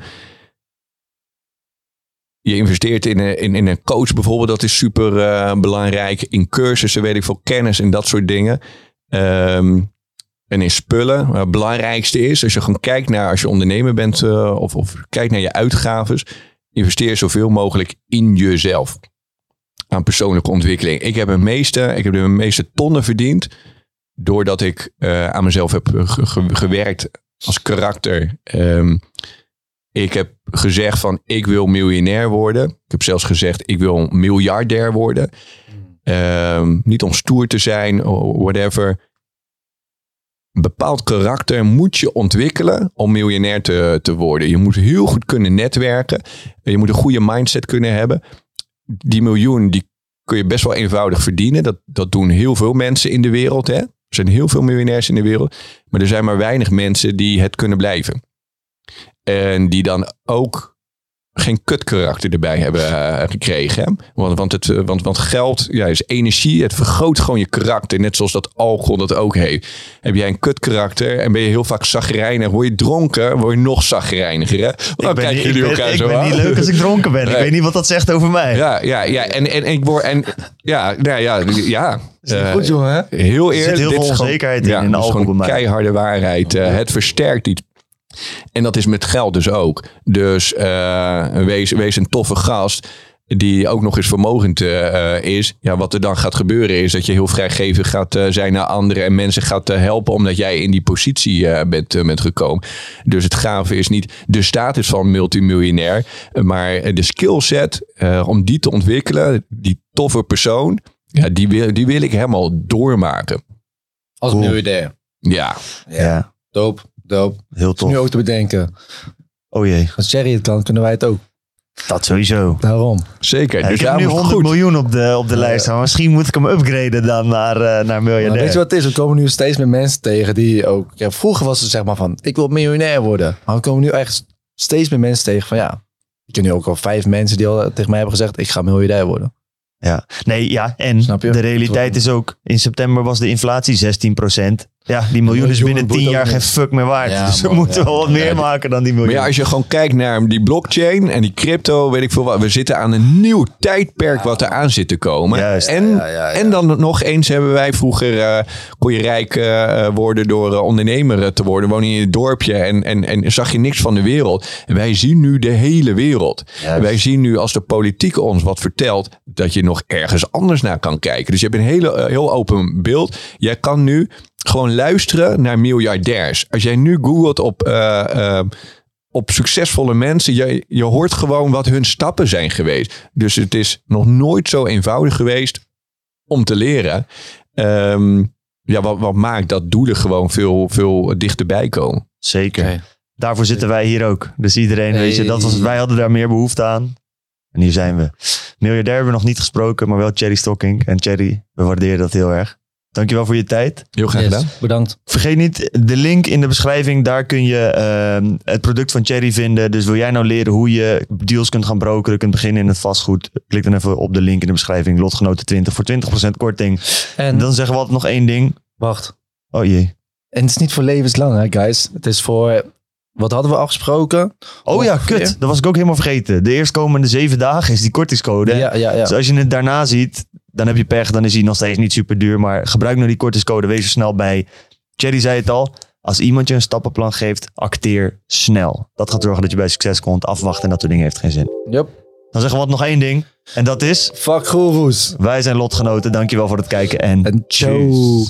je investeert in een, in, in een coach bijvoorbeeld. Dat is super eh, belangrijk. In cursussen, weet ik veel, kennis en dat soort dingen. Ehm, en in spullen. Maar het belangrijkste is, als je gewoon kijkt naar, als je ondernemer bent uh, of, of kijkt naar je uitgaves, investeer zoveel mogelijk in jezelf. Aan persoonlijke ontwikkeling. Ik heb, het meeste, ik heb de meeste tonnen verdiend doordat ik uh, aan mezelf heb ge gewerkt als karakter. Um, ik heb gezegd van ik wil miljonair worden. Ik heb zelfs gezegd ik wil miljardair worden. Um, niet om stoer te zijn whatever. Bepaald karakter moet je ontwikkelen om miljonair te, te worden. Je moet heel goed kunnen netwerken. Je moet een goede mindset kunnen hebben. Die miljoen die kun je best wel eenvoudig verdienen. Dat, dat doen heel veel mensen in de wereld. Hè? Er zijn heel veel miljonairs in de wereld. Maar er zijn maar weinig mensen die het kunnen blijven. En die dan ook geen kutkarakter erbij hebben uh, gekregen. Hè? Want, want, het, want, want geld ja, is energie. Het vergroot gewoon je karakter. Net zoals dat alcohol dat ook heeft. Heb jij een kutkarakter en ben je heel vaak zagrijnig. Word je dronken, word je nog zagrijniger. Hè? Dan kijken jullie elkaar ik zo ben aan. niet leuk als ik dronken ben. Ik weet niet wat dat zegt over mij. Ja, ja, ja. En, en, en ik word... En, ja, nou ja, ja. Uh, Goed jongen, hè? heel Er zit eerlijk. heel dit veel is gewoon- onzekerheid in, ja, in de dit is alcohol gewoon bij mij. keiharde waarheid. Uh, het versterkt iets. En dat is met geld dus ook. Dus uh, wees, wees een toffe gast die ook nog eens vermogend uh, is. Ja, wat er dan gaat gebeuren is dat je heel vrijgevig gaat uh, zijn naar anderen en mensen gaat uh, helpen omdat jij in die positie uh, bent, uh, bent gekomen. Dus het gave is niet de status van multimiljonair, maar de skillset uh, om die te ontwikkelen, die toffe persoon, ja, die, wil, die wil ik helemaal doormaken. Als Cool. miljardair. Ja, Ja, Doop, doop. heel Is nu tof. ook te bedenken. Oh jee, Als Jerry het kan, kunnen wij het ook. dat sowieso. Daarom. zeker. Ja, dus ik heb nu daarom is het 100 goed. miljoen op de, op de lijst staan. Misschien moet ik hem upgraden dan naar, eh, naar Maar miljardair. weet je wat het is? We komen nu steeds meer mensen tegen die ook... Ja, vroeger was het zeg maar van, ik wil miljonair worden. Maar we komen nu echt steeds meer mensen tegen van, ja... Ik ken nu ook al vijf mensen die al tegen mij hebben gezegd, ik ga miljardair worden. Ja, nee, ja. En Snap je? de realiteit is ook, in september was de inflatie 16 Ja, die miljoen is binnen boet 10 ook jaar geen fuck meer waard. Ja, dus we man, moeten ja. wel wat meer Ja, maken dan die miljoen. Maar ja, als je gewoon kijkt naar die blockchain en die crypto, weet ik veel wat. We zitten aan een nieuw tijdperk wat er aan zit te komen. Juist. En, Ja, ja, ja. en dan nog eens hebben wij vroeger, eh, kon je rijk eh, worden door eh, ondernemer te worden. Woon je in het dorpje en, en, en zag je niks van de wereld. En wij zien nu de hele wereld. Juist. Wij zien nu als de politiek ons wat vertelt, dat je nog ergens anders naar kan kijken. Dus je hebt een hele, heel open beeld. Jij kan nu gewoon luisteren naar miljardairs. Als jij nu googelt op, eh, eh, op succesvolle mensen, je, je hoort gewoon wat hun stappen zijn geweest. Dus het is nog nooit zo eenvoudig geweest om te leren. Ehm, ja, wat, wat maakt dat doelen gewoon veel, veel dichterbij komen. Zeker. Daarvoor zitten wij hier ook. Dus iedereen, Hey. weet je, dat was, wij hadden daar meer behoefte aan. En hier zijn we. Miljardair hebben we nog niet gesproken, maar wel Cherry Stocking. En Cherry, we waarderen dat heel erg. Dankjewel voor je tijd. Heel graag Yes, gedaan. bedankt. Vergeet niet de link in de beschrijving. Daar kun je ehm, het product van Cherry vinden. Dus wil jij nou leren hoe je deals kunt gaan brokeren, kunt beginnen in het vastgoed. Klik dan even op de link in de beschrijving. Lotgenoten 20 voor 20% korting. En En dan zeggen we altijd nog één ding. wacht. Oh jee. En het is niet voor levenslang, hè, guys. Het is voor... Wat hadden we afgesproken? Oh ja, Ongeveer. kut. Dat was ik ook helemaal vergeten. De eerstkomende zeven dagen is die kortingscode. Ja, ja, ja. Dus als je het daarna ziet, dan heb je pech. Dan is hij nog steeds niet super duur. Maar gebruik nou die kortingscode. Wees er snel bij. Cherry zei het al. Als iemand je een stappenplan geeft, acteer snel. Dat gaat zorgen dat je bij succes komt. Afwachten en dat soort dingen heeft geen zin. Yep. Dan zeggen we wat nog één ding. En dat is, Fuck goeroes. wij zijn lotgenoten. Dankjewel voor het kijken en En ciao.